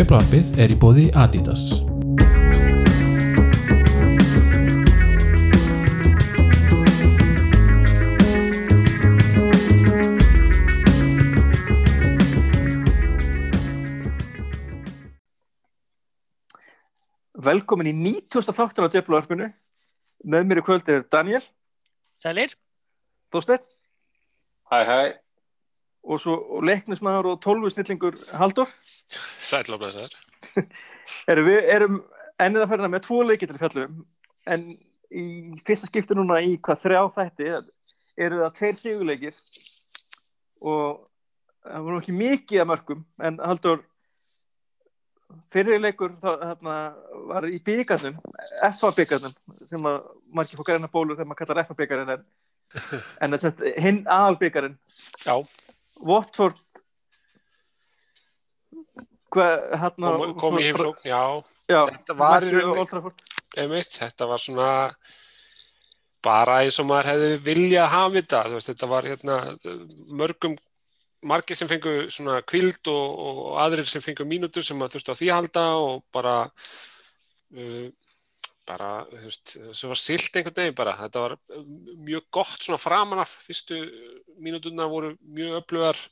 Djöflarpið er í bóði Adidas. Velkomin í 90. þáttur á Djöflavarpinu. Með mér í kvöld er Daniel, Sælir, Þorsteinn. Hæ, hæ, og svo leiknismæður og tólfu snillingur Haldur. Blessaður. Erum við erum ennið að ferna með tvo leiki til fjallum en í fyrsta skipti núna í hvað þrjá þætti eru það tveir sigurleikir. Og það voru ekki mikið að mörgum en Haldur fyrirleikur þarna, var í byggarnum FA byggarnum sem að margir fór græna bólur þegar maður kallar FA byggarinn en, en sést hinn aðal byggarinn Já, Watford hérna kom, kom í heimsókn, já, já, Þetta var í rauninni- þetta var svona bara eins og maður hefði viljað hafa þetta, veist, þetta var hérna mörgum, margir sem fengu svona kvild og, og aðrir sem fengu mínútur sem maður þurfti á því að halda og bara uh, bara, þú veist, þessu var silt einhvern veginn bara, þetta var uh, mjög gott svona framan af, fyrstu mínúturna voru mjög öflugar.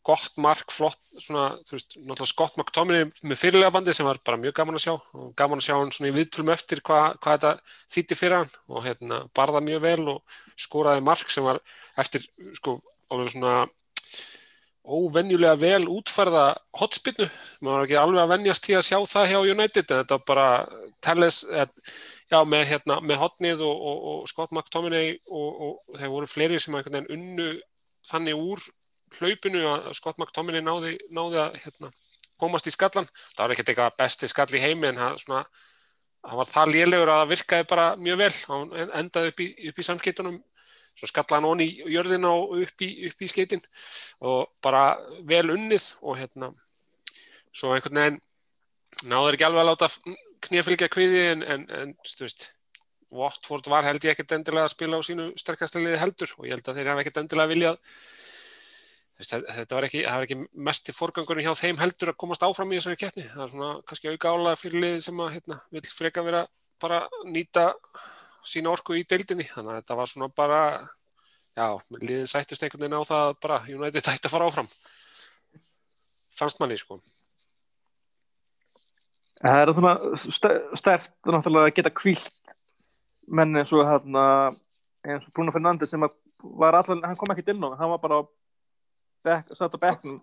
Gott mark, flott, svona, þú veist, náttúrulega Scott McTominay með fyrirlega bandi sem var bara mjög gaman að sjá. Og gaman að sjá hann svona í viðtölum eftir hvað hva þetta þýtti fyrir hann. Og hérna barða mjög vel og skoraði mark sem var eftir, sko, alveg svona óvenjulega vel útfærða hotspinnu, maður var ekki alveg að venjast til að sjá það hjá United en þetta bara Telles, já, með, hérna, með hotnið og, og, og Scott McTominay og, og þeir voru fleiri sem einhvern veginn unnu þannig úr hlaupinu að Scott McTominay náði, náði að hérna, komast í skallan. Það var ekkert eitthvað besti skall í heimi en það, svona, það var það lélegur að það virkaði bara mjög vel. Hann endaði upp í, í samskiptunum, svo skallaði hann onni í jörðina og upp í, upp í skeitin og bara vel unnið og hérna, svo einhvern veginn náður ekki alveg að láta knýjafylgja kviði en, en, en þú veist, Watford var held ég ekkert endilega að spila á sínu sterkasta liði heldur og ég held að þeir hafa ekkert endilega viljað þetta var ekki, var ekki mest í forgangurinn hjá þeim heldur að komast áfram í þessari keppni. Það er svona kannski auka álega fyrir liði sem að hérna, vil freka vera bara nýta sína orku í deildinni. Þannig að þetta var svona bara já, liðin sættust einhvern veginn á það bara United ætti að fara áfram. Fannst manni sko. Það er svona stert náttúrulega að geta kvílt menn eins og hérna eins og Bruno Fernandes sem var allan, hann kom ekkert inn á, hann var bara satt á bekknum.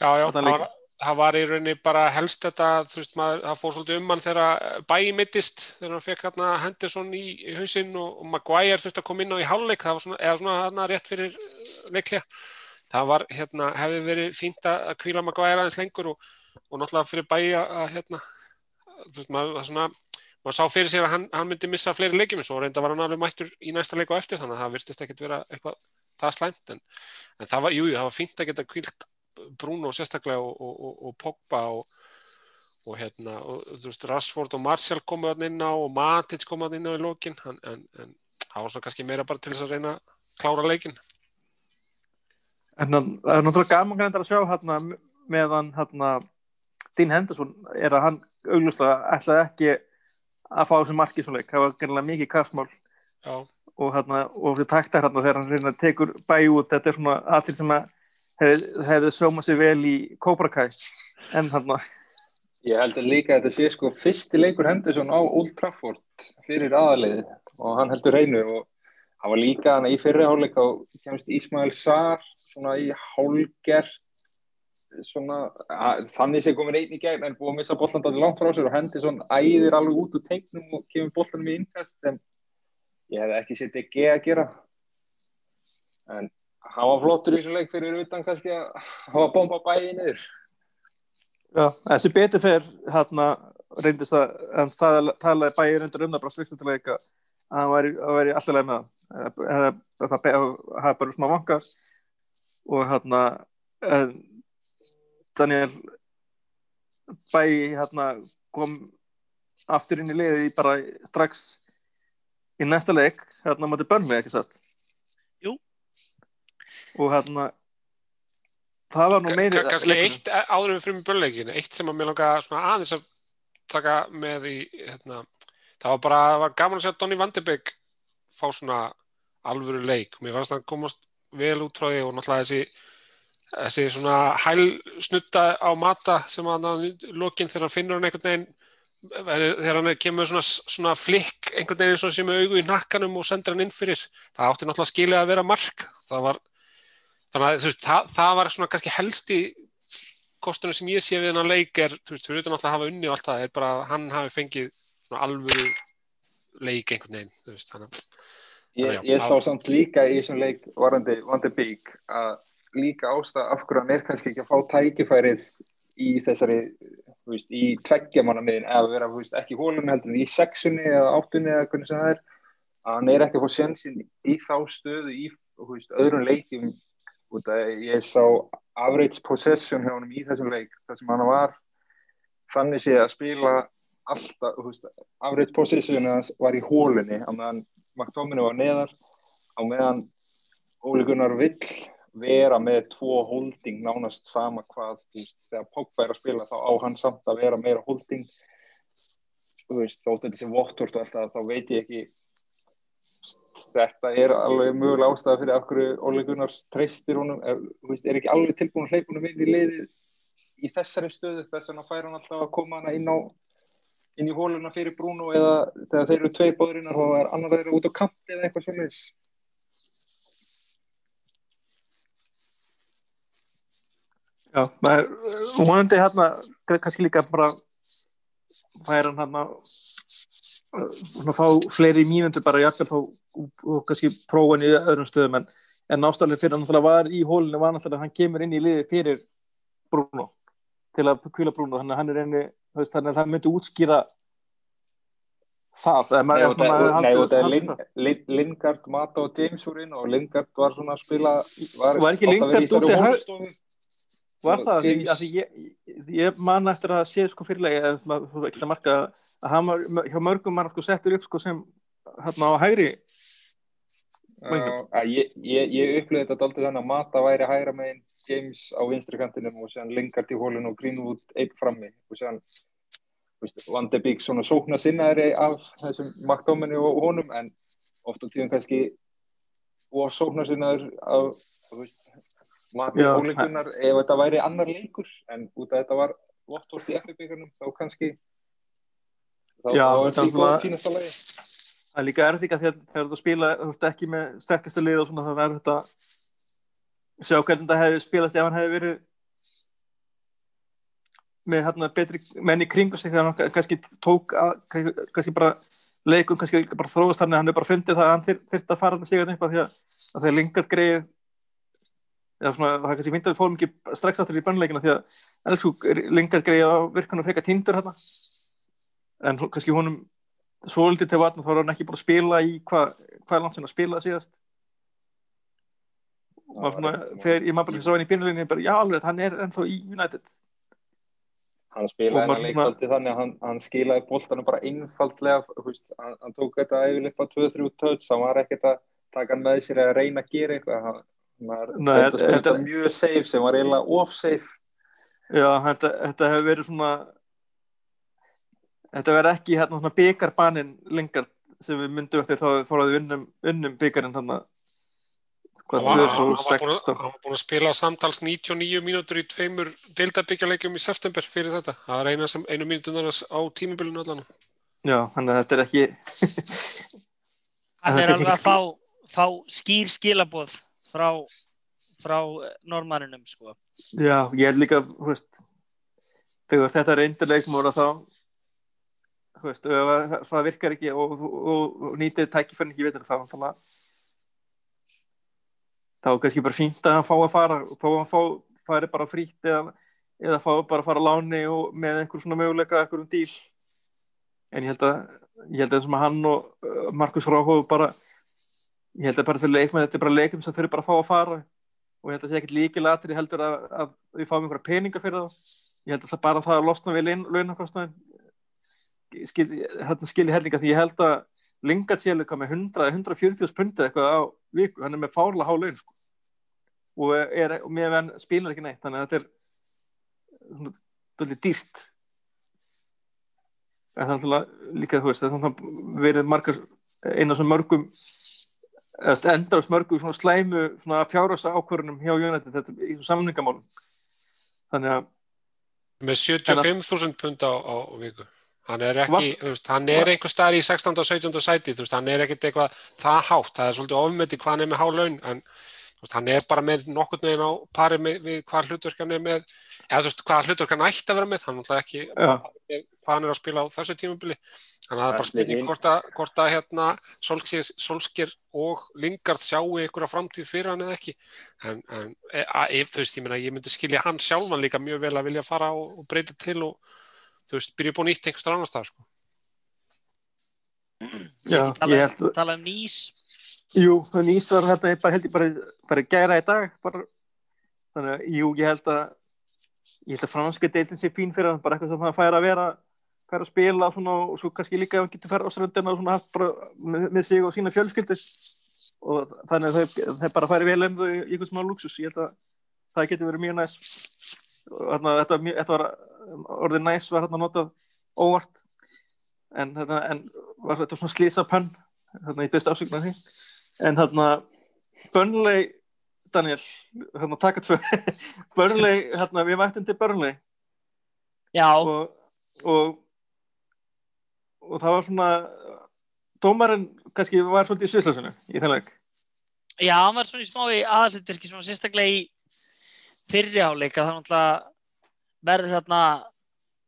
Já, já, það var, það var í rauninni bara helst þetta, þú veist maður, það fór svolítið um hann þegar bæi mittist, þegar hann fekk hérna Henderson í, í hausinn og, og Maguire þurfti að koma inn á í hálfleik, það var svona, eða svona hérna rétt fyrir leiklega. Það var, hérna, hefði verið fínt að kvíla Maguire aðeins lengur og, og náttúrulega fyrir bæi að, hérna, þú veist maður, það svona, maður sá fyrir sér að hann, hann myndi missa fleiri leikjum, svo reynda var hann alveg mættur í næsta leik og eftir, þannig að það virtist ekkert vera eitthvað það slæmt, en, en það var, jú, það var fínt að geta kvílt Bruno sérstaklega og, og, og, og Pogba og hérna, og þú veist, Rashford og Martial komuð inn á og Matic komuð inn á í lókin, en, en, en það var svona kannski meira bara til þess að reyna að klára leikin. En það er náttúrulega gaman að sjá hérna meðan hérna Dean Henderson er að hann auglustlega ætlaði ekki að fá þessi marki svo leik, það var gerðilega mikið kastmál. Já, og hérna, og þetta taktar hérna þegar hann reyna tekur bæ út, þetta er svona aðtil sem að hefði hef sjóma sér vel í Cobra Kai en hérna Ég held að líka að þetta sé sko fyrsti leikur Henderson á Old Trafford fyrir aðalið og hann heldur reynu og hann var líka hann í fyrirháleik og kemst Ismail Sar svona í hálgert svona, að, þannig sé komin einn í gegn en búið að missa bollandandi langt frá sér og Henderson æðir alveg út úr tegnum og kemur bollanum í innkast en ég hef ekki sett ekki að gera. En var flottur í þessu leik fyrir utan kannski að hafa bomba bæði niður. Já, þessi betur fer hérna reyndist að hann sagði, talaði bæði reyndur um það bara sliknutilega að hann væri, væri alltaf leið með það það hafa bara svona vangar og hérna en, Daniel bæði hérna kom aftur inn í liði bara strax í næsta leik hérna mátti Burnley ekki satt. Og hérna það var nú meiri Ka- kannski eitt eh, áður við fyrir börnleikinu, eitt sem að mér langa svona aðeins að taka með í hérna, það var bara það var gaman að sjá Donny Van de Beek fá svona alvöru leik. Mér fannst hann komast vel út frá því og náttúrulega þessi þessi svona hæl snutta á mata sem hann á lokin þegar hann finnur hann einhvern veginn þegar hann kemur svona, svona flikk einhvern veginn sem augu í nakkanum og sendur hann inn fyrir. Það átti náttúrulega skilja að vera mark. Það var þannig að þú veist, það, það var svona kannski helsti kostunum sem ég sé við hennar leik er, þú veist, fyrir utan alltaf að hafa unni og allt það, er bara að hann hafi fengið svona alvöru leik einhvern veginn, þú veist, þannig að Ég, sá samt líka í þessum leik varandi Van de Beek að líka ástæða af hverju hann er kannski ekki að fá tækifærið í þessari þú veist, í tveggjamanna miðin eða vera þú veist, ekki í hólunni heldur í sexunni eða áttunni eða hvernig sem það er. Að hann er ekki að fá sjensin í þá stöðu í þú veist, öðrum leikjum út að ég sá average possession hjá honum í þessum leik þar sem hann var. Þannig sé að spila alltaf, þú veist, average possession var í hólunni á meðan McTominay var neðar á meðan Óli Gunnar vill vera með tvo holding nánast sama hvað þú veist, þegar Pogba er að spila þá á hann samt að vera meira holding. Þú veist, þótt þetta sé Vottort og alltaf þá veit ég ekki þetta er alveg mögulega ástæða fyrir af hverju Óli Gunnar treystir honum. Er, veist, er ekki alveg tilbúin að hleypa honum inn í liðið í þessari stöðu þess vegna fær hann alltaf að koma hana inn á inn í hóluna fyrir Bruno eða þegar þeir eru tvei bóðurinnar og það er annar þeirra út á kanti eða eitthvað svolítið Já, maður, vonandi hérna kannski líka bara færa hann hérna svona fá fleiri mínundur bara jafnvel þá og, kannski prófa hann í öðrum stöðum en, en ástæðlega fyrir hann náttúrulega var í hólinu var náttúrulega að hann kemur inn í liði fyrir Bruno til að kvíla Bruno þannig að hann er einni þannig að það myndi útskýra það. Nei, og það er Lingard, Mata og James voru inn og Lingard var svona að spila var, Var ekki að í Lingard úti? hæ- hólustofu. Var það, því, James- að ég, ég man eftir að sé sko fyrirlega, að marka að hann var, hjá mörgum hann sko settur upp sko sem hérna á hægri að ég, ég, ég upplöði þetta daldið þannig að Mata væri hægra megin James á vinstri kantinum og séðan Lingard í hólinu og Greenwood einn frammi. Og séðan Van de Beek svona sókna sinnaðri af þessum McDominay og honum en oft á tíðum kannski og sókna sinnaður af Mati Já, ólíkunar ef þetta væri annar leikur en út af þetta var Vottort í FF-byggarnum þá kannski þá, Já, þá er þetta því góð var- fínasta lagi það er líka að þegar þú spila þú ert ekki með sterkasta lið og svona það er þetta sjá hvernig þetta hefði spilast ef hann hefði verið með hérna betri menn í kringu sig þegar hann kannski tók að, kannski bara leikum kannski bara þróast þannig að hann er bara fundið það að hann þyr, þyrfti að fara með sig upp að því að, að þegar Lingard greið eða svona það er kannski myndið að við fórum ekki strax aftur í bannleikina því að elsku Lingard greið á virkan og freka tindur hérna en kannski honum svolítið til vatn og þá er hann ekki búin að spila í hvað hva land sem að spila síðast? Og svona, þegar ég maður bara svo hann í byrjuleginni bara já alveg, hann er ennþá í United. Hann spilaði hennar leikvaldi þannig að hann, hann skilaði boltanum bara einfaldlega þú veist, hann, hann tók þetta yfirleitt bara 2-3 töts, hann var ekkert að taka hann með sér eða reyna að gera eitthvað. Hann var Nei, þetta- þetta, þetta- mjög safe sem var eiginlega off safe. Já, þetta, þetta hefur verið svona þetta verið ekki hérna svona byggarbanin lengar sem við myndum eftir þá fóraði unnum, unnum byggarinn hann hvað, Hann var, hann, var búin, 2016 að- hann var búin að spila samtals 99 mínútur í tveimur deildabyggjarleikjum í september fyrir þetta. Það er eina sem, einu mínútunar á tímabilinu allan. já, þannig að þetta er ekki Hann er er alveg að fá, fá skýr skilaboð frá, frá normanninum sko. Já, ég held líka, veist, þegar þetta er eindirleikmóra þá, veist, ef að það virkar ekki og, og, og nýtið tækifærin ekki veitur þá, þá er kannski bara fínt að hann fá að fara og að hann fá, færi bara frítt eða, eða fá bara að fara að láni og með einhver svona möguleika, einhverjum díl. En ég held að, ég held að eins og með hann og uh, Markus Ráhóð bara, ég held að bara þeir leikmenn, þetta er bara leikum sem þurfi bara að fá að fara. Og ég held að það sé ekkert líkilatri heldur að, að við fáum einhverja peninga fyrir það ég held að það bara það að losna við launakostnaðin skil, skilji hellinga því ég held að Lingard sé líka með 100-140 spundi eitthvað á viku, hann er með fárlega há laun sko. og er, og með hann spilar ekki neitt, þannig að þetta er svona, er dýrt. En það er alltaf líka, þú veist, það er verið margar eina svona mörgum endast mörgum svona slæmu svona fjárhasa ákvörunum hjá United þetta í samningamálum. Þannig að með 75.000 pund á, á viku hann er ekki, þú veist, hann er einhver starf í 16. og 17. sæti, þú veist, hann er ekkert eitthvað það hátt, það er svolítið ofmyndi hvað hann er með há laun, en þú veist, hann er bara með nokkur neginn á pari með, við hvað hlutverk hann er með, eða þú veist, hvað hlutverk hann ætti að vera með, hann er ekki með, hvað hann er að spila á þessu tímubili þannig að það er bara spurning hvort að, hvort að hérna, Solskjær og Lingard sjáu ykkur á framtíð fyrir hann eða ekki en, en ef þú veist, ég myndi skilja hann sjálfan líka mjög vel að vilja fara og, og breyta til og þú veist, byrja búin ítt einhverstur annar stað sko. Já, tala, ég held að tala um nýs. Jú, nýs var þetta bara held ég bara, bara gæra í dag bara, þannig að, jú, ég held að ég held að franska deilin sé fín fyrir bara eitthvað sem hann fær að vera fær að spila svona, og svo kannski líka ef hann getur færa á ströndina og svona haft bara með, með sig og sína fjölskyldir og þannig að það bara færi vel um þau í einhvers maður luxus, ég held að það getur verið mjög næs. og þarna, þetta, þetta var orðið næs var hérna notað óvart. En, hérna, en var þetta svona slísa pönn hérna í besta ásöknu því. En hérna Burnley Daniel, hérna taka tvö. Burnley, hérna við mættum til Burnley. Já, og, og og það var svona dómarinn kannski var svolítið í sviðslasinu í þennan já, hann var svona í smá í aðalutverki, svona sérstaklega í fyrri áleika, það náttúrulega verður hérna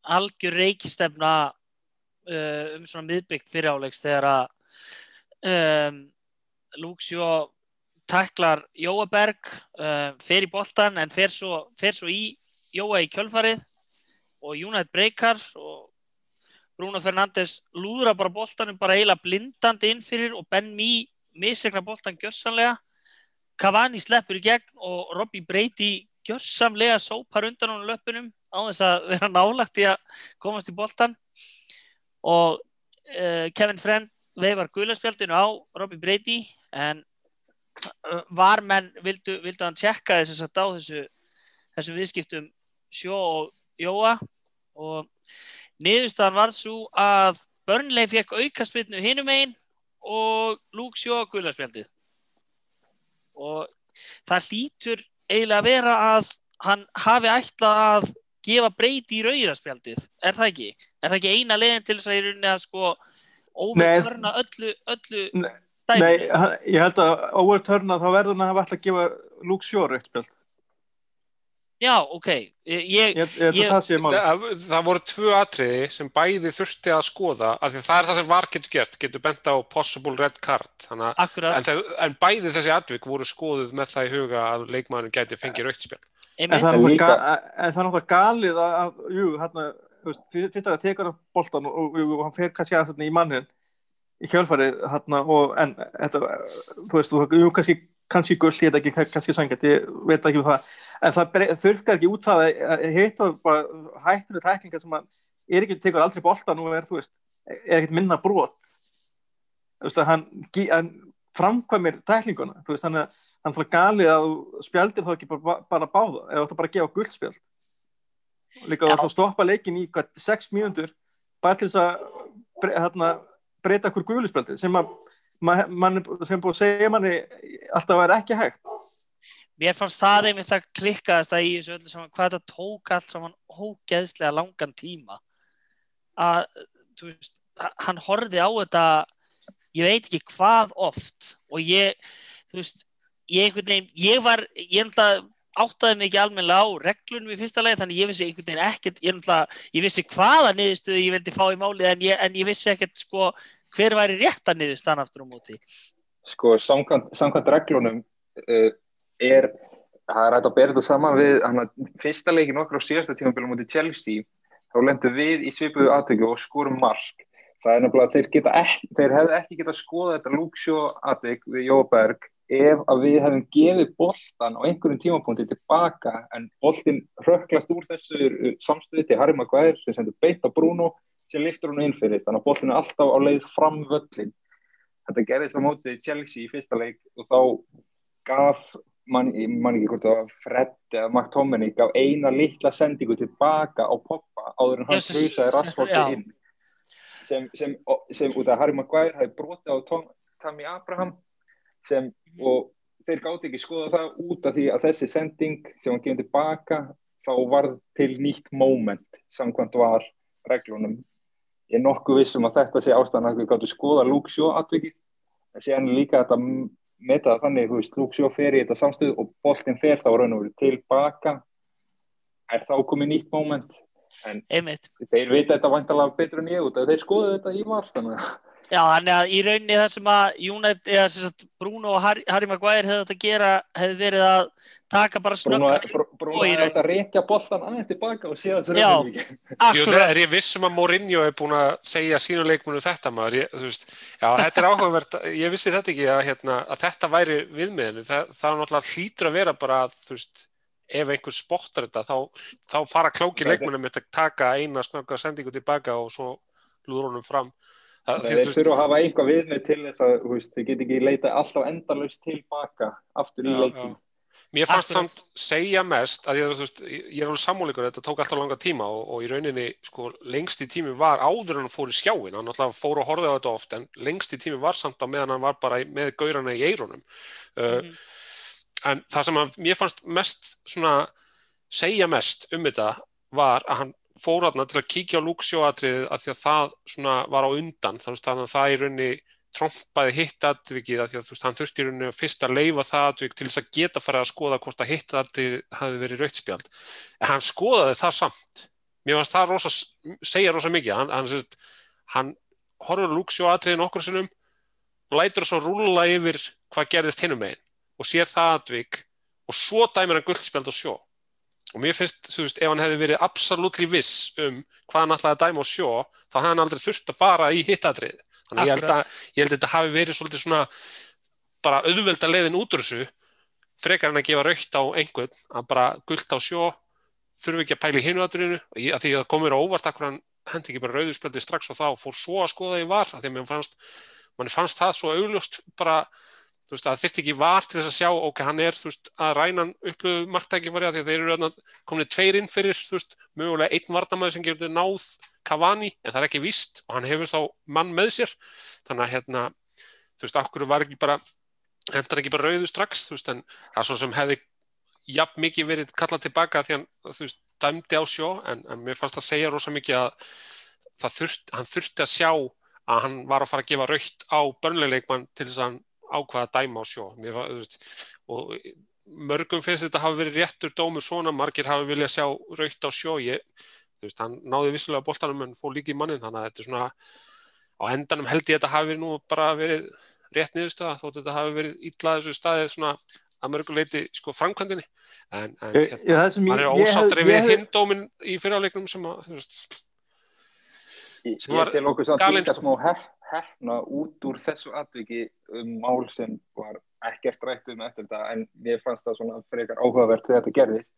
algjör reykistefna uh, um svona miðbygg fyrri áleiks þegar að um, Lúksjó taklar Jóaberg uh, fer í boltan en fer svo, fer svo í Jóa í kjölfarið og United breykar og Bruno Fernandes lúðra bara boltanum bara eiginlega blindandi inn fyrir og Ben Mee misregna boltan gjörsamlega. Cavani sleppur í gegn og Robbie Brady gjörsamlega sópar undan honum löpunum á þess að vera nálagt í að komast í boltan og uh, Kevin Friend veifar guðlarspjaldinu á Robbie Brady en uh, varmenn vildu, vildu hann tjekka þess að á þessu, þessu viðskiptum sjó og jóa og niðurstaðan var svo að Burnley fekk aukaspilnu hinum einn og Luke Shaw guðlarspjaldið og það hlýtur eiginlega vera að hann hafi ætlað að gefa breyti í rauðarspjaldið, er það ekki? Er það ekki eina leiðin til þess að í rauninni að sko overturna öllu, öllu Nei, dæminu? Nei, ég held að overturna þá verður hann að hafa alltaf að gefa Luke Shaw rautt spjald Já, ok. Ég, ég, ég, það Það, það voru tvö atriði sem bæði þurfti að skoða af því það er það sem var getur gert, getur bent á possible red card. Þannig, en, það, en bæði þessi atvik voru skoðuð með það í huga að leikmaðurinn gæti fengið rauktspjall en það er En náttúrulega er galið að, að jú, hérna, fyrst að það tekur hann boltan og, og, og hann fer kannski að þarna í mannin í kjölfarið hérna, og, en þetta, þú veist, þú, kannski kannski gull, ég veit ekki, kannski sangjart ég veit ekki um það, en það þurrkar ekki út það að hættur við tæklingar sem að er ekki tekur aldrei boltan og er, þú veist er ekkert minna brot. Veist, að hann, hann framkvæmir tæklinguna, þú veist, hann er hann er galið að spjaldir þá ekki bara, bara báða, eða þú bara að gefa guldspjald líka þá stoppa leikin í hvað, sex mínútur bara til þess að hérna, breyta hver guðluspjaldi sem að ma, man, sem búið að segja manni alltaf vera ekki hægt. Mér fannst það einmitt að klikkaðast að í þessu öllu saman, hvað þetta tók allt saman ógeðslega langan tíma. Að, veist, hann horfði á þetta ég veit ekki hvað oft og ég, veist ég veginn, ég var ég enda áttaði mig ekki almennilega á reglunum í fyrsta leið, þannig ég vissi einhvern veginn ekkert ég, ég vissi hvaða niðurstöðu ég vildi fá í málið en ég, en ég vissi ekkert sko hver væri rétta niðurstaðan aftur á móti? Sko samkvæmt, samkvæmt reglunum uh, er það er hægt að bera þetta saman við hana, fyrsta leikin okkur á síðasta tímabili mútið Chelsea þá lendum við í svipuðu aðtöku og skorum mark. Það er nefnilega að þeir, geta þeir hefði ekki getað skoða þetta Luxjó aðtök við Jóberg ef að við hefum gefið boltan á einhverjum tímapunkti tilbaka en boltin röklast úr þessu uh, samstöði til Harry Maguire sem sendur beitt á Bruno sem liftur hún inn fyrir þannig að boltin er alltaf á leið fram völlin þetta gerðist á móti Chelsea í fyrsta leik og þá gaf mann man ekki hvort var Fred eða McTominay gaf eina litla sendingu tilbaka á poppa áður en hann Yes, frusaði yes, Rashford já. inn. Sem, sem, sem út af Harry Maguire hefði brotið á Tom, Tammy Abraham sem, og þeir gáti ekki skoða það út af því að þessi sending sem hann gefið tilbaka þá varð til nýtt moment samkvæmt var reglunum ég er nokkuð vissum að þetta sé ástæðan að við gáttu skoða Shaw atvikið. En síðan er líka þetta meta það þannig, þú veist, Shaw fer í þetta samstöð og boltinn fer þá raun og verið tilbaka. Er þá komið nýtt moment? En einmitt. þeir vita þetta vantalega betur en ég út að þeir skoðu þetta í var þannig að Já, þannig að í rauninni það sem að United, eða sem sagt Bruno og Harry, Harry Maguire hefði þetta að gera, hefði verið að taka bara Bruno, snöggar Br- Bruno og í er þetta að reykja boltan aðeins tilbaka og Já. þurfum við ekki Jú, akkurat, það er ég vissum að Mourinho er búin að segja sínu leikmunu þetta maður, ég, þú veist, já, þetta er áhugavert, ég vissi þetta ekki að, hérna, að þetta væri viðmiðinu, það, það er náttúrulega hlýtur að vera bara, að, þú veist, ef einhver spottar þetta, þá, þá fara klóki leikmunum með að taka eina snögga sendingu tilbaka og svo lúður honum fram. Því, þeir þurfa að hafa eitthvað við með til þess að þeir get ekki leita alltaf endalaust tilbaka aftur í leikin Mér fannst samt segja mest að ég, veist, ég er alveg sammúleikur þetta tók alltaf langa tíma og, og í rauninni sko, lengst í tími var áður en hann fór í skjáin hann alltaf fór og horfði á þetta oft en lengst í tími var samt á meðan hann var bara með gaurana í eirunum uh, Mhm. en það sem að mér fannst mest svona segja mest um þetta var að hann fór þarna til að kíkja á lúksjóatriðið að því að það svona var á undan þannig að það í rauninni trompaði hitt atvikið að því að þú veist, hann þurfti í rauninni fyrst að leifa það atvik til þess að geta farið að skoða hvort að hitt atvik hafi verið rautspjald. En hann skoðaði það samt. Mér fannst það rosa, segja rosa mikið. Hann, hann, sérst, hann horfur lúksjó atriðin okkur sinnum, lætur svo rúla yfir hvað gerðist hinnum megin og sér það atvik og svo dæmir hann guldspjald og sjó. Og mér finnst, þú veist, ef hann hefði verið absolutlí viss um hvað hann ætlaði að dæma og sjó, þá hefði hann aldrei þurft að fara í hittatrið. Þannig ég held að, ég held að þetta hafi verið svolítið svona bara auðvelda leiðin út úr þessu frekar en að gefa raukt á einhvern að bara gult á sjó þurfi ekki að pæla í hinu aðrinu að því að það komur á óvart akkur hann hendi ekki bara rauðurspjaldi strax og þá fór svo að skoða í var að því að mér fannst, fannst það svo augljóst bara þú veist, að þyrfti ekki var til þess að sjá, ok, hann er, þú veist, að rænan upplöðu marktækifari að því að þeir eru komin tveir inn fyrir, þú veist, mögulega einn varnamæður sem getur náð Cavani, en það er ekki víst og hann hefur þá mann með sér, þannig að hérna, þú veist, okkur var ekki bara, hendur ekki bara rauðu strax, þú veist, en það er svo sem hefði jafn mikið verið kallað tilbaka því hann, þú veist, dæmdi á sjó, en, en mér fannst að segja rosa mikið að það þurft, hann þurfti að sjá að hann var að fara að gefa raukt á börnleikmann til þess að hann ákvaða að dæma á sjó. Var, veist, og mörgum finnst þetta hafi verið réttur dómur svona, margir hafi viljað sjá raukt á sjó. Ég, þú veist, hann náði vissulega boltanum en fór líka í mannin, þannig að þetta er svona á endanum held ég að þetta hafi nú bara verið rétt niðurstöða þótt þetta hafi verið illa þessu staðið svona að mörguleiti sko framkvæmdini en, en Ég- hérna, ég- það sem hann er ég við hef- hinn dómin í fyrirleiknum sem að, þú veist, Sem var galinn, hefna út úr þessu atviki um mál sem var ekkert rætt um eftir þetta en mér fannst það svona frekar áhugavert þegar þetta gerðist.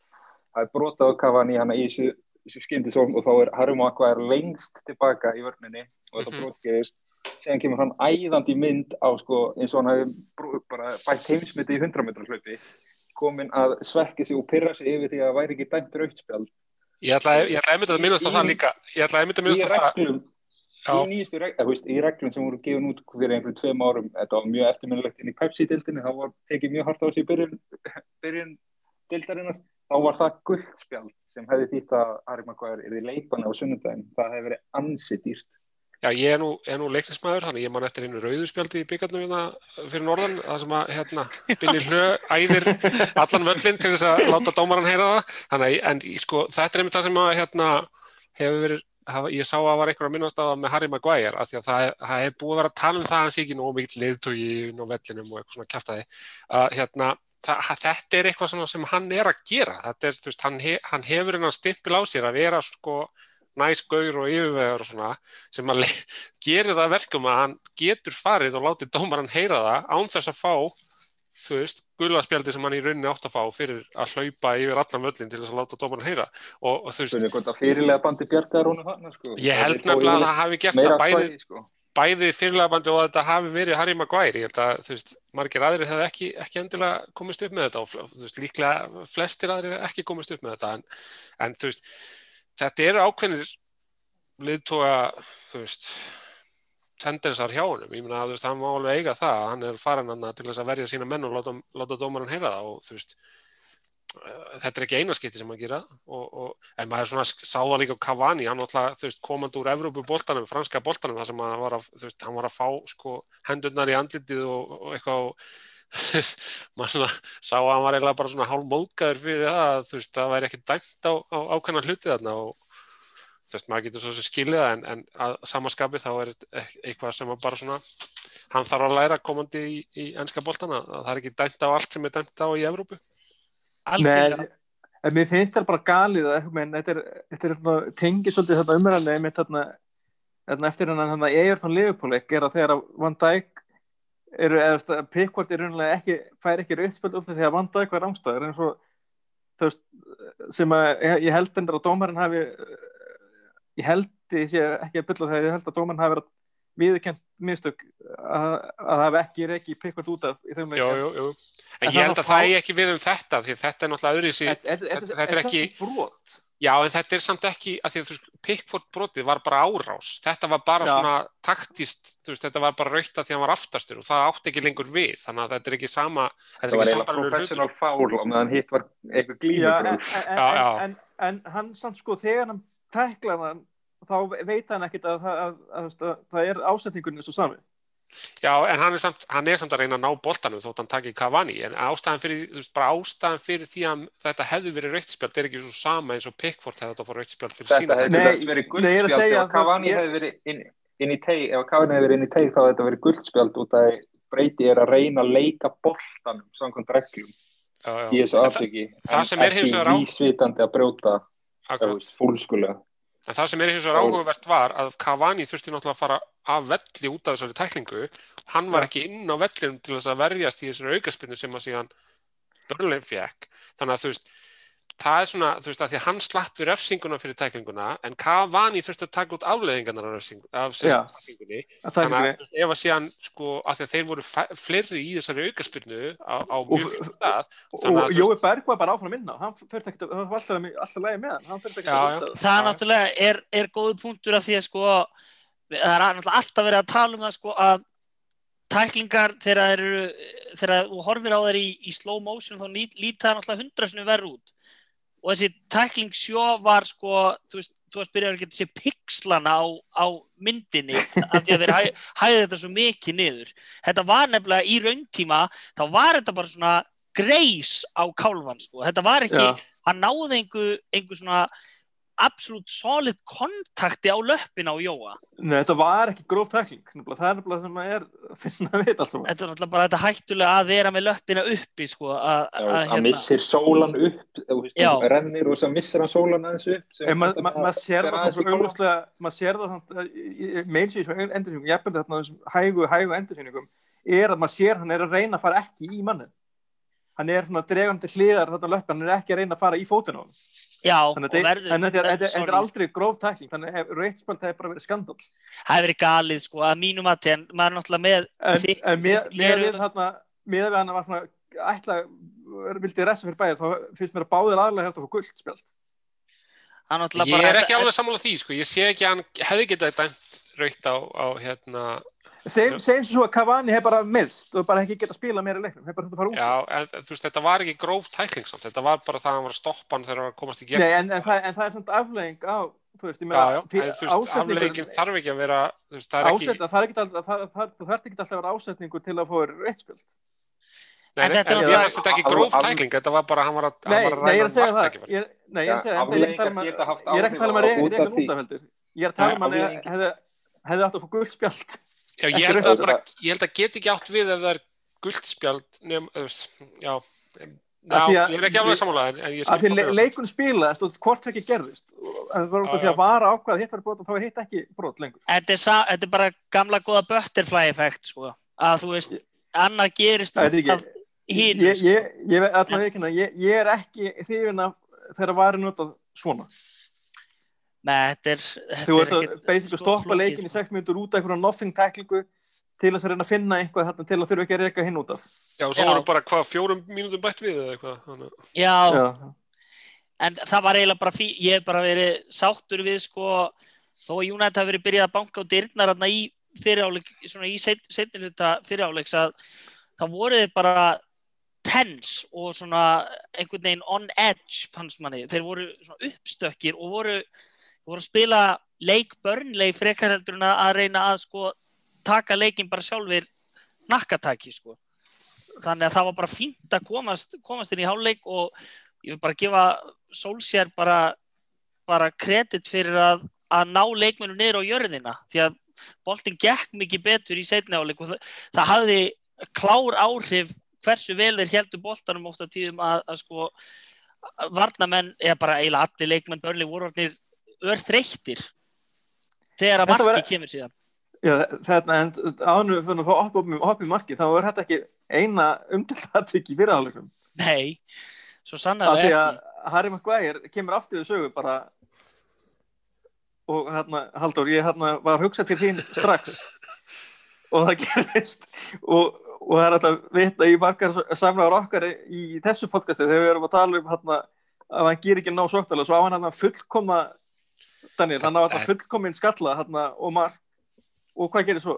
Það er brotað á Cavani hana í þessu, skyndisóm og þá er Harry Maguire lengst tilbaka í vörninni og þetta Mhm. brot gerist. Síðan kemur hann æðandi mynd á sko eins og hann hefði bara bætt heimsmyndi í 100 metra hlaupi komin að svekka sig og pyrra sig yfir því að það væri ekki dæmt rautspjald ég ætla, ég ætla einmitt að minnast á það líka ég ætla einmitt að í minnast á það. Í nýjustu reglum, í reglum sem voru gefin út fyrir einhverjum tveim árum, þetta var mjög eftirminnilegt inn í Pepsi-dildinni, þá var tekið mjög hart á þessu í byrjun, byrjun dildarinnar, þá var það guldspjald sem hefði þýtt að Harry Maguire er í leikbanna á sunnudaginn, það hefði verið ansi dýrt. Já, ég er nú, nú leiknismæður, þannig ég man eftir einu rauðuspjaldi í byggarnum hérna fyrir norðan, það sem að, hérna, Binni Hlö æðir allan völlin til þess að láta dómaran heyra það, þannig en sko, þetta er einmitt það sem að, hérna, hefur verið, ég sá að var einhver að minnast á það með Harry Maguire, af því að það, það er búið að vera að tala um það að hann sé ekki nóg mikill leiðtógi á vellinum og eitthvað svona kjaftaði, að, hérna, það, þetta er eitthvað sem hann er að gera, þetta er, þú veist, hann, he, hann hefur hennar stimpil á sér að vera, sko, næs gaur og yfirvegar og svona sem að gerir það að verkum að hann getur farið og látið dómaran heyra það án þess að fá þú veist, gulaspjaldi sem hann í rauninni átt að fá fyrir að hlaupa yfir allan völlin til þess að láta dómaran heyra og, og þú veist, að fyrirlega bandi bjargaður honum hann, sko. ég held nefnilega að það hafi gert það bæði, sko. bæði fyrirlagabandi og að þetta hafi verið Harry Maguire, ég held að þú veist, margir aðrir hefði ekki, ekki endilega komist upp með þetta og þú veist, líklega flestir aðrir hefði ekki komist upp með þetta en, en þú veist, þetta eru ákveðnir liðtóga, þú veist tendensar hjá honum, ég meina að hann má alveg eiga það, hann er farin hann til þess að verja sína menn og láta, láta dómarinn heyra það og þú veist þetta er ekki einaskipti sem að gera og, og, en maður svona sáða líka Cavani, hann alltaf, þú veist, komand úr Evrópu-boltanum, franska boltanum, þar sem hann var að, þú veist, hann var að fá sko hendurnar í andlitið og, og eitthvað maður svona sá að hann var eiginlega bara svona hálf móðgæður fyrir það, þú veist, það væri ekki dæmt á, á ákveðna hluti þarna og þú veist, maður getur svo sem skilja en, en að samaskapi þá er eitthvað sem bara svona, hann þarf að læra komandi í, í ennska boltana, það er ekki dæmt á allt sem er dæmt á í Evrópu. Nei, en mér finnst það bara galið að þetta er, er tengið svolítið þetta umræðinlega eftir hann að eigur þann liðupóleik er að þegar Van Dijk eru, eða Pickford er raunlega ekki, fær ekki rauðspöld úr því að Van Dijk var ámstæður en svo þú veist, sem að ég held endur að dómarinn hafi ég held, ég sé ekki að bylla þegar ég held að dómarinn hafi verið viðkent mistök að það hef ekki reikið Pickford út af Jú, jú, jú. En ég held að það er ekki við um þetta því þetta er náttúrulega öðru í sí þetta er ekki brot? Já, en þetta er samt ekki að því að Pickford brotið var bara árás. Þetta var bara Já. svona taktist veist, þetta var bara raukt að því að hann var aftastur og það átti ekki lengur við, þannig að þetta er ekki sama Það var eiginlega professional foul og meðan hitt var eitthvað en, en, en, en hann samt sko þegar hann tæklaði hann þá veit hann ekkit að, að, að, að það er ásetningunni svo sami. Já, en hann er, samt, hann er samt að reyna að ná boltanum þótt hann takir Cavani, en ástæðan fyrir, þú veist, bara ástæðan fyrir því að þetta hefði verið rauðspjald er ekki svo sama eins og Pickford hefði þetta fór rauðspjald fyrir sína. Þetta hefði verið guldspjald ef Cavani hefði verið inn, inn í teig, ef Cavani hefði verið inn í teig þá hefði þetta verið guldspjald út að breyti er að reyna að leika boltanum samkvæmt reglum í þessu aftryggi, en ekki ísvitandi að brjóta fólkskulega. En það sem er hins vegar áhugavert var að Cavani þurfti náttúrulega að fara af velli út af þessari tæklingu. Hann var ekki inn á vellinum til þess að verjast í þessari aukaspinnu sem að síðan Börlein fekk. Þannig að þú veist, það er svona, þú veist, að því að hann slapp við refsinguna fyrir tæklinguna en Cavani þurfti að taka út afleðingarnar af, af tæklingunni. Þannig að veist, ef að síðan, sko, að því að þeir voru fleiri í þessari aukaspinnu á, á mjög fyrir það. Og Jói Berg var bara áfram að minna. Hann þurfti ekki að, það var alltaf, alltaf lægi með hann. hann það er náttúrulega, er, er góð punktur af því að, sko, það er náttúrulega alltaf verið að tala um það, sko, að tæklingar þegar þú horfir á þeir í, í slow motion þá líta það náttúrulega hundrasinu verð út og þessi tækling sjó var sko, þú veist, þú veist, byrjar að geta sér pixlana á, á myndinni af því að þeir hæ, hæði þetta svo mikið niður. Þetta var nefnilega í rauntíma, þá var þetta bara svona greis á kálvan sko, þetta var ekki, Já. hann náði einhver, einhver svona absolutt solid kontakti á löppin á Jóa. Nei, þetta var ekki gróf tækling það er náttúrulega það sem er að finna við allt saman. Þetta er náttúrulega bara þetta hættulega að vera með löppina uppi sko, að, Já, að hérna... missir sólan upp rennir og svo missir hann sólan aðeins upp maður ma ma sér það svo auðvitað maður sér það meins í þessu endursyningum ég er þarna þessum hægu, hægu endursyningum er að maður sér hann er að reyna að fara ekki í mannin hann er svona dregandi hliðar hann er ekki að reyna að fara í fótinn á hann Já, þannig að verður, en þetta er, er, er aldrei gróf tækling, þannig að rauðspöld hefur bara verið skandal. Það hefur verið galið sko, að mínum að tenn, maður er náttúrulega með En, en með, með við þarna, með við hann var svona, ætla, vildi resa fyrir bæðið, þá finnst mér að báðið aðlega þetta fyrir guldspjöld. Ég er ekki alveg sammála því sko, ég sé ekki að hann hefði getað dæmt rauðt á, á hérna Segjum svo að Cavani hef bara miðst og bara ekki geta að spila meira leiknum, hef bara þetta að fara út. Já, en þú veist, þetta var ekki gróf tækling samt, þetta var bara það að hann var að stoppa hann þegar hann komast í gegn. Nei, en, en, það, en það er svona aflegging á, þú veist, ég meina... En afleggingin þarf ekki að vera, þú veist, það er ekki... Það er ekki alltaf, það, það, þú þarf ekki alltaf að vera ásetningu til að fá reittspil. Nei, en, en þetta ekki gróf tækling, þetta var bara, hann var að, nei, nei, ég er að segja það, nei, ég er að er ekki að tala um að reyna útafældir, ég er að tala um að hefði átt að fá guldspjald Já, ég held að, bara, ég held að get ekki átt við ef það er guldspjald nefn, já, já ég er ekki alveg samanlega en ég skil le leikun spilaðist og hvort ekki gerðist. En það var út af því að vara ákvað hitt var brot og þá er hitt ekki brot lengur. Þetta er bara gamla goða butterfly effekt sko, að þú veist annað gerist út af hinn Ég, ég, ég, ég er ekki hrifin af þegar varin út af svona Nei, þetta er, þetta Þú er ert að ekkert basically stoppa leikin í sko. 6 minútur út af einhverja nothing tacklingu til að reyna að finna eitthvað þarna til að þurfa ekki að reyka hinn út af. Já, og svo voru bara hvað, fjórum mínútum bætt við eða eitthvað. Já, Já, en það var eiginlega bara fí, ég hef bara verið sáttur við sko, þó að United hafi verið byrjað að banka á dyrnar þarna í fyriráleik, svona í setni hluta fyriráleiks að það voru þið bara tense og svona einhvern veginn on edge fannst manni, þeir voru svona uppstökkir og voru, voru að spila leik börnleik frekar heldur en að að reyna að sko taka leikin bara sjálfur nakkataki sko. Þannig að það var bara fínt að komast, komast inn í hálfleik og ég vil bara gefa Solskjær bara, bara kredit fyrir að, að ná leikmennu niður á jörðina því að boltin gekk mikið betur í setni áleik og það, það hafði klár áhrif hversu vel þeir heldur boltanum ofta tíðum að, að sko varnamenn, eða bara eiginlega allir leikmenn börnleik voru orðnir örþreyttir þegar að marki var- kemur síðan. Já þetta en ánum fyrir að fá hopp í marki þá var þetta ekki eina umdilt aðtök í fyrirháleikum. Nei, svo sannlega því ekki. Að Harry Maguire kemur aftur við sögu bara og hérna, Halldór, ég hérna var að hugsa til þín strax. Og það gerðist. Og, og það er alltaf vita í margar samræður okkar í þessu podcasti þegar við erum að tala um hérna að hann ger ekki ná sóktalega svo á hann hérna fullkomna Daniel, hann á alltaf fullkomin skalla hérna og mark og hvað gerir svo?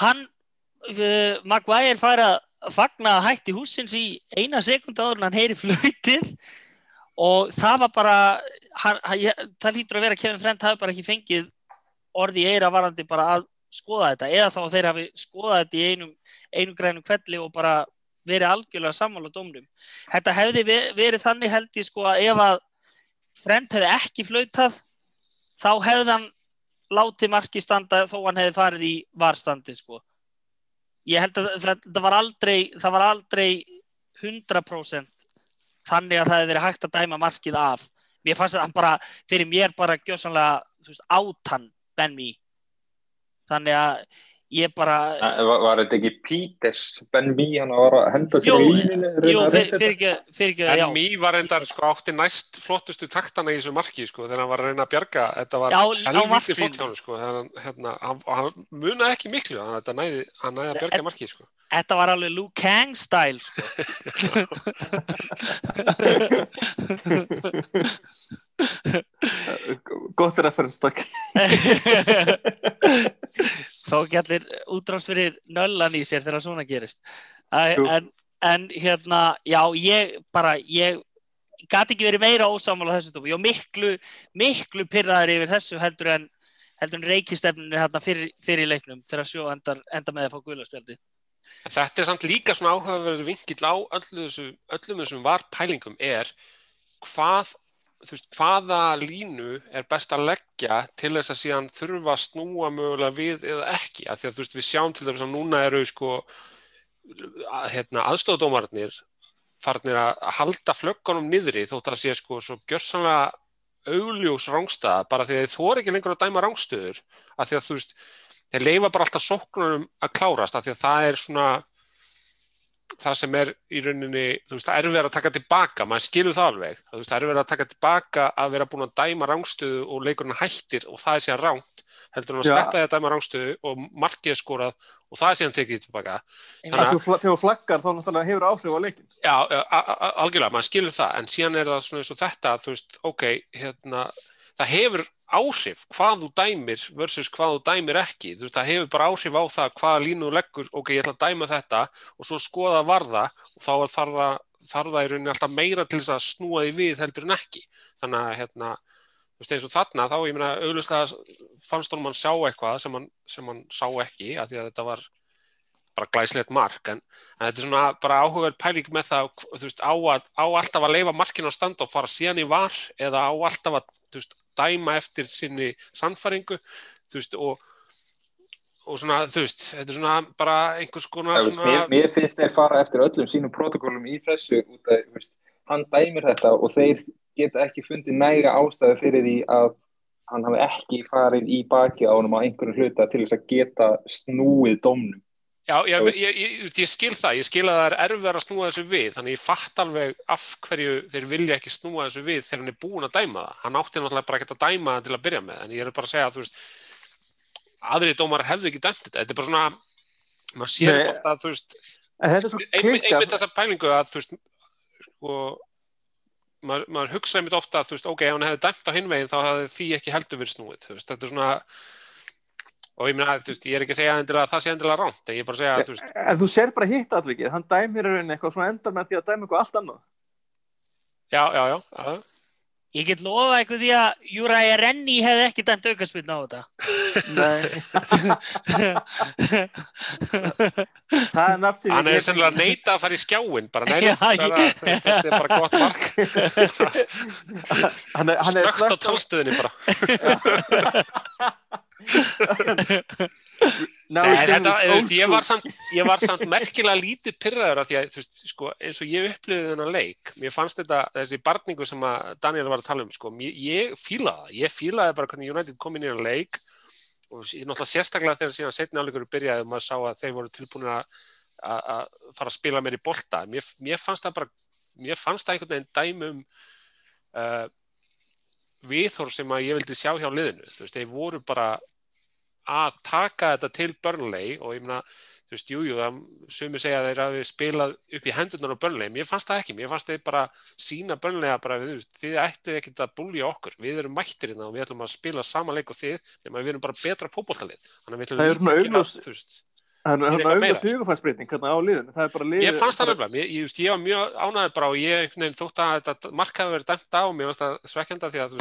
hann uh, Maguire fær að fagna hætti húsins í eina sekund áður en hann heyri flöytir og það var bara hann, hann, ég, það lítur að vera Kevin Friend hafi bara ekki fengið orði eira varandi bara að skoða þetta. Eða þá þeir hafi skoðað þetta í einum, einum grænum kvelli og bara verið algjörlega sammála dómnum. Þetta hefði ve- verið þannig held ég sko að ef að Friend hefði ekki flautað þá hefði hann látið marki standa þó hann hefði farið í varstandi sko. Ég held að það, var aldrei það var aldrei 100% þannig að það hefði verið hægt að dæma markið af. Mér fannst að hann bara fyrir mér bara gjössanlega þú veist, átan Ben Mee. Þannig að ég bara Var, var þetta ekki Peters, Ben Mee, hann var að henda sér Jú, á líninu? reyna Jú, að fyrir, reyna fyrir ekki, fyrir ekki, En já. Mí var endar sko átti næst flottustu taktana í þessu marki sko þegar hann var að reyna að bjarga þetta var marklínu. flott hjá hann sko hann, hérna, hann, hann munaði ekki miklu hann, þetta næði, hann næði að bjarga marki sko Þetta var alveg Luke Kang style sko. Gott referens, takk Þó gætlir útráðs fyrir nöllan í sér þegar svona gerist. En, en hérna já, ég bara ég gæti ekki verið meira ósámála þessu tómi, ég var miklu miklu pyrraður yfir þessu heldur en heldur en reykistefninu hérna fyrir, fyrir leiknum þegar sjó endar, endar með að fá guðlaspjaldi En þetta er samt líka svona áhugaverður vinkill á öllu þessu, öllum þessum varpælingum er hvað, þú veist, hvaða línu er best að leggja til þess að síðan þurfa að snúa mögulega við eða ekki. Af því að þú veist, við sjáum til dæmis að núna eru sko að, hérna, aðstofdómarnir farnir að halda flöggunum niðri þótt að sé sko svo gjörsanlega augljós rángstæða bara því að þeir þóra ekki lengur að dæma rángstöður af því að þú veist þeir leifa bara alltaf sóknunum að klárast af því að það er svona það sem er í rauninni þú veist, það er verið að taka tilbaka, maður skilur það alveg. Þú veist, það er verið að taka tilbaka að vera búin að dæma rángstöðu og leikurinn hættir og það er síðan ránt, heldur hann að sleppa því að dæma rángstöðu og markið er skorað og það er síðan tekið tilbaka. Þegar þú- flaggar þá náttúrulega hefur áhrif á leikin Já, algjörlega, maður skilur það en síðan er það svona eins og þetta þú veist, ok, hérna það hefur áhrif hvað þú dæmir versus hvað þú dæmir ekki. Þú veist, það hefur bara áhrif á það hvaða línu þú leggur, ok, ég ætla að dæma þetta og svo skoða varða og þá þarf það, þarf það í rauninni alltaf meira til þess að snúa því við heldur en ekki. Þannig að, hérna, þú veist, eins og þarna þá, ég meina, auglustlega fannst honum hann sjá eitthvað sem hann, sem hann sá ekki, af því að þetta var bara glæslegt mark, en En þetta er svona bara áhugaverð pæling með það, þú veist, á, að, á alltaf að leifa markinu að standa og fara síðan í var eða á alltaf að, þú veist, dæma eftir sinni sannfæringu, þú veist, og, og svona, þú veist, þetta er svona bara einhvers konar svona, Mér, mér finnst þeir fara eftir öllum sínum protokólum í þessu út að þú veist, hann dæmir þetta og þeir geta ekki fundið næga ástæðu fyrir því að hann hafi ekki farið í baki á honum á einhverju hluta til þess að geta snúið dómnum. Já, ég, ég, ég, ég skil það, ég skil að það er erfið að snúa þessu við, þannig ég fatt alveg af hverju þeir vilja ekki snúa þessu við þegar hann er búin að dæma það. Hann átti náttúrulega bara ekki að dæma það til að byrja með, en ég er bara að segja að þú veist, aðri dómar hefðu ekki dæmt þetta. Þetta er bara svona, maður sér þetta ofta að þú veist, einmitt, þessa pælingu að þú veist, sko, maður, maður hugsa einmitt ofta að þú veist, ok, ef hann hefði dæmt á hinvegin þá hefði því ekki heldur verið snúið, þú veist, þetta er svona, og ég meina, þú veist, ég er ekki að segja að það sé endilega ránt, en ég er bara að segja að, þú veist, En þú ser bara hitt atvikið, hann dæmir eitthvað svona endar með því að dæma eitthvað allt annað. já, já, já, já. Ég get lofa eitthvað því að Júræja Renni hefði ekki dæmt aukarspilna á þetta. Nei, er Hann ég er sennilega að neita að fara í skjáin bara nei, Já, það er að, ég- þú veist, þetta er bara gott mark hann er, hann er slögt á tálstöðinni bara Nei, þetta, veist, ég, var samt, ég var samt merkilega lítið pyrraður af því að veist, sko, eins og ég upplifði þennan leik mér fannst þetta, þessi barningu sem að Daniel var að tala um, sko, mér, ég fílaði ég fílaði bara hvernig United kom inn í þennan leik og ég náttúrulega sérstaklega þegar síðan setni áleikur byrjaði og maður sá að þeir voru tilbúin að fara að spila meir í bolta. Mér, mér fannst það bara mér fannst það einhvern veginn dæmum uh, viðhorf sem að ég vildi sjá hjá liðinu þú veist, þeir voru bara að taka þetta til Burnley og ég meina, þú veist, jújú, sumi segja að þeir hafi spilað upp í hendurnar á Burnley, mér fannst það ekki, mér fannst þeir bara sína Burnley að bara, þú veist, þið ættið ekkert að búlja okkur, við erum mættir hérna og við ætlum að spila sama leik og þið, nema við erum bara betra fótboltalið, þannig að við ætlum svona líka að Það er auðvitað sko. hugafærsbreyting hérna á liðinu. Það er bara liðið. Ég fannst það nefnilega, ég, ég, ég var mjög ánæður bara og ég þótt að þetta mark hafi verið dæmt á og mér fannst það svekkjanda því að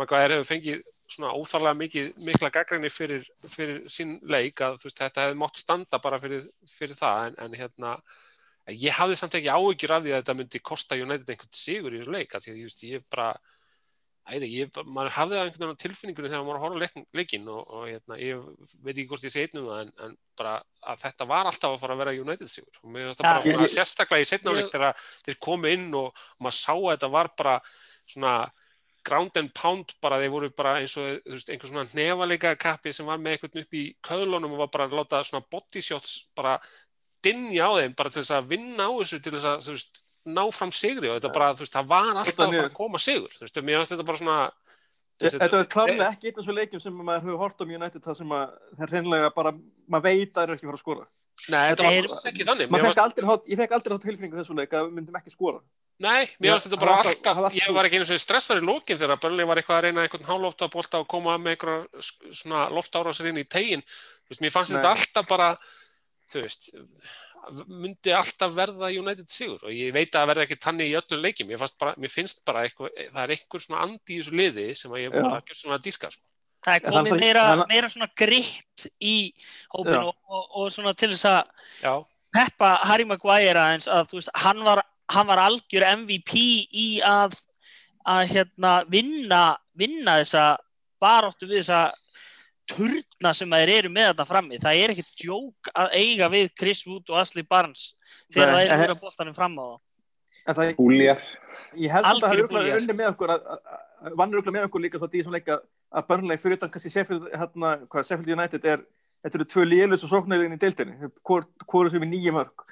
maður hefur fengið svona óþarlega mikið, mikla gaggrinni fyrir, fyrir sín leik að veist, þetta hefði mátt standa bara fyrir, fyrir það en, en hérna, ég hafði samt ekki áhyggjur af því að þetta myndi kosta United einhvern sigur í þessu leik að því að ég bara Æði, ég, maður hafði það einhvern veginn á tilfinningunni þegar maður á leik, leikinn og, og hérna, ég veit ekki hvort ég sé einnum en, en bara að þetta var alltaf að fara að vera United sigur. Og mér finnst Ja, bara ég- sérstaklega í setnáleik þegar þeir komu inn og, maður sá að þetta var bara svona ground and pound bara þeir voru bara eins og veist, einhver svona nefaleika kappi sem var með einhvern upp í köðlunum og var bara að láta svona body shots bara dinja á þeim bara til þess að vinna á þessu til þess að þú veist ná fram sigri og þetta bara, þú veist, það var alltaf að fara að koma sigur, þú veist, mér finnst þetta bara svona veist, Þetta var klárlega ekki einn af svo leikjum sem maður hefur hort á United það sem að það er hreinlega bara, maður veit að það er ekki að fara að skora. Nei, þetta var alls ekki þannig. Ég fekk aldrei þá tilfinningu þessu leik að við myndum ekki skora. Nei, mér finnst þetta bara alltaf- ég var ekki einu svona stressar í lókin þegar Börli var eitthvað að reyna einhvern hálófta bólta og koma með einhverja loftárásir inn í tegin, þú veist, mér fannst þetta alltaf bara, þú veist, myndi alltaf verða United sigur og ég veit að það verða ekki tannig í öllum leikjum, mér, bara, mér finnst bara eitthvað, það er einhver svona andi í þessu liði sem að ég bara ekki svona að dýrka, sko. Það er komið meira, meira svona gritt í hópinu og, og, og svona til þess að peppa Harry Maguire aðeins að þú veist, hann var, hann var algjör MVP í að, að hérna, vinna, vinna þessa baróttu við þessa turna sem þeir eru með þetta frammi. Það er ekkert djók að eiga við Chris Wood og Ashley Barnes þegar Nei, það er en- að boltanum fram á það. En það, Búljar. ég held að það hefur búljar. unni með okkur vannur okkur með okkur líka þá því svona leika að Burnley fyrir utan kannski Sheffield, hérna, hvað, Sheffield United er þetta eru tvö lélus og sóknarlegin í deildinni hvor, hvor sem er nýja mörg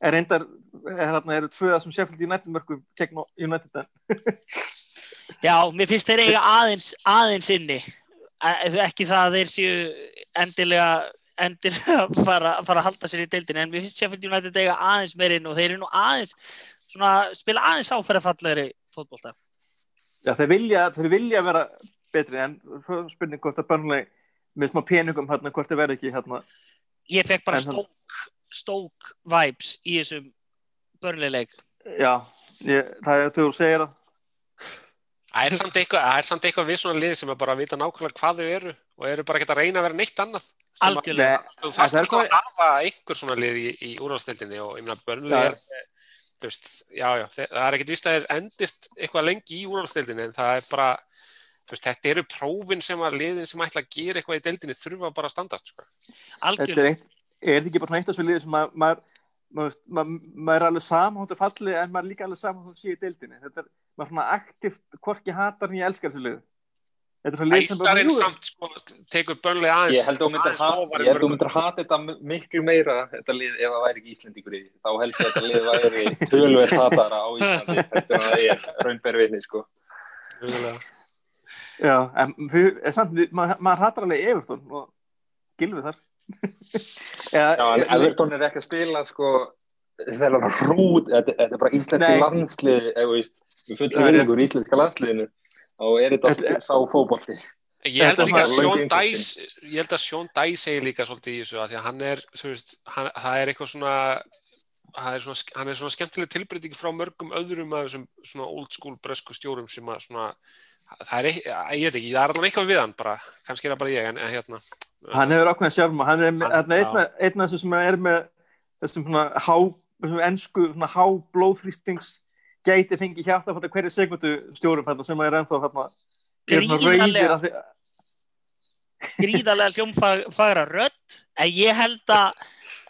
er reyndar, er, hérna, eru tvö sem Sheffield United mörgum gegn United en Já, mér finnst þeir eiga aðeins, aðeins inni. Ekki það að þeir séu endilega, endilega fara, fara að halda sér í deildinni, en mér finnst Sheffield United eiga aðeins meir inn og þeir eru nú aðeins, svona, spila aðeins áferðafallegri fótbolta. Já, þeir vilja, þeir vilja vera betri en spurning hvort að Burnley með smá peningum hérna, hvort þeir verði ekki hérna. Ég fekk bara stók, stók vibes í þessum börnleik. Já, ég, það er þau segir að það er samt eitthvað, það er samt eitthvað við svona lið sem er bara að vita nákvæmlega hvað þau eru og eru bara ekki að reyna að vera neitt annað. Algjörlega. Þú það er sko að hvað- hafa einhver svona lið í, í úrvalstildinni og ég meina börnlega er þú veist, já, já, það er ekkert vist að þeir endist eitthvað lengi í úrvalstildinni en það er bara, þú veist, þetta eru prófin sem að liðin sem ætla að gera eitthvað í deildinni þurfa bara að standast, sko. Algjörlega. er er þetta ekki bara svona eitt af svo liði sem maður, maður, maður, maður, er alveg sama hóttu falli en maður er líka alveg sama hóttu sé í deildinni. Þetta er, maður er svona aktivt hvorki hatar en ég elskar þessu liði. Þetta er svo lið sem bara Æsarinn jú, samt sko, tekur börnlega aðeins Ég held að þú myndir hata þetta miklu meira þetta lið ef það væri ekki Íslendingur í þá held ég að þetta lið væri tölverð hatara á Íslandi það er raunber vinni sko. Já, en en samt, maður, hattar alveg Evertón og gilfið þar. Já, en Everton er ekki að spila sko þetta er bara hrút þetta, er bara íslenski landslið við fullum Það í íslenska landsliðinu og er þetta sá fótbolti. Ég held líka að löngu Dice ég held að Sean Dice segir líka svolítið í þessu að því að hann er, þú veist, hann, það er eitthvað svona það er svona, hann er svona skemmtileg tilbreyting frá mörgum öðrum af þessum svona old school bresku stjórum sem að svona það er, ekki- ég veit ekki, það er alveg eitthvað við hann bara, kannski er það bara ég en, en hérna. Hann hefur ákveðin sjálfum og hann er Hann- hann, einn, af- einn af þessum sem er með þessum svona há, þessum ennsku svona há blóðþrýstings gæti fengið hjarta fyrir hverju sekundu stjórum hérna, sem er ennþá hérna, er Gríðarlega. af því, gríðarlega hljómfagra rödd en ég held að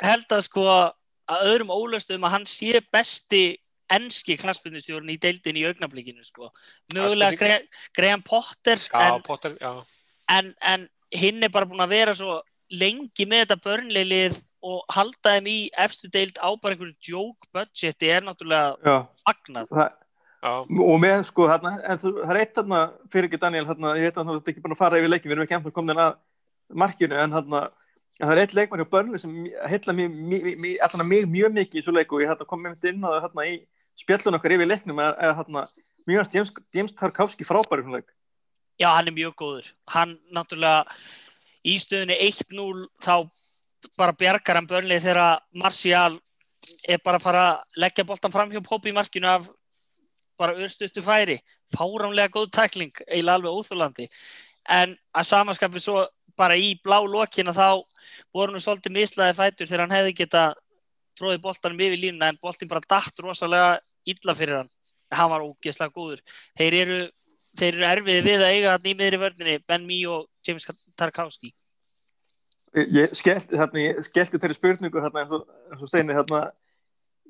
held að sko að öðrum ólöstum að hann sé besti enski knastbyrnustjórn í deildin í augnablikinu sko. mögulega. Gre Graham Potter já, en, Potter, já, en, en hinn er bara búin að vera svo lengi með þetta börnleilið og halda þeim í efstu deild á bara einhverju joke budgeti er náttúrulega já, og með sko en þú, það er eitt hérna fyrir ekki Daniel hérna, ég heit að þú ert ekki búin að fara yfir leikin, við erum ekki ennþá komin að markinu en hérna en það er eitt leikmann hjá börnum sem að mig mjög mikið í svo leiku og ég kom með mitt inn á það hérna í spjallun okkar yfir leiknum eða, eða hérna, mjög hans James, James Tarkovski frábæri svona leik Já, hann er mjög góður. Hann náttúrulega í stöðunni 1-0 þá bara bjargar hann börnlið þegar Martial er bara að fara að leggja boltan fram hjá Poppi í markinu af bara örstuttu færi. Fáránlega góð tækling, eiginlega alveg óþúlandi. En að samaskapi svo bara í blá lokina þá voru nú svolítið mislaði fætur þegar hann hefði geta tróðið boltanum yfir línuna en boltin bara datt rosalega illa fyrir hann. Hann var ógeðslega góður. Þeir eru þeir eru erfiði við að eiga hann í miðri vörninni Ben Mee og James Tarkowski. Ég, skellti ég skellti þeirri spurningu hérna eins og, eins og steini hérna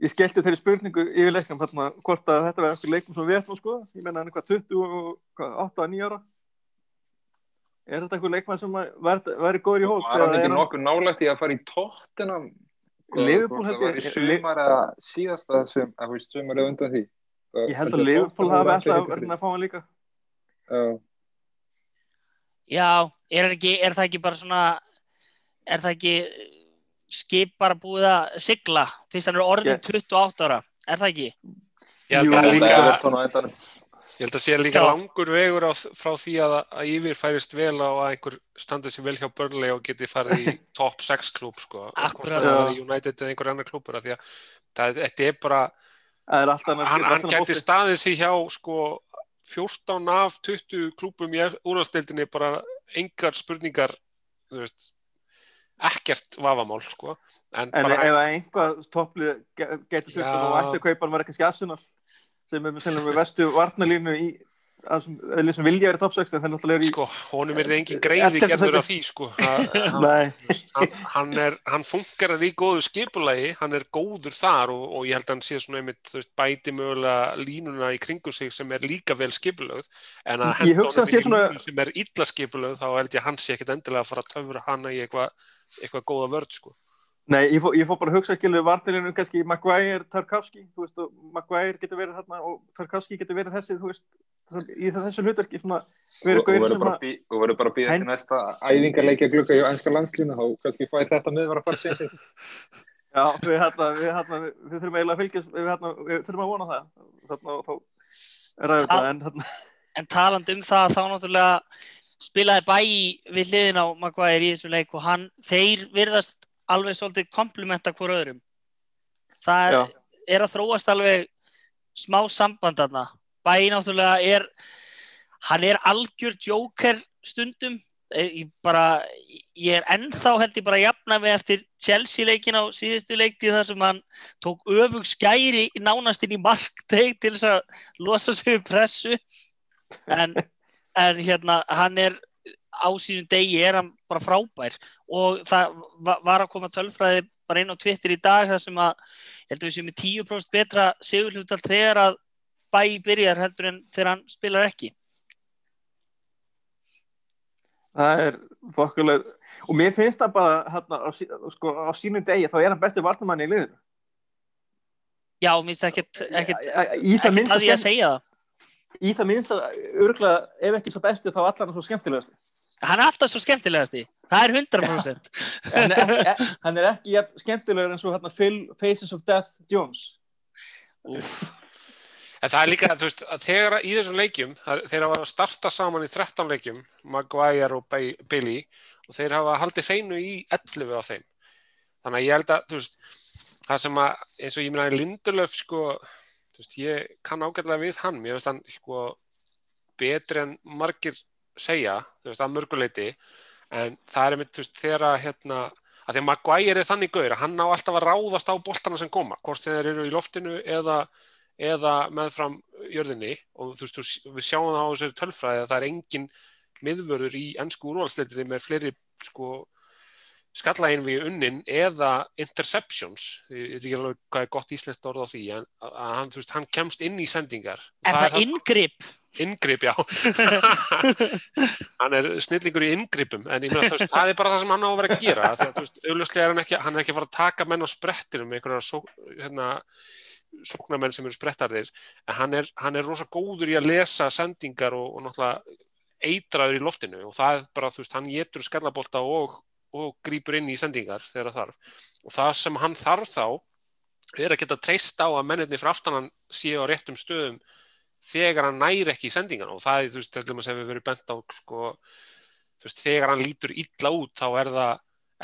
ég skellti þeirri spurningu yfir leiknum hérna hvort að þetta verði eitthvað leikum sem við ætlum sko ég menna hann eitthvað 20 og hvað, 8 að 9 ára? Er þetta eitthvað leikmann sem verði góður í hóp? Var hann eða ekki nokkuð nálægt í að fara í tóttina Liverpool held það var ég- í sumar síðasta að veist sumar eða undan því ég held að Liverpool hafi alltaf verið að fá hann líka Já. Já, er, það ekki, er það ekki bara svona er það ekki skip bara búið að sigla fyrst hann er orðin 28 ára er það ekki? ég held Jú, að þetta líka. Ég held að sé líka Já. langur vegur á, frá því að, að yfir færist vel á að einhver standi sér vel hjá Burnley og geti farið í top 6 klúb sko. Og hvort Akkurat. það í United eða einhver annar klúbur af því að það, þetta er bara er hann, hann geti staðið sér hjá sko 14 af 20 klúbum í úrvalstildinni bara engar spurningar þú veist ekkert vafamál sko en, en bara, ef einhvað topplið getur að nú ætti að kaupa hann var kannski Arsenal sem er er með vestu varnalínu í að eða sem vilja verið top 6 en það er í sko, honum er það engin greiði gerður af því sko. að, hann, hann, er, hann funkar í góðu skipulagi, hann er góður þar og, og ég held að hann sé svona einmitt veist, bæti mögulega línuna í kringum sig sem er líka vel skipulögð en að henda honum að í svona- línu sem er illa skipulögð þá held ég að hann sé ekkit endilega að fara að töfra hana í eitthvað eitthva góða vörð sko Nei, ég fór, ég fór bara að hugsa skilur varnalínu kannski Maguire, Tarkovski þú veist, og Maguire getur verið þarna og Tarkovski getur verið þessi, þú veist í þessu hlutverki svona verið og gauður verður sem bara, að bí, og verður bara að býða til næsta æfingarleikja glugga í ænska landslínu þá kannski fæði þetta með var að fara sér Já, við, hérna, við, hérna, við, við þurfum eiginlega að fylgjast við, hérna, við þurfum að vona það. Þarna, og þá ræðum Ta- það en hérna, En taland um það þá náttúrulega spilaði bæ við hliðin á Maguire í þessu leik og hann, þeir virðast alveg svolítið komplimenta hver öðrum. Það já, er, er að þróast alveg smá samband þarna. Bæ náttúrulega er, hann er algjör joker stundum. Ég, bara, ég er ennþá held ég bara jafna mig eftir Chelsea leikin á síðustu leikti þar sem hann tók öfug skæri nánast inn í markteg til þess að losa sig við pressu en, en hérna hann er á sínum degi er hann bara frábær og það va- var að koma tölfræði bara inn á Twitter í dag þar sem að ég held að við séum með 10% betra sigurhlutall þegar að bæ byrjar heldur en þegar hann spilar ekki það er fokkuleg og mér finnst það bara hérna, á, sko, á sínum degi þá er hann besti varnamann í liðinu Já, minnst ekkert, ekkert, í það ekkert minnsta að ég að segja það. í það minnsta örglega, ef ekki svo besti þá allan svo skemmtilegasti Hann er alltaf svo skemmtilegasti. Það er 100%. en e, e, hann er ekki skemmtilegur eins og hérna, Phil Faces of Death Jones En það er líka, þú veist, að þegar í þessum leikjum, þeir hafa starta saman í 13 leikjum, Maguire og Bailey, og þeir hafa haldið hreinu í 11 á þeim. Þannig að ég held að, þú veist, það sem að, eins og ég minna Lindelöf, sko, þú veist, ég kann ágætlega við hann, mér veist hann, sko, betri en margir segja, þú veist, að mörguleiti, en það er einmitt, þú veist, þegar að, hérna, að því að Maguire er þannig gaur, að hann á alltaf að ráðast á boltana sem koma, hvort þeir eru í loftinu eða eða meðfram jörðinni og þú veist, við sjáum það á þessari tölfræði að það er engin miðvörður í ennsku úrvalsleitinni með fleiri sko skallægin við unnin eða interceptions, ég veit ekki alveg hvað er gott íslenskt orð á því, en hann, veist, hann kemst inn í sendingar. Er það inngrip? Inngrip, já. hann er snillingur í inngripum, en ég meina, veist, það er bara það sem hann á að vera að gera, að, þú veist, auðvitað er hann ekki, hann er ekki að fara að taka menn á sprettinum einhverja só, hérna, sóknarmenn sem eru sprettarðir, en hann er, hann er rosa góður í að lesa sendingar og, og náttúrulega eitraður í loftinu og það er bara, þú veist, hann getur skallabólta og, og grýpur inn í sendingar þegar það þarf og það sem hann þarf þá er að geta treyst á að mennirni frá aftan hann séu á réttum stöðum þegar hann næri ekki í sendingan og það er, þú veist, til dæmis hefur verið bent á sko, þú veist, þegar hann lítur illa út þá er það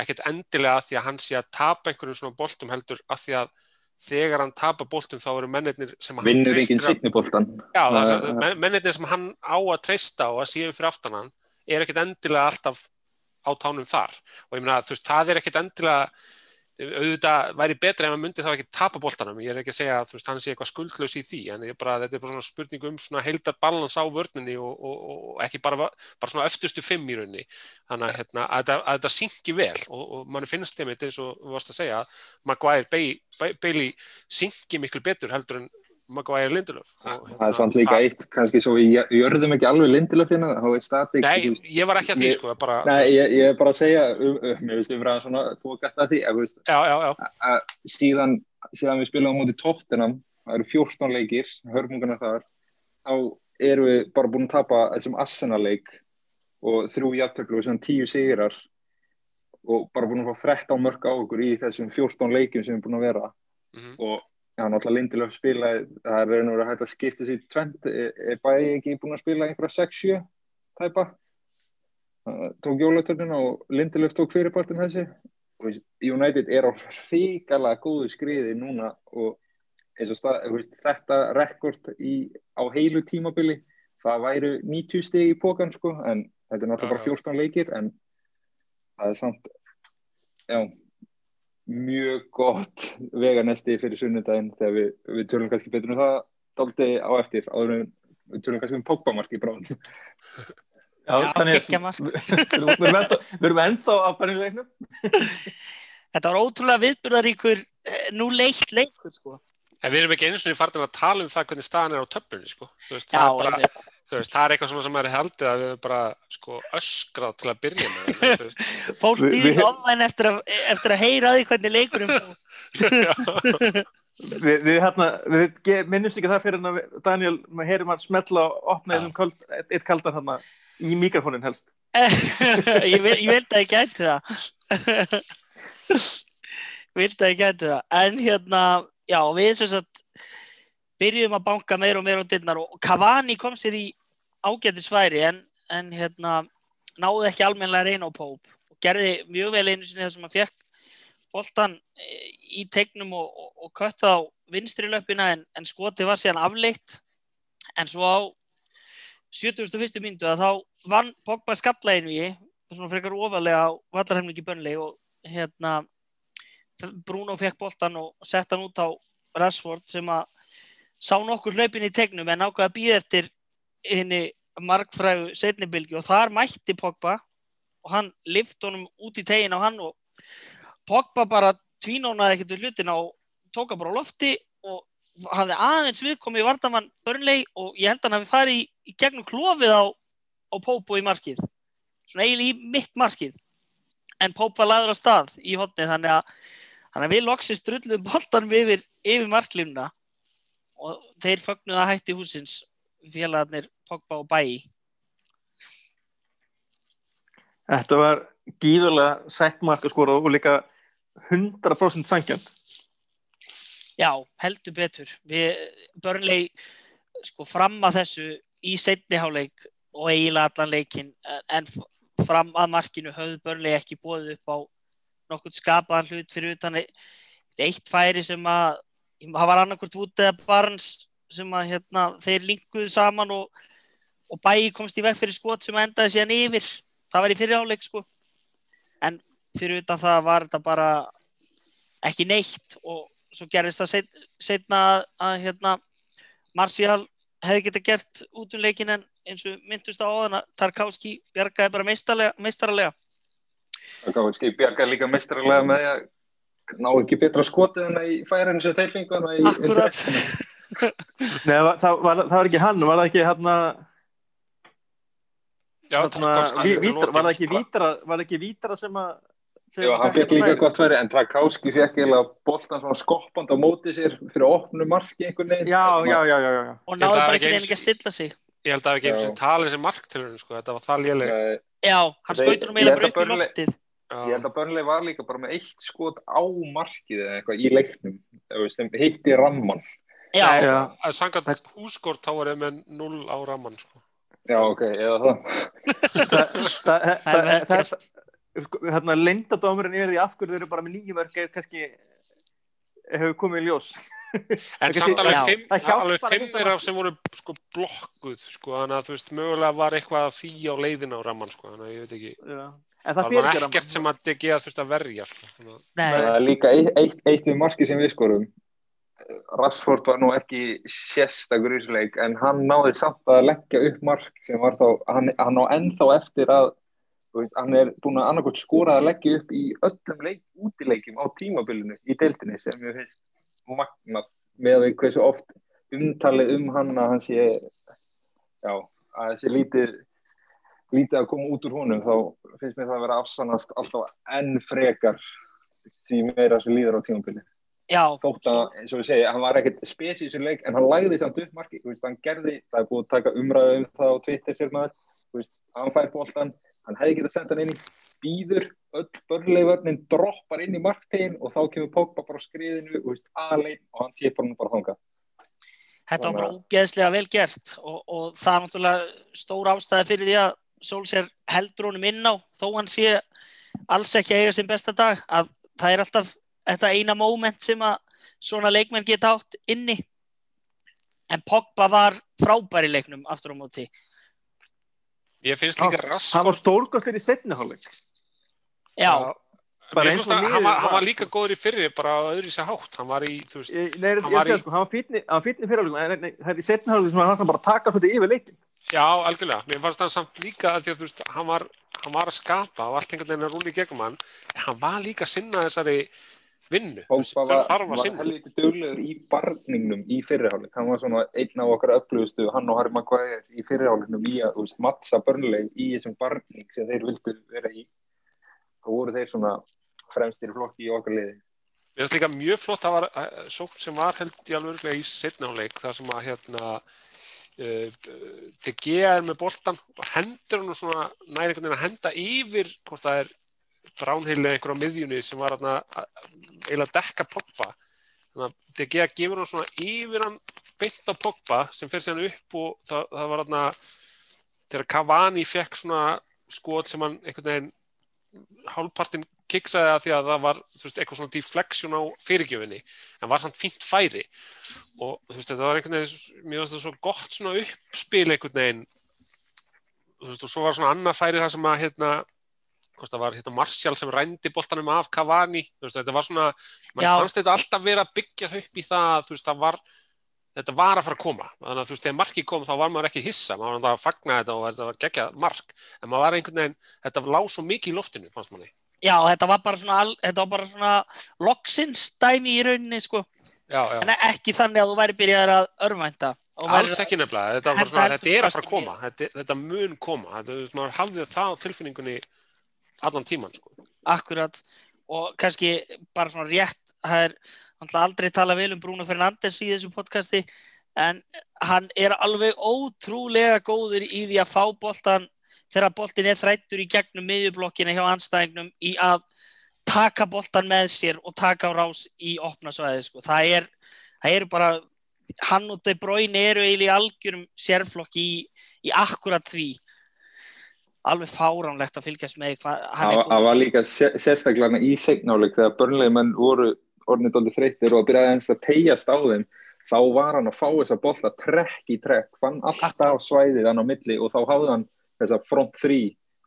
ekkert endilega að því að hann sé að tapa einhverjum svona boltum heldur að því að þegar hann tapa boltum þá eru mennirnir sem hann Vinnur enginn á- signiboltan. Já, það, men- mennirnir sem hann á að treysta á að séu fyrir aftan hann er ekkert endilega alltaf á tánum þar og ég meina, þú veist, það er ekkert endilega auðvitað væri betra ef hann myndi þá ekki tapa boltanum, ég er ekki að segja að hann sé eitthvað skuldlaus í því, en bara, þetta er bara svona spurning um svona heildar balans á vörninni og, og, og ekki bara, bara svona öftustu fimm í rauninni, þannig að, hérna, að, þetta, að þetta syngi vel og, og mann finnst þeim eins og þú varst að segja, Maguire Bay, Bay, Bailey syngi miklu betur heldur en Maguire Lindelöf Það er samt líka eitt, kannski svo við jörðum ekki alveg er statik. Nei, þú veist. ég var ekki að því Ég- sko, bara, Nei, ég, ég er bara að segja, um, um, mér við vera svona þókast að því, að, þú veist, já, já, já, að síðan, síðan við spilum á móti tóttinam, það eru 14 leikir, hörmungunar þar, þá erum við bara búin að tapa þessum Arsenal-leik og þrjú jafntöklu og svona 10 sigrar og bara búin að fá 13 mörg á okkur í þessum 14 leikjum sem við erum búin að vera mhm, og já, náttúrulega Lindelöf spilaði, það er raun og verið hægt að skipta sér tvent, er, er bæði ekki búin að spila einhverja 6-7 tæpa. Tók jólatörnina og Lindelöf tók fyrirpartin þessi United er á hrikalega góðu skriði núna og stað, veist, þetta rekord í, á heilu tímabili það væru 90 stig í pókan sko, en þetta er náttúrulega bara 14 leikir en það er samt já, mjög gott veganesti fyrir sunnudaginn þegar við, við tölum kannski betur um það daldi á eftir áður en við tölum kannski um Pogba-marki bráðum Já, Já, þannig mark. við við erum ennþá, á bærinleiknum Þetta var ótrúlega viðburðaríkur eh, nú leitt leikur sko. En við erum ekki einu svona farin að tala um það hvernig staðan er á töflunni sko, veist, Já, það er bara, veist, það er eitthvað svona sem er haldið að við erum bara, sko, öskrað til að byrja með, veist, fólk Við- býði við- ofvæn eftir, að- eftir að heyra því hvernig leikurum. Við, við, hérna, við minnumst ekki það fyrir en að við- Daniel, maður heyrum hann smetla og opna Já. einum köld, eitt, eitt kaldan hérna í mikrofónin helst. ég, vil, ég vildi að ég gæti það vildi að ég gæti það en hérna, já, við sem sagt byrjuðum að banka meira og meira á dyrnar og Cavani kom sér í ágættisfæri en, en hérna náði ekki almennilega reyna á Póp og gerði mjög vel einu sinni þar sem hann fekk boltan eh, í tegnum og, og, og kött á vinstri löppina en, en skoti var síðan afleitt en svo á 71. myndu að þá vann Pogba skallægin við svona frekar ofalega á vallarheimlingi bönni og hérna Bruno fekk boltan og sett hann út á Rashford sem að sá nokkur hlaupin í tegnum en ákvaða að býða eftir henni margfrægu setnibilgi og þar mætti Pogba og hann lift honum út í tegin á hann og Pogba bara tvínónaði ekkert við hlutina og tók hann bara á lofti og hafði aðeins viðkomið í vardamann börnlegi og ég held að hann hafi farið í, í gegnum klofið á, á Pópo í markið. Svona eiginlega í mitt markið. En Pope var lagður á stað í hotni þannig að, þannig að við loksist drulluðum boltanum yfir, yfir marklínuna og þeir fögnuðu að hætti húsins félagarnir Pogba og Bæi Þetta var gífurlega sætt marka skora og líka 100% sangjönd. Já, heldur betur. Við börnlegi sko fram að þessu í setniháleik og eiginlega allan leikin en fram að markinu höfðu börnlegi ekki bóðið upp á nokkur skapaðan hlut fyrir utan eitt færi sem að það var annarkurt út eða barns sem að hérna, þeir linkuðu saman og, og bæi komst í veg fyrir skot sem endaði síðan yfir. Það var í fyrirháleik sko. En fyrir utan það var þetta bara ekki neitt og svo gerist það set, setna að hérna Marcial hefði geta gert út um leikin en eins og myndust á áðan að Tarkovski bjargaði bara meistaralega Tarkovski bjargaði líka meistaralega með að ná ekki betra skotið en í færinu sem þeir fengu Akkurat. Nei, það, það, var, það var ekki hann, var það ekki hann að Já, vítra, var það ekki vítra var það ekki vítra sem að Já, hann fekk líka gott verið en Tarkovski fekk eða boltan svona skoppand á móti sér fyrir opnu marki einhvern veginn. Já, já, já, já, já. og náðu bara einhvern veginn ekki að stilla sig. Ég held að það ekki eins og talið sem marktilurinn sko, þetta var það léleg Já, hann skautur um eiginlega bara upp í loftið. Ég held að Burnley var líka bara með eitt skot á markið eða eitthvað í leiknum. Sem heitti Ramman Já, já. að sangat húskort þá var ég með 0 á Ramman sko. Já, ok, eða það. Það er hérna lendadómurinn er því af hverju þau eru bara með nýjum örk eða kannski hefur komið í ljós En samt alveg fimm, alveg fimm er af sem voru sko blokkuð sko, þannig að þú veist, mögulega var eitthvað því á leiðina á ramman sko, þannig að ég veit ekki. Já. En það var ekkert sem að DG að þurft að verja sko. Það er líka eitt, eitt, eitt við marki sem við skorum. Rashford var nú ekki sérstakur ísleik en hann náði samt að leggja upp mark sem var þá, hann, hann á ennþá eftir að veist, hann er búin að annarkot skora að leggja upp í öllum leik, útileikim á tímabilinu í deildinni sem ég finnst magnað með að við hversu oft umtalið um hann að hann sé já, að þessi lítið lítið að koma út úr honum þá finnst mér það að vera afsannast alltaf enn frekar því meira sem líður á tímabilinu Já, þótt að, eins og við segja, hann var ekkert spesið í þessu leik, en hann lagði samt upp marki, veist, hann gerði, það er búið að taka umræðu um það á Twitter sér maður, veist, hann fær bóltan, hann hefði getað sendt hann inn býður, öll börnleiförnin droppar inn í marktegin og þá kemur Pogba bara skriðinu, veist, aðlein og hann tipar hann bara þanga. Þetta var bara ógeðslega vel gert og, og það er náttúrulega stór ástæði fyrir því að Solskjær heldur honum inn á, þó hann sé alls ekki eiga sem besta dag, að það er alltaf þetta eina móment sem að svona leikmenn geta átt inni. En Pogba var frábær í leiknum aftur á móti. Ég finnst líka rass Hann var stórgóðsleir í setniháleik Já, bara eins og að liðið hann var, hann var. var líka góður í fyrri bara á öðru sér hátt. Hann var í, þú veist Ég- Nei, ég Hann var sé í- sko, hann var hann var en nei, það er í setniháleik sem hann bara taka þetta yfir leikin Já, algjörlega, mér fannst hann samt líka að því að þú veist, hann var, hann var að skapa og allt einhvern veginn að rúli í gegnum hann en hann var líka að sinna þessari vinnu, sem var, þarf að var sinna. helviti duglegur í barningnum í fyrirháleik, hann var svona einn af okkar öflugustu, hann og Harry Maguire í fyrirháleiknum í að, mattsa börnleik í þessum barning sem þeir vildu vera í þá voru þeir svona fremstir flokki í okkar liði. Mér finnst líka mjög flott, það var uh, sókn sem var held í alveg í setnáleik þar sem að hérna uh, DG er með boltan og hendur hann svona næri einhvern veginn að henda yfir hvort það er bránheili einhver á miðjunni sem var hérna að- eiginlega að dekka Pogba. Þannig að DG gefur hann svona yfir hann beint á Pogba sem fer síðan upp og það, það var hérna þegar Cavani fekk svona skot sem hann einhvern veginn hálfpartinn kiksaði að því að það var veist, eitthvað svona deflection á fyrirgjöfinni en var samt fínt færi. Og þú veist, þetta var einhvern veginn finnst þetta svo gott svona uppspil einhvern veginn þú veist, og svo var svona annað færi það sem að hérna, hvort það var hérna Martial sem rændi boltanum af Cavani þú veist, þetta var svona, mann fannst þetta alltaf vera að byggja upp í það, að, þú veist, það var þetta var að fara að koma, þannig að þú veist, þegar markið kom þá var maður ekki hissa, maður var að fagna þetta og þetta var geggja mark, en maður var einhvern veginn þetta lág svo mikið í loftinu, fannst manni. Já, þetta var bara svona, þetta var bara svona loksins dæmi í rauninni sko. Já, já. en ekki þannig að þú væri byrjaðar að örvænta. Alls ekki nefnilega, þetta, Henda svona, þetta er að fara að koma, þetta, þetta mun koma, þetta, maður hafði það tilfinningunni allan tíman, sko. Akkurat. Og kannski bara svona rétt það er náttúrulega aldrei tala vel um Bruno Fernandes í þessu podcasti en hann er alveg ótrúlega góður í því að fá boltan þegar boltin er þrættur í gegnum miðjublokkina hjá anstæðingnum í að taka boltan með sér og taka á rás í opna svæði sko. það er það eru bara hann og De Bruyne eru eiginlega í algjörum sérflokk í, í akkurat því alveg fáránlegt að fylgjast með hann Það er var- líka sé- sérstaklega í seignáleik þegar börnlega menn voru orðnið dálítið þreyttir og byrjaði eins að tegjast á þeim þá var hann að fá þessa bolta trekk í trekk, fann alltaf svæðið hann á milli og þá hafði hann þessa front 3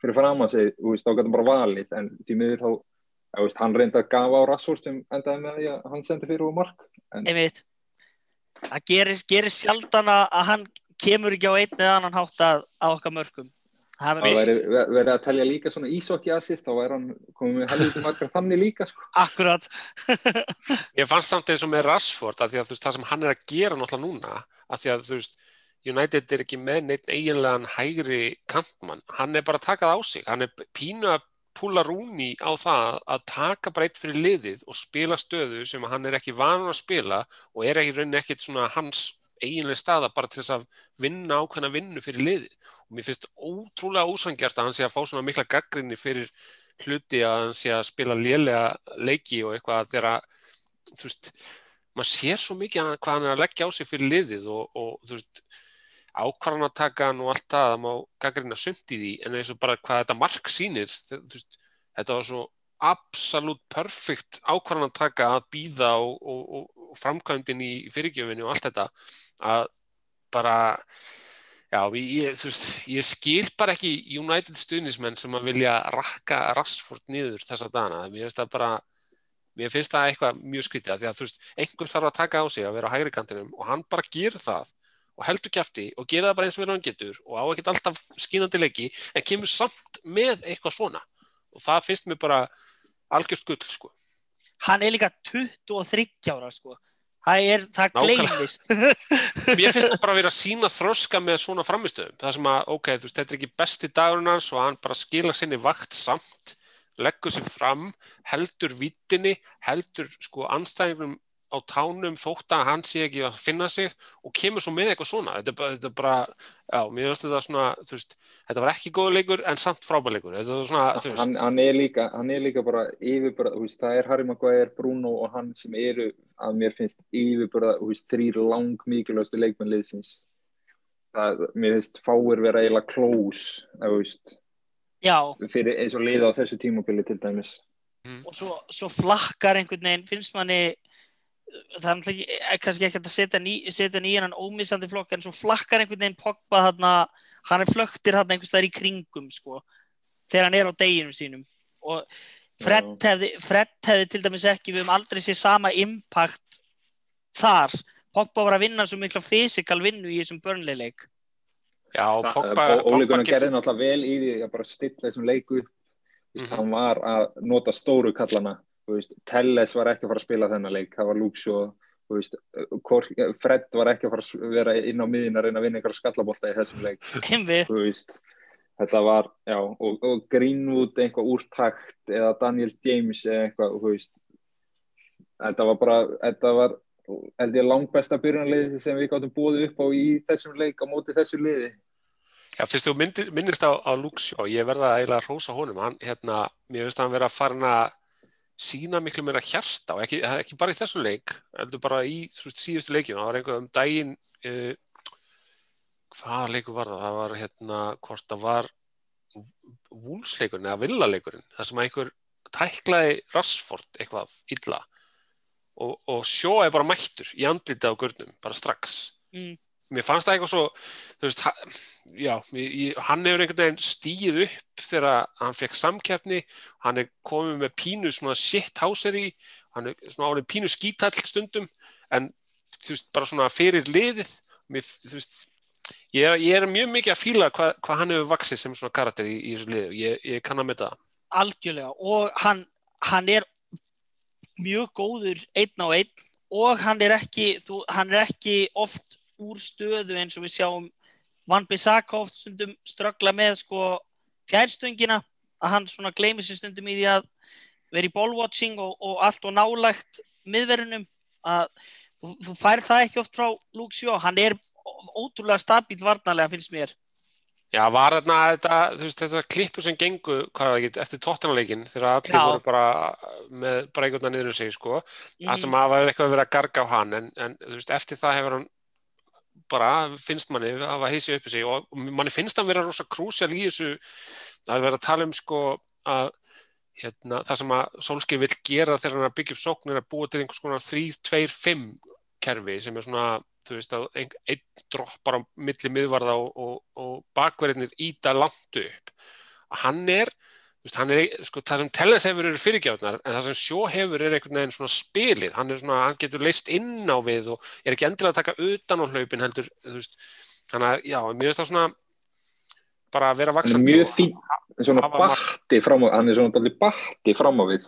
fyrir fram að þú veist, þá gæti hann bara valið en því miður þá veist, hann reyndi að gafa á Rassford sem endaði með því að hann sendi fyrir úr mark en einmitt. Það gerir, gerir sjaldan að að hann kemur ekki á einn eða annan hátt að, að okkar mörgum það væri verið að telja líka svona ísokki assist þá væri hann komið með helviti margar þannig líka sko. akkurat. Ég fannst samt eins og með Rashford að því að þú veist, það sem hann er að gera náttúrulega núna að því að þú veist, United er ekki með neitt eiginlegan hægri kantmann, hann er bara að taka það á sig, hann er pínu að púla rúni á það að taka bara eitt fyrir liðið og spila stöðu sem hann er ekki vanur að spila og er ekki rauninni ekkit svona hans eiginlega staða bara til þess að vinna ákveðna vinnu fyrir liðið og mér finnst ótrúlega ósangjart að hann sé að fá svona mikla gaggrinni fyrir hluti að hann sé að spila lélega leiki og eitthvað þegar þú veist, maður sér svo mikið hvað hann er að leggja á sig fyrir liðið og, og þú veist, ákvarðanatakan og allt það, það má gaggrina sumt í því en eins og bara hvað þetta mark sýnir þe- þú veist, þetta var svo absolutt perfect ákvarðanataka að býða og, og, og, framkvæmdin í fyrirgjöfinni og allt þetta að bara Já, ég, veist, ég skil bara ekki United stuðnismenn sem að vilja rakka Rashford niður þessa dana. Mér finnst það bara, mér finnst það eitthvað mjög skrítið af því að þú veist, einhver þarf að taka á sig að vera á hægri kantinum og hann bara gerir það og heldur kæfti og gerir það bara eins og vel hann getur og á ekkert alltaf skínandi leiki en kemur samt með eitthvað svona og það finnst mér bara algjört gull, sko. hann er líka 23 ára sko það er, það gleymist Mér finnst það bara að vera að sína þroska með svona framistöðum. Það sem að, ok, þú veist, þetta er ekki besti dagurinn hans og hann bara skila sinni vakt samt, leggur sér fram, heldur vittinni, heldur sko anstæðingum á tánum þótt að hann sé ekki að finna sig og kemur svo með eitthvað svona. Þetta er bara, þetta er bara já, mér finnst þetta svona, þú veist, þetta var ekki góð leikur en samt frábær leikur. Þetta var svona, þú veist. hann, hann, er líka, hann er líka bara yfirbörða, þú veist, það er Harry Maguire, Bruno og hann sem eru að mér finnst yfirbörða, þú veist, þrýr lang mikilvægstu leikmennliðsins það, mér finnst fáir vera eiginlega close, þú veist já, fyrir eins og liða á þessu tímabili til dæmis og svo, svo flakkar einhvern veginn finnst manni það er náttúrulega ekki- eh, kannski ekki að setja í, setja hann ómissandi flokk en svo flakkar einhvern veginn Pogba þarna hann er flöktir þarna einhvers staðar í kringum sko, þegar hann er á deginum sínum. Og Fred hefði, Fred hefði til dæmis ekki við höfum aldrei séð sama impact þar. Pogba var að vinna svo mikla fysikal vinnu í þessum börnleileik Já, Pogba, Ó- Ole Pogba Gunnar getur, gerði náttúrulega vel í því að bara stilla þessum leiku veist, Mhm. hann var að nota stóru kallana Telles var ekki að fara að spila þennan leik það var Kor- Fred var ekki að fara að vera inn á miðin að reyna að vinna einhverja skallabolta í þessum leik. Veist þetta var, já, og, og Greenwood eitthvað úrtakt eða Daniel James eða eitthvað, þú veist. Þetta var bara, þetta var held ég langbesta byrjunarliði sem við gáttum búið upp á í þessum leik á móti þessu liði. Já, fyrst þú myndir, minnist á, á Luxjó, ég verða eiginlega að rósa honum, hann, hérna, mér finnst að hann vera að farin að sína miklu meira hjarta og ekki, ekki bara í þessum leik, heldur bara í þú veist, síðustu leikjum, það var einhver um daginn, uh, hvaða leikur var það? Það var hérna, hvort það var vúlsleikurinn eða villaleikurinn, það sem einhver tæklaði Rassford eitthvað illa og, og sjó er bara mættur í andlita á gurnum, bara strax. Mm. Mér fannst það eitthvað svo, veist, já, hann hefur einhvern veginn stíð upp þegar hann fekk samkeppni, hann er komið með pínu svona shit háseri, hann er svona árið pínu skítall stundum, en þú veist, bara svona fyrir liðið, mér, veist, ég er, ég er mjög mikið að fíla hvað hva hann hefur vaksið sem svona karakter í, í þessu liðu, ég, ég kann að það. algjörlega. Og hann, hann er mjög góður einn á einn og hann er ekki, þú, hann er ekki oft úr stöðu eins og við sjáum Van Bissakov stundum ströggla með sko fjærstöngina að hann svona gleymir sér stundum í því að vera í ballwatching og, og allt og nálægt miðverðinum að þú, þú fær það ekki oft frá Luke Shaw, hann er ótrúlega stabíl varnarlega finnst mér Já, var þarna þetta, veist, þetta klippu sem gengu, ekki, eftir tóttanleikin þegar allir Já. voru bara með veginn niður um sig, sko Mhm. það sem að var eitthvað verið að garga á hann en, en veist, eftir það hefur hann bara, finnst manni, að hafa heisi uppi sig og manni finnst hann vera rosa krúsjál í þessu, það er verið að tala um sko að hérna, það sem að Solskjaer vill gera þegar hann að byggja upp sókn er að búa til einhvers konar 3-2-5 kerfi sem er svona, þú veist, að ein, einn droppar á milli miðvarða og, og, og bakverðinir íta langt upp. Hann er, hann er, sko, það sem Telles hefur eru fyrirgjafnar, en það sem Sjó hefur er einhvern veginn svona spilið, hann er svona, hann getur leist inn á við og er ekki endilega að taka utan á hlaupin heldur, þú veist, þannig að, já, mér finnst það svona bara að vera er vaksandi mjög fín svona batti fram á hann er svona batti fram á við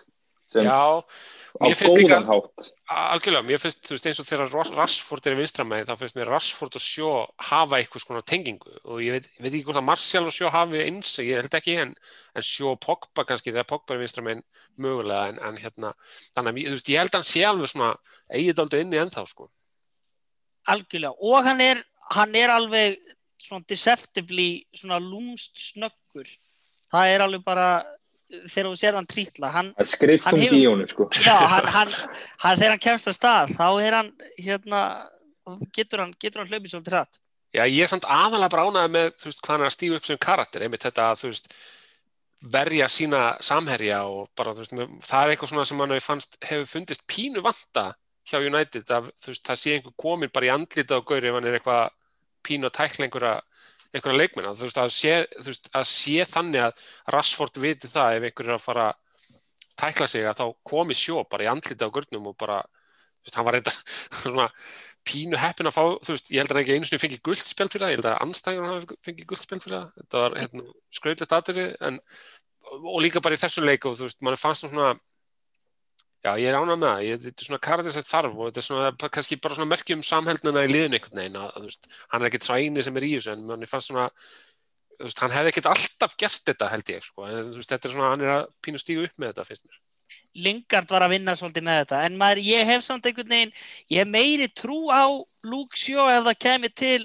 Já, á mér finnst líka- góðan hátt. Algjörlega, mér finnst, þú veist, eins og þegar Rashford er í vinstramæði, þá finnst mér Rashford og Sjó hafa eitthvað svona tengingu. Og ég veit, ég veit ekki hvort að Martial og Sjó hafi eins, ég held ekki en, en Sjó og Pogba kannski, þegar Pogba er í vinstramæðin mögulega, en, en hérna þannig að, ég- þú veist, ég held að hann sé alveg svona eigið aldrei inni ennþá, sko. Algjörlega og hann er, hann er alveg svona deceptively svona lúmst snöggur. Það er alveg bara þegar þú sér hann trítla hann, Hann um hefur- í honum sko. Já, hann, hann, hann þegar hann kemst að stað þá er hann hérna getur hann, getur hann hlaupið svolítið hratt. Já, ég er samt aðalega bránaði með, veist, hvað hann er að stífa upp sem karakter, einmitt þetta að, veist, verja sína samherja og bara, veist, með- það er eitthvað svona sem hann hefur, fannst, hefur fundist pínu vanta hjá United, að, það sé einhver komin bara í andlita á gauri ef hann er eitthvað pínu að tækla einhverja, einhverja leikmenn, þú veist, sé, þú veist, að sé þannig að Rashford viti það ef einhver er að fara að tækla sig að þá komi sjó bara í andlita á gaurnum og bara, þú veist, hann var reynda svona pínu heppin að fá, þú veist, ég held að ekki einu sinni fengið gullt spjald fyrir það, ég held að anstæður hann gullt spjald fyrir það, þetta var hérna, skrautlegt aðrið, en og líka bara í þessu leik og þú veist, mann fannst svona já, ég er ánað með það, ég, þetta er svona karakter sem þarf og þetta er svona, kannski bara svona merkjum samheldnuna í liðin einhvern veginn, að, að, veist, hann er ekkert svo eini sem er í þessu, en mann fannst svona veist, hann hefði ekkert alltaf gert þetta held ég, sko, en veist, þetta er svona, hann er að pínu stígu upp með þetta, finnst mér. Lingard var að vinna svolítið með þetta en maður, ég hef samt einhvern veginn ég hef meiri trú á Luke Shaw ef það kemur til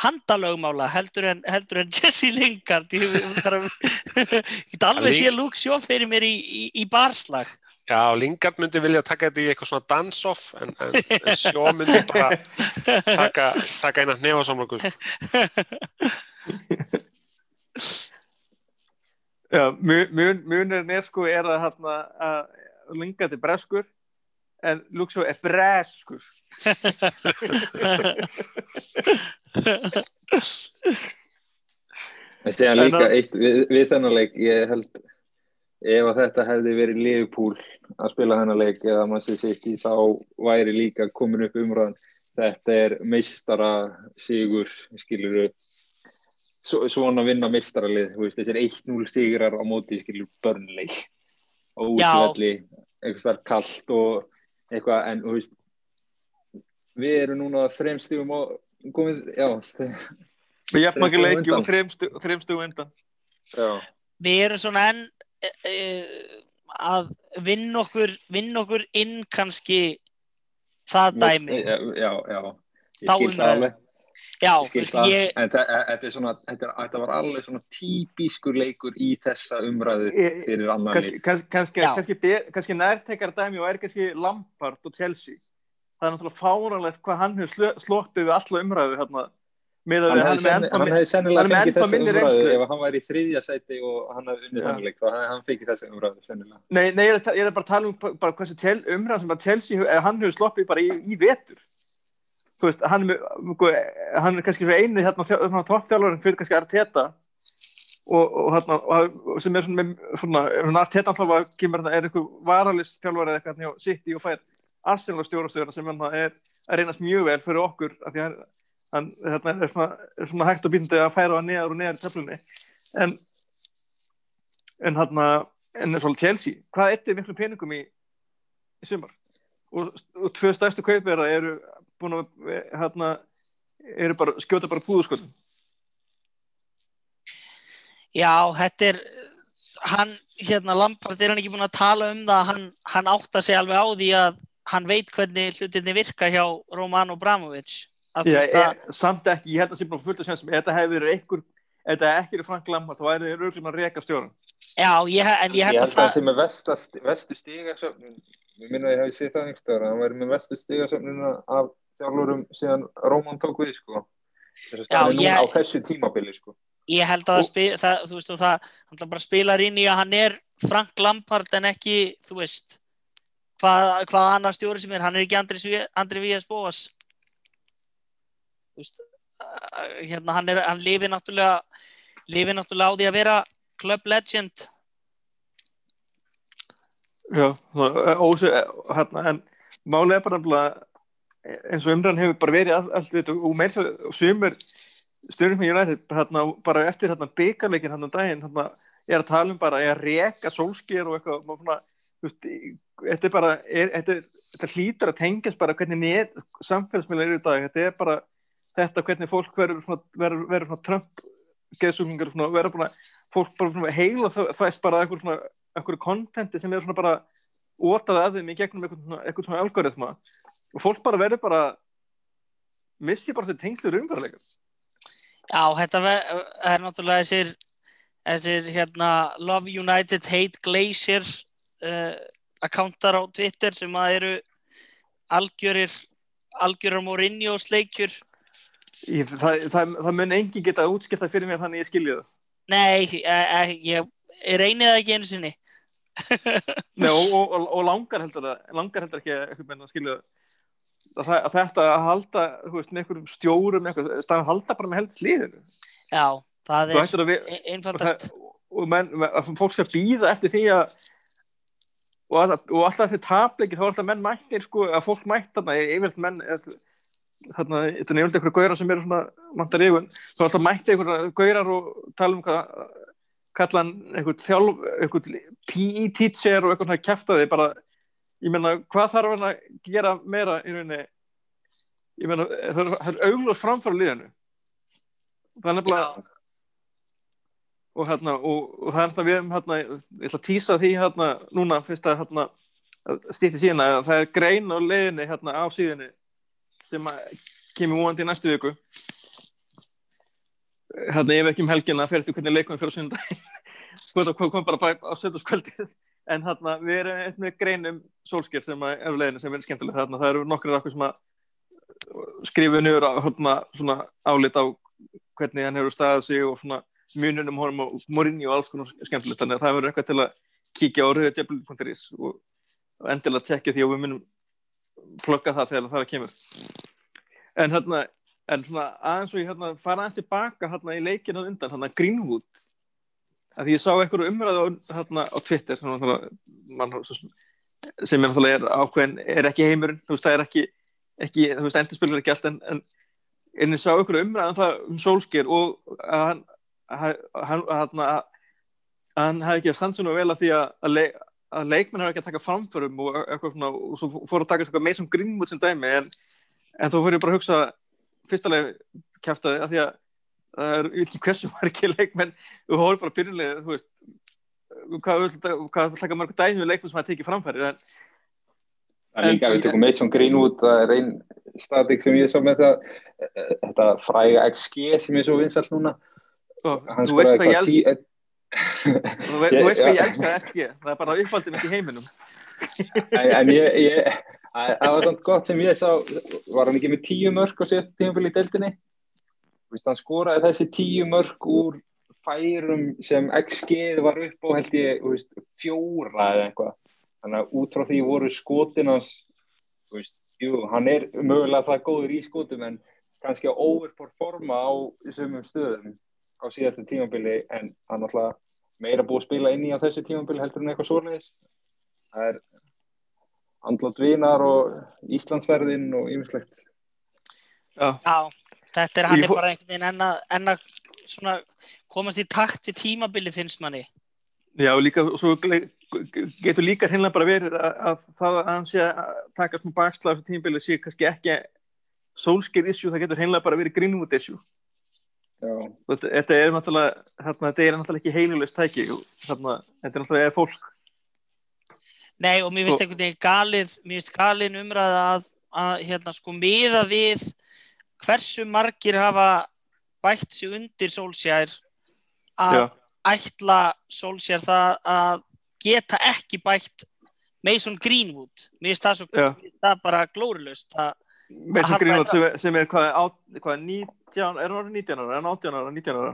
handalögmála heldur en, heldur en Jesse Lingard. Ég, get alveg sé Luke Shaw fyrir mér í, í, í barslag Já, Lingard myndi vilja taka þetta í eitthvað svona dance-off en, en, en sjó myndi bara taka, taka eina nefasamlokur Já, mun, mun, munurinn er sko er að, hérna, að Lingard er breskur en Luxo er breskur. En segja En líka að- eitt við, við þennan leik, ég held ef að þetta hefði verið Liverpool að spila þennan leik eða maður sé sitt í þá væri líka komin upp umræðan. Þetta er meistara sigur skilur svona vinna meistaralið þú veist, þessir 1-0 sigrar á móti skilur börnleik og útvelli eitthvað starf kallt og eitthvað en þú veist við erum núna þreimstífum og komið, já, jafnmæki Þrem stigum leiki og undan. þreimstu undan. Já. við erum svona enn að vinna okkur vinna okkur inn kannski það dæmi Já, já, já. Ég skil það alveg. já, Ég skil það. ég, En e- þetta, er svona, þetta, er, þetta var alveg svona típiskur leikur í þessa umræðu fyrir annan lið. kannski, kannski, kannski, nærtekar dæmi og er kannski Lampard og Chelsea það er náttúrulega fáránlegt hvað hann hefur sloppið við alla umræðu hérna, með að Hann er með ennþá er minni reynslu. ef hann væri í þriðja sæti og hann hefði unnið þannig þá hann fengið þessa umræðu. Nei, nei, ég er, ég er bara að tala um bara hversu tel, umræðan sem að Chelsea eða hann hefur sloppið bara í, í vetur þú veist, hann er, hann er kannski einu hérna, þjá- hérna toppþjálfarinn fyrir kannski Arteta og, og, hérna, og sem er svona, svona, svona Arteta alltaf að kemur þetta er eitthvað varalist þjálfari eða eitthvað hjá City og fær Arsenal stjórastjóra sem hérna er að reynast mjög vel fyrir okkur af því að hann, hann hérna, er, svona, er svona hægt og býndið að færa hann neðar og neðar í töflunni. En en hérna en er svolítið Chelsea, hvað eittir miklu peningum í, í sumar? Og, og tvö stærstu kaupverða eru búin að hérna, eru bara, skjóta bara púðuskotum Já, þetta er hann, hérna Lampard er hann ekki búin að tala um það hann, hann átta sig alveg á því að hann veit hvernig hlutinni virka hjá Roman Abramovic að að, e, samt ekki, ég held að sé bara fullt að sem þetta hefði verið einhver þetta ekki er Frank Lampard, þá væri rauglum að reka stjóran já, ég, en ég Ég held held að að það það sé með vestast, vestu stigasöfnun, ég minna að ég hafi séð það einhverstaðar, að hann væri með vestu stigasöfnuna af þjálfurum síðan Róman tók við, sko. Þess að það er núna ég- á þessu tímabili, sko. ég held að það, Og- spil, það þú veist og það hann ætla bara spilar inn í að hann er Frank Lampard en ekki, þú veist hvað, hvað annar stjóri sem er hann er ekki Andri, Andri Vías Bóas veist hérna hann er, hann lifir náttúrulega lifir náttúrulega á því að vera club legend. Já, svona, ósu, hérna, en er bara nefnilega, eins og umræðan hefur bara verið all, allt við og meins og sumur stjórnum með United hérna, bara eftir hérna, byggarleikin hérna daginn hérna, er að tala um bara að reka sólsker og eitthvað og svona, þetta er bara er, þetta, er- þetta hlýtur að tengjast bara hvernig samfélagsmiðla eru í dag þetta er bara þetta hvernig fólk verður svona, verður, verður svona Trump geðsuglingar svona, verður bara fólk bara svona heila er bara einhver svona einhverju kontenti sem er svona bara ótaði að þeim í gegnum einhvern svona, einhvern svona algoritma. Og fólk bara verður bara missi bara þetta tengslur umverðarleika Já, þetta er náttúrulega þessir, þessir hérna, Love United Hate Glacier uh, akkántar á Twitter sem að eru algjörir algjörar Mourinho sleikjur Ég, það, það, það mun engin geta útskipta fyrir mér þannig ég skilja það. Nei, e, e, ég, ég reyni það ekki einu sinni. Nei, og, og, og, og langar heldur það langar heldur ekki að skilja það. Að, að þetta að halda þú veist, með einhverjum stjórum eitthvað, staðan halda bara með held sliðinu. Já, það er að e- einfaldast. það, og menn, að fólk að býða eftir því að og, að, og alltaf eftir tapleiki þá er alltaf menn mættir sko, að fólk mætt þarna, yfirleitt menn eð- þarna, þetta er yfirleitt einhverju gaurar sem eru svona vantar yfir, þá er alltaf mætti einhverju gaurar og tala um hvað kalla hann einhvern þjálf einhvern PE teacher og einhvern hann kæftaði bara, ég meina, hvað þarf hann að gera meira í rauninni? Ég meina, það er, augljós framfæra líðinu það er nefnilega og, hérna, og, og það er hérna við um hérna, ég ætla að týsa því hérna núna fyrst að hérna stýtti síðan að það er grein á leiðinni hérna á síðinni sem að kemur vonandi í næstu viku. Hérna ef ekki um helgina fyrir til hvernig leikum fyrir sundag hvað kom, bara á söndaskvöldið en hérna við erum eitt með grein um sólsker sem að er á leiðinni sem er skemmtileg. Hérna það eru nokkrir akkur sem að skrifa niður á hérna svona álit á hvernig hann hefur staðið sig og svona mununum honum og morinni og alls konar skemmtilegt. Þannig að það verður eitthvað til að kíkja á rauðdjöfl.is og, endilega tekja því og við munum plugga það þegar það kemur en hérna en svona aðeins og ég hérna fara aðeins tilbaka hérna í leikinu undan hérna Greenwood. Að því ég sá eitthvað umræðu hérna á Twitter sem, er náttúrulega er ákveðin er ekki heimurinn, þú veist það er ekki, ekki þú veist endurspilur ekki allt en, en en ég sá ykkur umræðan það um Solskjær og að hann hann, hann, hefði ekki stansunum vel að því að, að, leik, að leikmenn hefði ekki að taka framförum og, eitthvað svona, og svo fór að taka eitthvað með sem grimmut sem dæmi en, en þú fyrir bara að hugsa fyrstulega kæftaði að því að það er ekki hversu margir leikmenn þú hóður bara byrjulega þú veist hvað vil taka margur dæmi með leikmenn sem það tekið framfæri en En líka við tökum Mason Greenwood, það er einn statik sem ég sá með það, þetta fræga XG sem er svo vinsalt núna. þú veist hvað ég eitthvað elska tí- þú veist, þú veist hvað ég Já. elska FG það er bara mitt í heiminum En, ég, ég, að- það var svona gott sem ég sá, var hann ekki með tíu mörg á síðast tímafél í deildinni? Hann skoraði þessi tíu mörg úr færum sem XG var upp á held ég, veist, fjóra eða eitthvað. Þannig að út frá því voru skotin hans, þú veist, jú, hann er mögulega það góður í skotum en kannski að overperforma á sumum stöðum á síðasta tímaféli en hann alltaf meira búið að spila inn í á þessu tímaféli heldur en eitthvað svoleiðis. Það er andlót vinar og Íslandsferðin og ýmislegt. Já, Já, þetta er hann er bara einhvern veginn enn að, enn að svona, komast í takt við tímabili finnst manni. Já, líka, svo getur líka hreinlega bara verið að, að það að hann sé að taka smá bakslag á tímabili sé kannski ekki Solskjaer issue, það getur heimlega bara verið Greenwood issue. Þetta þetta er náttúrulega þarna, þetta er náttúrulega ekki heilulegt tæki þarna, þetta er náttúrulega fólk Nei og mér finnst Svo- einhvern veginn galið, mér finnst galin umræða að, að hérna sko miða við hversu margir hafa bætt sig undir Solskjær að Já. ætla Solskjær það að geta ekki bætt Mason Greenwood. Mér finnst það svo, það bara glórulust. Það, Mason Greenwood sem er, sem er hvað, á, hvað 19, er hann orðið 19 ára, er hann 18 ára, 19 ára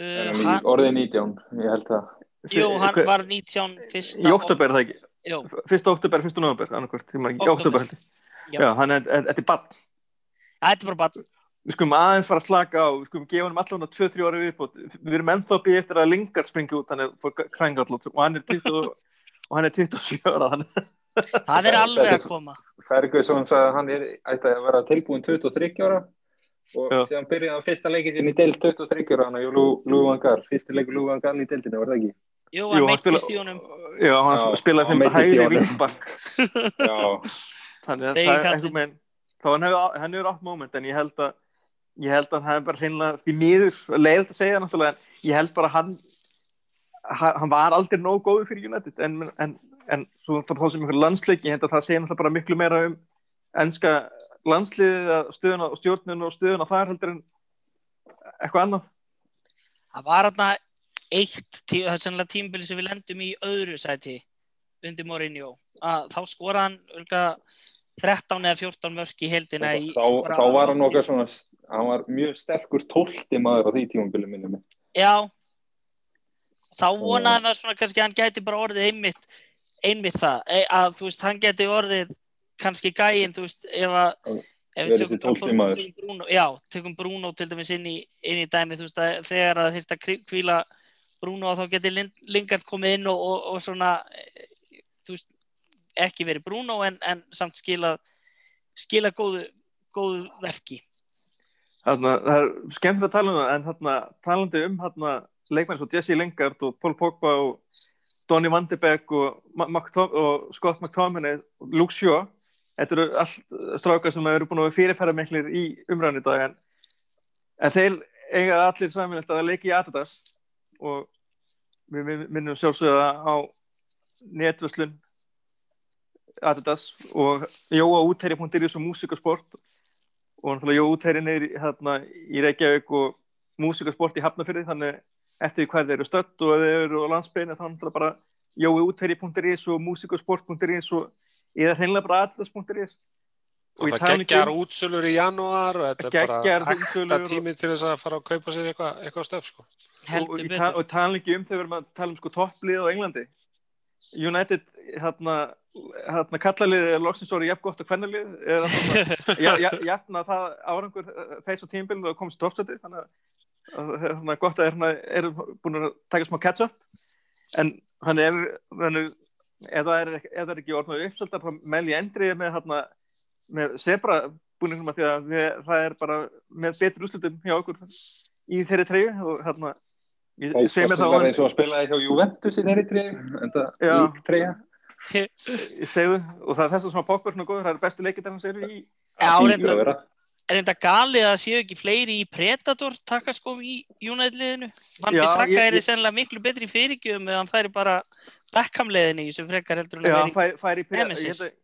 uh, hann, orðið 19, ég held það. Jú, hann Hver- var 19 fyrsta. í oktober er það ekki, Jú, fyrsta oktober, fyrsta november ekki, í Október. oktober er, er- þetta er bann þetta er bara bara, við skulum aðeins fara að slaka á við skulum gefa hann allan á 2-3 ára viðbót. Við erum ennþá að býja eftir að Lingard springi út hann er fór krængallut og hann er 20 og hann er 27 ára það er alveg að koma. Ferguson sagði að hann er, ætti að vera tilbúin 23 ára og síðan byrjaði hann fyrsta leikin sinni í deild 23 ára hann og Lú Vangar, fyrsti leikur Lú Vangar í deildinu, var það ekki? Jú, hann meittist spila- í honum. já, hann Já, spilaði sem hægri vingbakk Já, þannig að það er einhver meginn þá hann hefur, átt moment en ég held að ég held að hann hefur bara hreinlega því miður, leiðilegt að segja náttúrulega en ég held bara að hann hann var aldrei nógu góður fyrir United en, en, en svo þá þá sem einhver landsleik ég held að það segja náttúrulega bara miklu meira um enska landsliðið að stöðuna og stjórnun og stöðuna þar heldur en eitthvað annað. Það var hérna eitt, tí- það er sannlega tímabili sem við lendum í öðru sæti undir Mourinho. Að þá skora hann örgulega 13 eða 14 mörk í heldina í þá, þá var hann okkar svona, hann var mjög sterkur tólti maður á því tímabili minni mig. Já. Þá vonaði maður svona kannski hann gæti bara orðið einmitt, einmitt það. E, að þú veist, hann gæti orðið kannski gæinn, þú veist, ef að ef tólfti maður. tökum Bruno, já, tökum Bruno til dæmis inn í, inn í dæmi, þú veist, að þegar að þurft að kvíla Bruno að þá Lind- Lingard komið inn og, og, og svona eh, veist, ekki verið Bruno en, en samt skila skila góðu, góðu verki. Þarna, það er skemmt að tala um það en þarna, talandi um þarna, leikmenn svo Jesse Lingard og Paul Pogba og Donny Van de Beek og, og Scott McTominay og Luke Shaw þetta eru allt strákar sem eru búin að fyrirfæra miklir í umræðan í dag en, en þeir eiga allir saminlegt að leiki í Adidas og við minnum sjálfsögða á netvöslun Adidas og Jóa útherri.is og músík og og náttúrulega Jóa útherri niður í- hérna, í Reykjavík og músík og sport í Hafnafyrði þannig eftir hvað þeir eru stödd og þeir eru á landsbeinu þá náttúrulega bara Jói útherri.is og músík og og eða hreinlega bara Adidas.is Og ég það um- útsölur í janúar og þetta er bara útsölur og- tími til þess að fara að kaupa sér eitthvað eitthva stöf sko. Og, betur. ta og tala ekki um þegar við erum að tala um sko topplið á Englandi. United hérna, hérna kallaliðið er loksins orðið jafn gott og ja, jafn að það árangur eh, þeir svo tímbil og komst toppstöti þannig að það er gott að þeir eru búin að taka smá catch up en hann er þannig, ef það er, það er ekki orðnaður uppsöldar þá mæl ég endrið með hérna með zebra búningum að því að við, það er bara með betri úrslutum hjá okkur í þeirri treyju og hérna ég Það segi mér var eins og að spilaði hjá Juventus í þeirri treyju, en það Já. lík treyja. ég segðu og það er þess að svona Pogba er svona góður, það eru bestu leikir hans eru í Já, að er þetta galið að séu ekki fleiri í Predator takkaskóm í United-liðinu Van Bissaka ég- er ég- sennilega miklu betri í fyrirgjöfum eða hann færi bara Beckham-leiðinni sem frekar heldur en já, að hann vera í fær, fær í ég Nemesis. held að,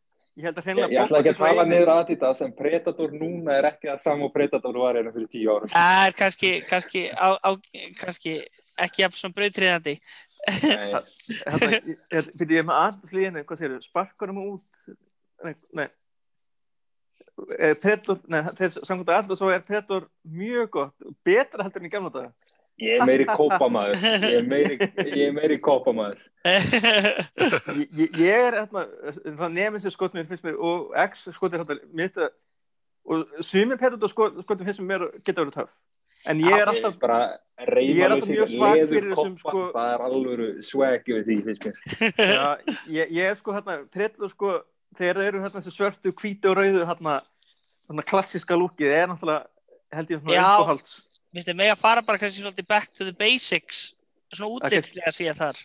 ég held að Ég, ég ætla ekki að tala niður Adidas en Predator núna er ekki að sama og Predator var hérna fyrir tíu árum. Það er kannski, kannski, á, á, kannski ekki jafn svona brautriðandi. Hérna, fyrir ég er með aðslíðinu, hvað segir sparkar hann út nei, nei Predator, nei, þeir samkvæmt að alltaf svo er Predator mjög gott, betra heldur en í gamla daga Ég er meiri kópamaður. Ég er meiri, ég er meiri kópamaður. ég, ég, er hérna, það nefnir sér skot mér finnst mér og X skotir hérna mitt og sumir Predator skot, skotir finnst mér geta verið töff en ég er alltaf bara Ég er alltaf mjög svag fyrir þessum, sko- það er alvöru swag yfir því, finnst mér. Já, ég, ég er sko hérna, trellu sko, þegar þeir eru hérna þessu svörtu, hvítu og rauðu hérna, hérna klassiska lúkið, er náttúrulega, held ég, svona uppáhalds. Minnst þið með að fara bara kannski svolítið back to the basics, svona að sé þar.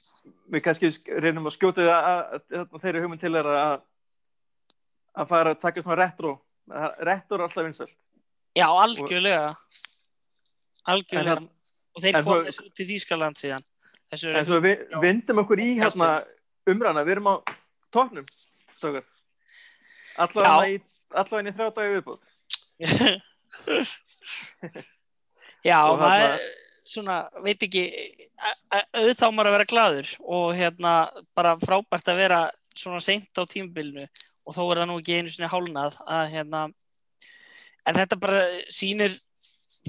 Við kannski sk- reynum að skjóta það að, að, að þeirri hugmynd til er að að fara að taka svona retro Rettur er alltaf vinsælt. Já, algjörlega. En, Algjörlega. hérna, Og þeir en þú- þessu til Þýskaland síðan. Þessu en við Já. vindum okkur í hérna umræna, við erum á tóknum. Allavega allavega í þrjá dagi viðbúð. Já, Og maður þarna- svona, veit ekki, maður að vera gladur og hérna bara frábært að vera svona seint á tímabilinu og þó er það nú ekki einu sinni hálnað að hérna, en þetta bara sýnir,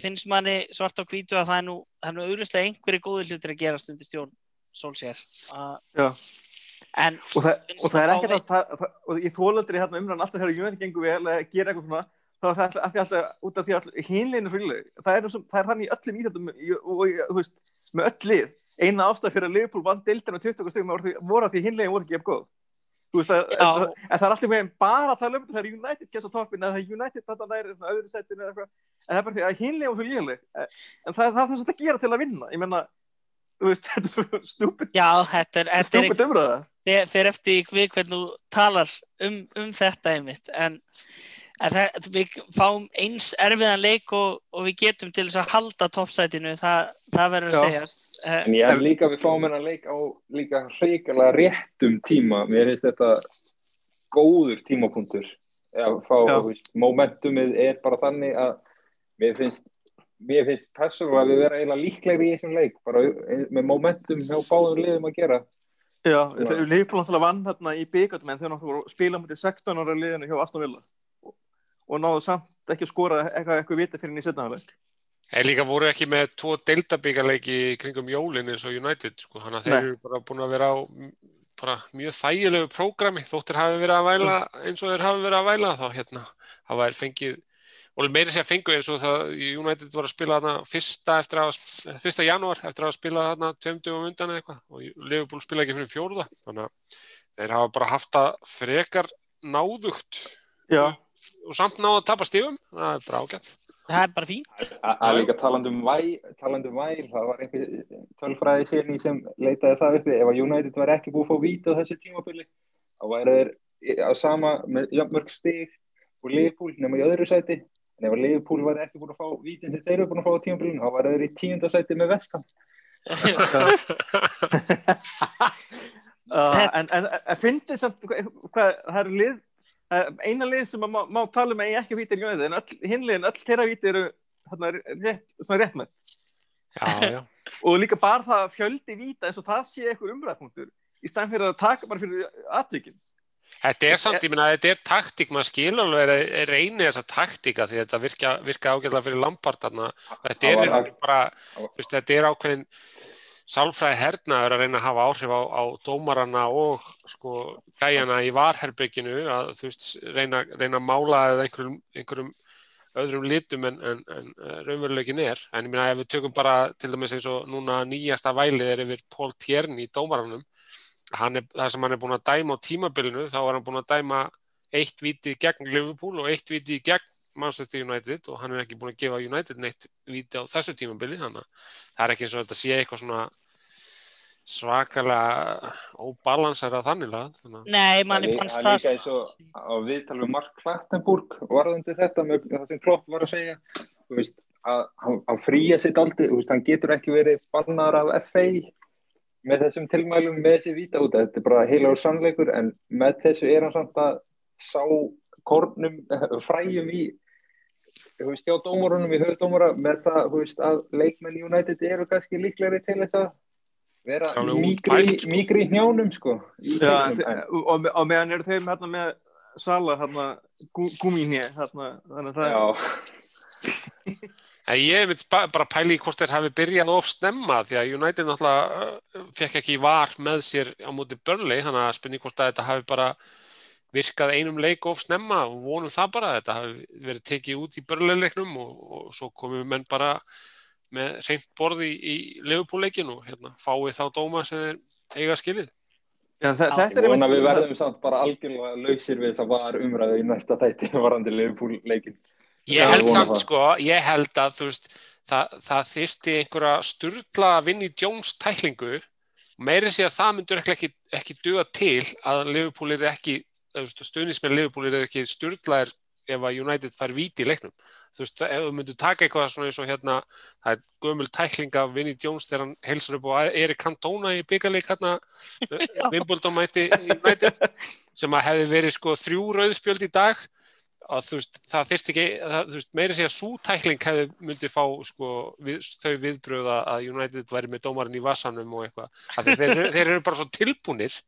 finnst manni svart á hvítu að það er nú, það er nú auðvitað einhverju góður hlutir að gerast undir stjórn Solskjær. Uh, en Og það, og það er ekkert að, það, það, og ég þólaldri hérna umræðan alltaf þegar Júnætti gengur vel eða gera eitthvað svona, þá er það alltaf, alltaf, út af því að hinleginu frílega, það er, það er þannig í öllum íþjóttum og, og, þú veist, með öll lið, eina ástæð fyrir að Liverpool vann deildina 20 stegum voru, að því hinlegin voru ekki ef góð. Veist, að, en, en það er alltaf með bara að tala um þetta þegar United kemst á toppin eða þegar United þetta næri öðru setinu en það er bara því að hinlegin voru svo léleg, en það, það er það sem þetta gera til að vinna, ég menna, þú veist, þetta er svo stúpid, já, þetta er, er stúpid umræða. fer- fer eftir við hvernig þú talar um, um þetta einmitt. En, en það, við fáum eins erfiðan leik og, og við getum til þess að halda toppsætinu það, það verður að segjast Eh, En ég held líka að við fáum hennar leik á líka hreikalega réttum tíma. Mér finnst þetta góður tímapunktur. Að fá, veist, momentumið er bara þannig að mér finnst, mér finnst persónulega að við vera eiginlega líklegri í þessum leik. Bara með momentum hjá báðum liðum að gera. Já, þegar Leifbúl náttúrulega vann hérna í byggjum en þeir náttúrulega spila mútið 16 ára liðinu hjá Aston Villa og, og náðu samt ekki að skora eitthvað eitthvað vita fyrir í setnaðarleik. En líka voru ekki með tvo deildabíkarleiki í kringum jólinn eins og United sko, þannig að þeir eru bara búin að vera á bara mjög þægilegu prógrami. Þóttir hafi verið að væla eins og þeir hafi verið að væla þá hérna hafa þeir fengið og meiri sér fengu eins og það United voru að spila þarna fyrsta eftir að fyrsta janúar eftir að spila þarna tveimdugum undan eða eitthvað. Og Liverpool spila ekki fyrir fjórða. Þannig að þeir hafa bara haft það frekar náðugt. Já, og samt náðu að tapa stífum það er bara ágætt. Það er bara fínt. A- að líka talandum væl, talandum væl það var einhver tölfræði sérni sem leitaði það uppi. Ef að United var ekki búið að fá víta á þessu tímabili þá væri þeir á sama með jafnmörg stig og Liverpool nema í öðru sæti. En ef að Liverpool var ekki búið að fá vítin sem þeir eru búin að fá á tímabilinu þá væri þeir í tíunda sæti með vestan uh, en, en, en fyndið samt hvað, hvað, það eru lið eina lið sem má, má tala um að ég ekki víti er United en öll, hinlegin, öll þeirra víti eru hérna, rétt, svona rétt með Já, já og líka bara það að fjöldi víta eins og það sé eitthvað umræðpunktur í stæðan fyrir að taka bara fyrir atvikin. Þetta er samt, ég minna, þetta er taktík, maður skilur alveg að reyni þessa taktíka því þetta virka, virka ágæðlega fyrir Lampard þarna. Þetta er bara, þetta er ákveðin sálfræði hernaður að reyna að hafa áhrif á, á dómarana og sko gæjana í varherbygginu að þú veist, reyna, reyna að mála eða einhverjum, einhverjum öðrum litum en, en, en eh, raunveruleikin er. En ég minna, ef við tökum bara til dæmis eins og núna nýjasta vælið er yfir Paul Tierney í dómaranum er, það sem hann er búin að dæma á tímabilinu þá er hann búin að dæma eitt viti gegn Liverpool og eitt viti gegn Manchester United og hann er ekki búin að gefa United neitt viti á þessu tímabili þannig að það er ekki eins og þetta sé eitthvað svona svakalega óbalansara þannig lagað. þannig að Nei, manni Það er fannst líka það eins og á viðtal við Mark Klattenburg varðandi þetta með það sem Klopp var að segja veist, að hann, fría sitt aldrei, veist, hann getur ekki verið bannar af FA með þessum tilmælum með þessi víta út þetta er bara heilagur sannleikur en með þessu er hann samt að sá kornum, fræjum í þú veist, hjá dómurunum í höfudómura með það, þú veist, að leikmenn United eru kannski líklegri til þess að vera útpælt, sko. í hnjánum sko í Já, og, og meðan eru þeim hérna með Sala hérna, gú, gúmínni hérna, þannig að það já, ég veit ba bara pæli í hvort þeir hafi byrjað of snemma því að United náttúrulega uh, fekk ekki var með sér á móti Burnley þannig að spynni hvort að þetta hafi bara virkað einum leik of snemma og vonum það bara að þetta hafi verið tekið út í Burnley leiknum og, og svo komum menn bara með reynd borði í, í Liverpool-leikin og hérna, fáið þá dóma sem þeir eiga skilið. Já, Ég er vona við verðum samt bara algjörlega lausir við þess að var umræðu í næsta þætti varandi Liverpool leikin. Ég held samt það. sko, ég held að þú veist, það, það þyrfti einhverja vinna í Jones tæklingu meiri sé að það myndur ekki, ekki, ekki duga til að Liverpool er ekki, stuðnismenn Liverpool er ekki sturlaðir ef að United fær víti í leiknum. Þú veist, ef þú myndir taka eitthvað svona eins og hérna, það er gömul tækling af Vinnie Jones þegar hann heilsar upp og Erik Cantona í byggarleik hérna Wimbledon mæti United sem að hefði verið sko þrjú rauðspjöld í dag og þú veist, það þyrst ekki það, þú veist, meiri segja svo tækling hefði myndið fá sko við, þau viðbröða að United væri með dómarinn í vassanum og eitthvað. Þeir, þeir eru bara svo tilbúnir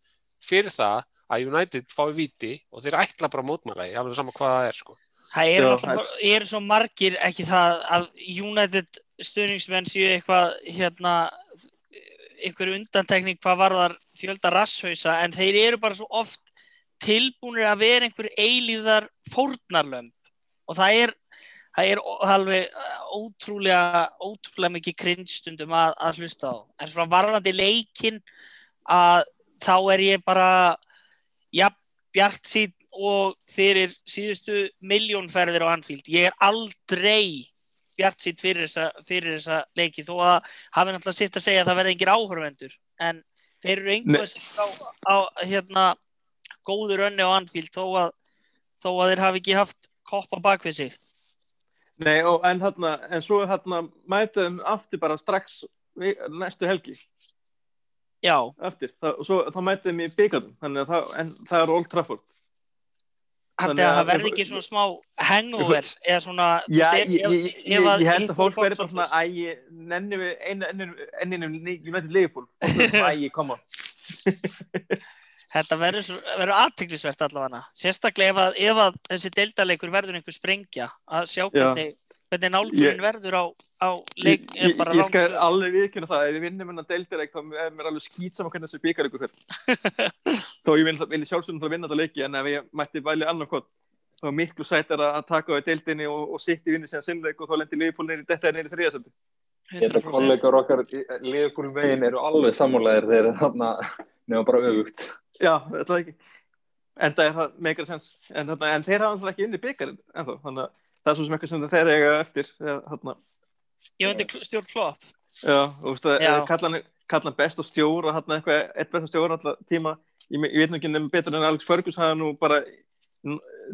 fyrir það að United fái viti og þeir ætla bara mótmæla í alveg sama hvað það er sko. Það eru, alltaf, eru svo margir ekki það að United stuðningsmenn séu eitthvað hérna einhver undantekning hvað varðar fjölda rasshausa en þeir eru bara svo oft tilbúinir að vera einhver eilíðar fórnarlömb og það er, það er alveg ótrúlega, ótrúlega mikið krinnstundum að, að hlusta á en svona varðandi leikin að þá er ég bara ja, bjart sín og fyrir síðustu miljónferðir á Anfield. Ég er aldrei bjart sín fyrir þessa, fyrir þessa leiki þó að hafi náttúrulega sitt að segja að það verði engir áhörvendur en þeir eru einhverjum sem á, á hérna góður önni á Anfield þó að, þó að þeir hafi ekki haft koppa bak við sig. Nei, og, en, hérna, en svo hérna mætuðum aftur bara strax næstu helgi Já, eftir, og svo þá mætuðum í byggandum þannig að það, það er Old Trafford. Þannig að að- það verði ekki svona smá hangover eða svona þú Já, veist, ég, ég, ég, ég held að fólk verði bara svona æ, ég nenni við enninu United Liverpool. Æ, koma Þetta verður aðtiklisvert allavega. Sérstaklega ef að, ef að þessi deildarleikur verður einhver sprengja að sjá hvernig, hvernig nálgunin Ég- verður á, á Ég, leik ég, bara ég round skal alveg viðkynna það ef við vinnum hennar deildireik þá er mér alveg skýt saman hvernig þessi byggar ykkur þó ég vil, vil sjálfsögum til að vinna þetta leiki en ef ég mætti væli annar kott þá er miklu sættar að taka á deildinni og, og sitt í vinni síðan sinnleik og þá lendir Liverpool neyri þetta neyri þriðasöldi Ég held að 100% kollegar okkar Liverpool veginn eru alveg sammálaðir þegar þarna nefnum bara öfugt. Já, þetta er ekki. En það er það meikar sens. En, þarna, en þeir hafa alltaf ekki inni byggarinn ennþá þannig að það er svo sem eitthvað sem þeir eiga eftir þarna, Ég veit stjórn klopp. Já, og þú veist að kallan, kallan best og stjóra þarna eitthvað, eitt best og stjóra alltaf tíma. Ég, ég veit nú ekki nefnum betur en Alex Fergus hafa nú bara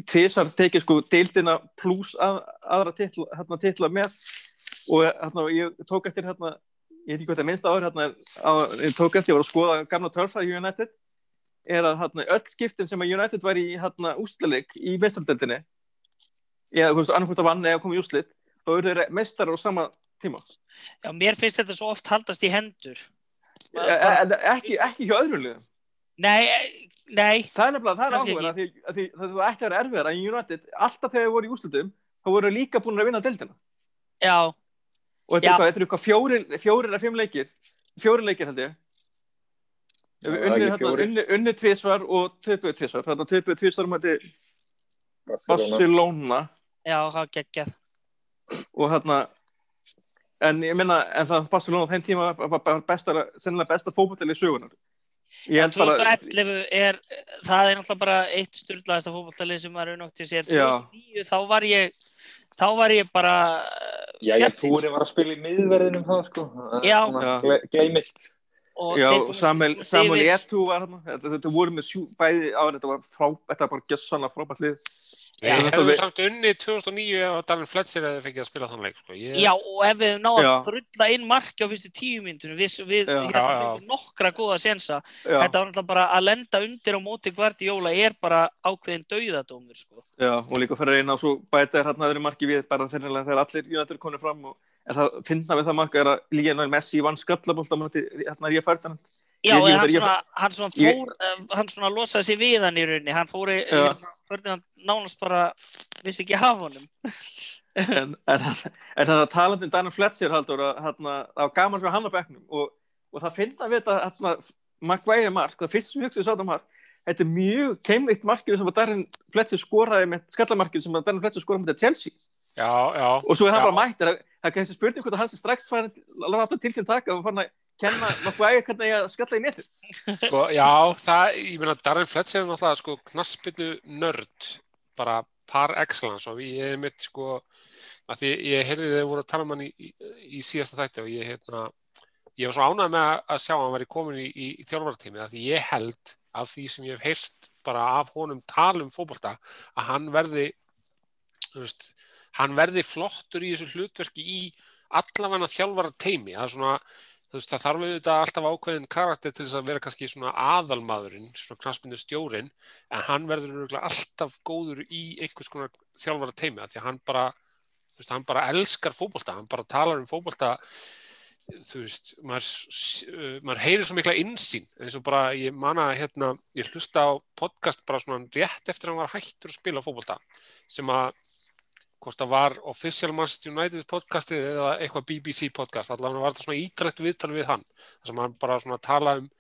tvisar tekið sko deildina pluss að, aðra titla, hérna, titla með. Og hérna, ég tók eftir hérna, ég veit ekki hvað það minnst áður hérna, á, ég tók eftir, ég var að skoða gamla törfa í United. Er að hérna, öll skiptin sem að United var í hérna, úsleik í vestaldeldinni eða þú veist, annarkvæmt að vann eða komið í úslit þá eru þeir mestarar á sama tíma. Já, mér finnst þetta svo oft haldast í hendur. E e ekki, ekki hjá öðrum liðum. Nei, eh, nei. Það er nefnilega, það er áhuga að því, að því það það ætti að vera erfiðar að United, alltaf þegar þeir voru í úslitum þá voru þeir líka búin að vinna deildina. Já, og þetta Já. er eitthvað, er fjórir, eða fimm leikir fjórir leikir held ég. Já, er unni, ekki fjórir. unni, unni tvisvar og töpuð tvisvar. Þetta töpuð tvisvar um þetta Barcelona. Já, það geggjað og hérna en ég minna, en það Barcelona á þeim tíma var var besta, sennilega besta fótballtæli í sögunar ég held bara 2011 er, það er náttúrulega bara eitt styrlaðasta fótballtalið sem auðvitað til sér. Já. 2009 þá var ég, þá var ég bara Já, ég bjartsýnn, Túri var að spila í miðverðinum það sko. Það er Já. svona Já. gle- Gleymist. og Já, Samuel, Samuel. Eto'o var hérna þetta, þetta voru með sjú, bæði á þetta var frá, þetta var bara gjössanlega frábært lið Já, við- samt unnið 2009 og Darren Fletcher hefði fengið að spila þann leik sko. ég, Já, og ef við náðum Já. að drulla inn marki á fyrstu tíu myndunum, við, við Já. hérna Já, fengum nokkra góða sensa. Já, Þetta var náttúrulega bara að lenda undir á móti Guardiola er bara ákveðin dauðadómur, sko. já, og líka fyrir eina og svo bæta er hérna öðru marki við bara þegar þegar allir United konir fram og það finna við það marka er að Lionel Messi vann skallabólt á móti hérna Ríða Ferdinand Já, Ég- ég- hann ég- svona, hann svona ég- fór, eh, hann svona losaði sig við hann í rauninni, hann fór í, Já. hérna, Ferdinand nánast bara vissi ekki hafa honum. en, en, en það talandi um Daniel Fletcher haldur að það var gaman svo hann á bekknum og, og það finna við þetta Maguire mark, það fyrst sem ég hugsaði svo þetta mark þetta er mjög keimleitt markið sem að Darren Fletcher skoraði með skallamarkið sem að Darren Fletcher skoraði með Chelsea já, já, og svo er hann Já. bara mættir það það er kannski spurning hvort að hann sem strax að láta til sín taka og fann að kenna Maguire hvernig ég skalla í netið? Sko, já, það, ég meina Darren Fletcher er náttúrulega sko knaspinu nörd, bara par excellence og ég er mitt sko að því ég heyrði þegar voru að tala um hann í, í, í síðasta þætti og ég hérna ég var svo ánægð með að- sjá að hann væri komin í, í, í þjálfartími að því ég held af því sem ég hef heyrt bara af honum talum fótbolta að hann verði veist, hann verði flottur í þessu hlutverki í allafanna þjálfara teimi það er svona Veist, það þarf auðvitað alltaf ákveðin karakter til þess að vera kannski svona aðalmaðurinn, svona knaspinu stjórin, en hann verður alltaf góður í einhvers konar þjálfara teimi, því hann bara, veist, hann bara elskar fókbólta, hann bara talar um fókbólta, þú veist, maður, maður heyrir svo mikla insýn, eins og bara ég manna hérna, ég hlusta á podcast bara svona rétt eftir að hann var hættur að spila fókbólta, sem að hvort það var Official Manchester United podcastið eða eitthvað BBC podcast. Allavega var þetta svona ítrætt viðtal við hann þar sem hann bara svona tala um,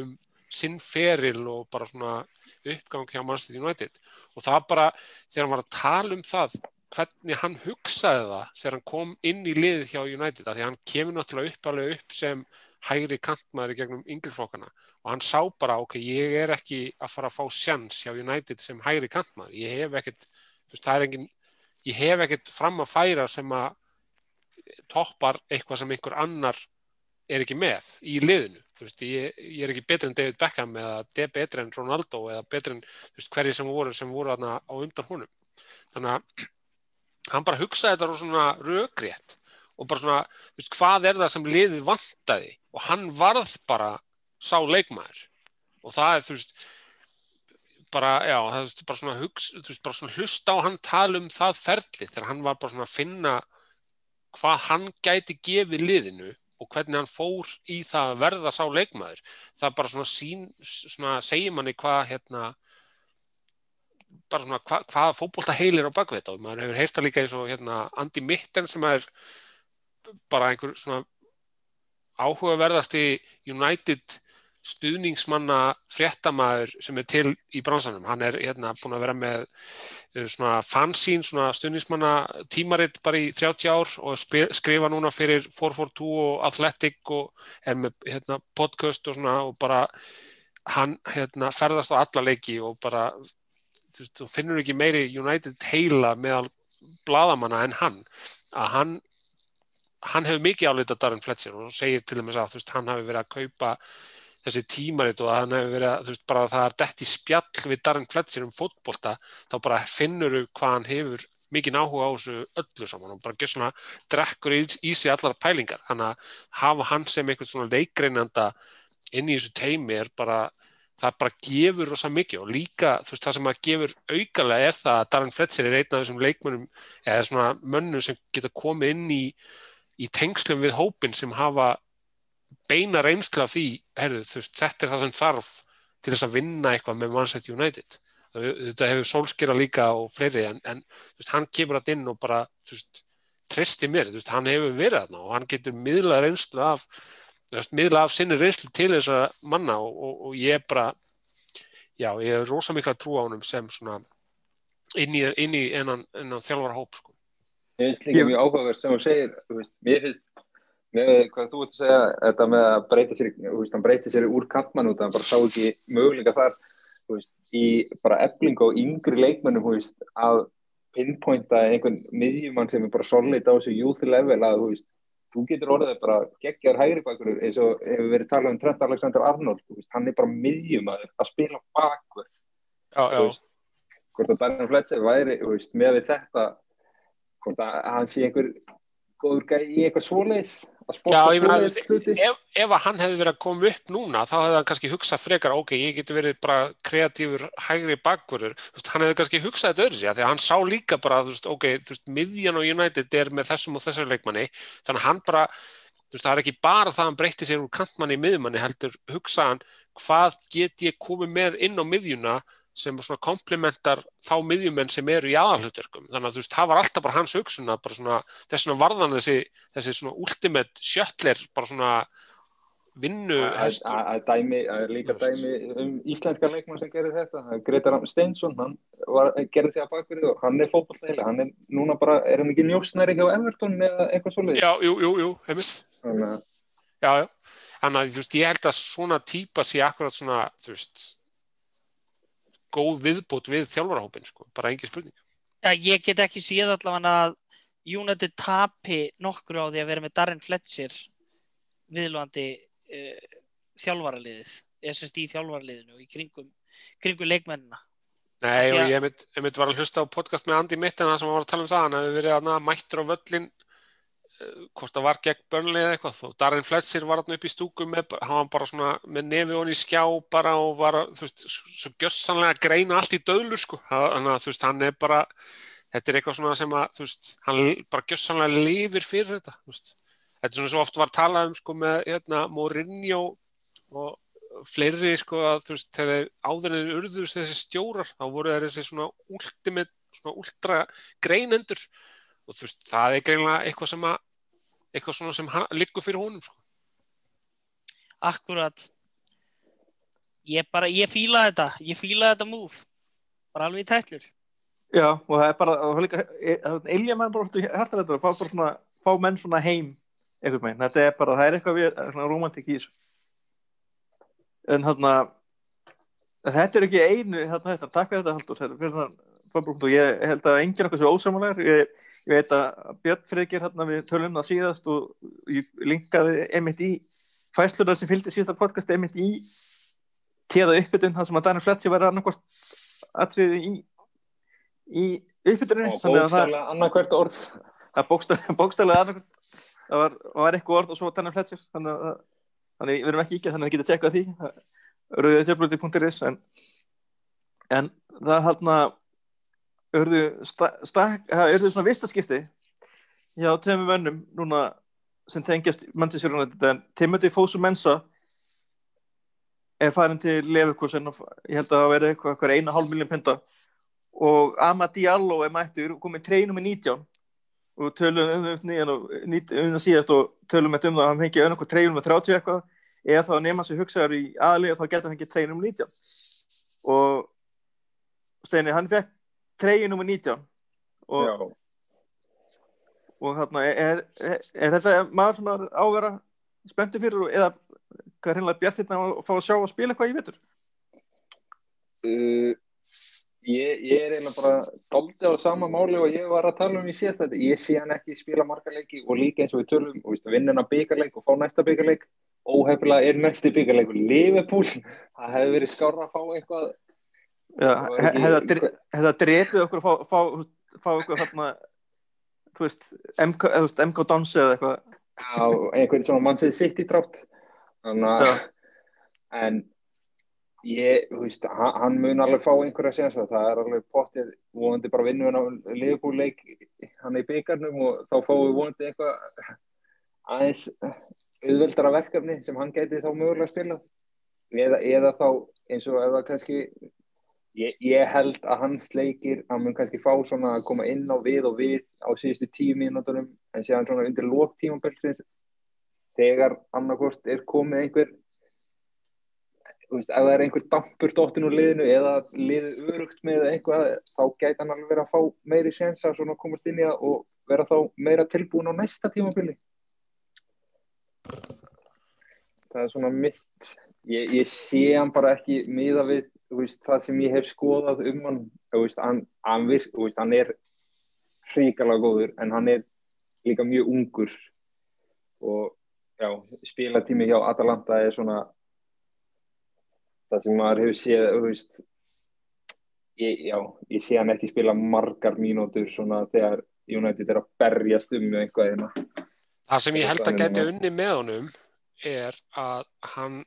um sinn feril og bara svona uppgang hjá Manchester United. Og það bara þegar hann var að tala um það hvernig hann hugsaði það þegar hann kom inn í liðið hjá United því hann kemur náttúrulega upp alveg upp sem hægri kantmaður í gegnum yngleflokkana og hann sá bara ok, ég er ekki að fara að fá sjans hjá United sem hægri kantmaður, ég hef ekkert það er engin ég hef ekkert fram að færa sem að toppar eitthvað sem einhver annar er ekki með í liðinu. Veist, ég, ég er ekki betri en David Beckham eða betri en Ronaldo eða betri en veist, hverji sem voru sem voru á undan honum. Þannig að hann bara hugsaði þetta svona röggrétt og bara svona veist, hvað er það sem liðið vantaði? Og hann varð bara sá leikmaður. Og það er þú veist bara, já, það er bara svona, hugs, veist, bara svona hlusta á hann tala um það ferli þegar hann var bara svona að finna hvað hann gæti gefið liðinu og hvernig hann fór í það að verða sá leikmaður. Það bara svona sín, svona segir manni hvað hérna, bara svona hva, hvað fókbólta heilir á bakveit og maður hefur heyrta líka eins og hérna Andi Mitten sem er bara einhver svona áhugaverðasti United stuðningsmanna fréttamaður sem er til í bransanum. Hann er hérna búin að vera með uh, svona fansín, svona stuðningsmanna tímaritt bara í 30 ár og skrifa núna fyrir 442 og Athletic og er með hérna, podcast og svona og bara hann hérna, ferðast á alla leiki og bara þú, veist, þú finnur ekki meiri United heila meðal bladamanna en hann að hann hann hefur mikið álita Darren Fletcher og segir til dæmis að þú veist hann hafi verið að kaupa þessi tímaritt og að hann hefur verið þú veist bara að það er dætt í spjall við Darren Fletcher um fótbolta þá bara finnur þú hvað hann hefur mikið áhuga á þessu öllu saman og bara svona, drekkur í, í sig allar pælingar. Þannig að hafa hann sem einhvern svona leikreinanda inn í þessu teimi er bara það bara gefur rosa mikið og líka þú veist það sem að gefur augalega er það að Darren Fletcher er einn af þessum leikmönnum eða svona mönnum sem geta komið inn í, í tengslum við hópin sem hafa beina reynsla af því, herru, veist, þetta er það sem þarf til þess að vinna eitthvað með Manchester United. Þetta hefur sólskera líka og fleiri en, en veist, hann kemur alltaf inn og bara tristi mér, veist, hann hefur verið þarna og hann getur miðla reynslu af miðla af sinni reynslu til þessa manna og, og, og ég er bara já, ég er rosa mikla trú á hann sem svona inn í, inn í enn þjálfara hóp sko. Ég finnst líka mjög áhugaverð sem þú segir, mér finnst með hvað þú ert að segja þetta með að breyta sér, veist, hann breyta sér úr kampmann út, hann bara sá ekki möguleika þar veist, í bara efling og yngri leikmennum veist, að pinpointa einhvern miðjumann sem er bara solid á þessu youth level að þú getur orðið bara geggjar hægri bakur eins og hefur verið talað um Trent Alexander-Arnold hann er bara miðjumann að spila bakur. Hvort að Darren Fletcher væri með þetta hvort að hann sé einhver góður gæi í eitthvað svoleiðs Já, ég meina, ef, ef að hann hefði verið að koma upp núna, þá hefði hann kannski hugsað frekar, ok, ég geti verið bara kreatífur hægri bakverður, hann hefði kannski hugsað þetta öðru sig, því að hann sá líka bara, þú veist, ok, þú veist, miðjan og United er með þessum og þessari leikmanni, þannig að hann bara, þú veist, það er ekki bara það að hann breytti sér úr kantmanni í miðjumanni, heldur hugsaðan, hvað get ég komið með inn á miðjuna sem svona komplementar þá miðjumenn sem eru í aðalhutverkum þannig að þú veist, það var alltaf bara hans hugsun að bara svona, þess svona varðan þessi þessi svona ultimate sjöttler bara svona vinnu að dæmi, að líka dæmi um íslenska leikmann sem gerir þetta. Gretar Steinsson, hann var, gerir því að bakverði og hann er fókbaltæli hann er núna bara, er hann ekki njósnæri hjá Everton eða eitthvað svolítið? Já, jú, jú, jú, heimilt Já, já, þannig að þú veist, ég held að svona típa sé akkurat svona, þú veist góð viðbót við þjálfarahópin sko, bara engi spurning. Já, ég get ekki síðan allavega að United tapi nokkur á því að vera með Darren Fletcher viðlúandi uh, þjálfaraliðið, SSD þjálfaraliðinu í kringum, kringum leikmennina. Nei, og Já. ég ég mynd var að hlusta á podcast með Andy Mitten það sem var að tala um það, hann hefði verið hana, mættur á völlin hvort það var gegn börnlega eða eitthvað. Og Darren Fletcher var hann upp í stúku með, hann var bara svona með nefi honni í skjá bara og var, þú veist, svo gjössanlega að greina allt í döðlur, sko. Þannig að þú veist, hann er bara þetta er eitthvað svona sem að, þú veist, hann bara gjössanlega lifir fyrir þetta, þú veist. Þetta er svona svo oft var talað um, sko, með hérna, Mourinho og fleiri sko að þú veist þegar áður en urðust þessi stjórar þá voru þeir þessi svona ultimate svona ultra greinendur. Og þú veist það er greinlega eitthvað sem að eitthvað svona sem liggur fyrir honum sko. Akkurat. Ég bara, ég fíla þetta. Ég fíla þetta move. Bara alveg í tætlur. Já, og það er bara, og það er líka, Ilja menn bara orðið hærtalega að fá bara svona, fá menn svona heim einhvern veginn, þetta er bara, það er eitthvað við, svona romantik í þessu. En þarna, þetta er ekki einu, þarna þetta, takk fyrir þetta Haldur, þetta er fyrir þannig, og ég held að enginn okkur svo ósamlegar, ég, ég veit að Björn Freyggir hérna við tölum það síðast og ég linkaði einmitt í fæsluna sem fylgdi síðasta podcast einmitt í tíða uppbytun, það sem að Daniel Fletcher var annarkvort atriði í í uppbytunni og bókstæðlega annarkvært orð. Það bókstæðlega, bókstæðlega annarkvort. Það var, var eitthvað orð og svo Daniel Fletcher. Þannig að þannig við erum ekki ekki þannig að geta tjekkað því. Rauðið en, en það hérna urðu urðu svona vistaskipti hjá tveimur vönnum núna sem tengjast en Timothy Fosu Mensa er farin til Leverkusen og ég held að það veri eitthvað, eina hálf miljón penda og Ama Diallo er mættur og komið treinum í 19 og tölum um það nýjan og um það síðast og tölum um það að hann fengi önnum treinum með 30 eitthvað. Eða þá nema sér hugsaður í aðlið þá geta hann ekki treinum 19 og Steini, hann fekk treyju nummer 19 og, Já. og hérna er, er, er þetta maður sem er ávera spenntu fyrir eða hvað er hinnlega bjart þetta að fá að sjá að spila eitthvað í vetur? Uh, ég, ég er eiginlega bara doldið á sama máli og ég var að tala um í síðast þetta, ég sé hann ekki spila marga leiki og líka eins og við tölum og vinna hann byggarleik og fá næsta byggarleik óhefnilega er næsti byggarleikur Liverpool, það hefði verið skára að fá eitthvað Já, það drepið okkur að fá, fá, fá okkur hérna þú veist, MK, MK Dansi eða eitthvað. Á einhvern svona mannsið sitt í drátt. Þannig að Já. en ég, þú veist, hann, mun alveg fá einhverja séns að það er alveg pottið vonandi bara vinnu hann á liðbúleik hann í byggarnum og þá fáum við vonandi eitthvað aðeins auðveldara verkefni sem hann gæti þá mögulega spila eða, eða þá eins og eða kannski ég, ég held að hans leikir hann mun kannski fá svona að koma inn á við og við á síðustu tíu mínútonum en séðan svona undir lók tímabelsins þegar annarkort er komið einhver þú veist, ef það er einhver dampur dóttin úr liðinu eða liðið örugt með eitthvað þá gæti hann alveg verið að fá meiri séns að svona komast inn í það og vera þá meira tilbúin á næsta tímabili. Það er svona mitt ég, ég sé hann bara ekki miða við veist, það sem ég hef skoðað um hann veist, hann, hann, virk, hann er hrikalega góður en hann er líka mjög ungur og já, spilatími hjá Atalanta er svona það sem maður hefur séð veist ég, já, ég sé hann ekki spila margar mínútur svona þegar United er að berjast um með eitthvað hérna. Það sem ég held að er geti unni með honum er að hann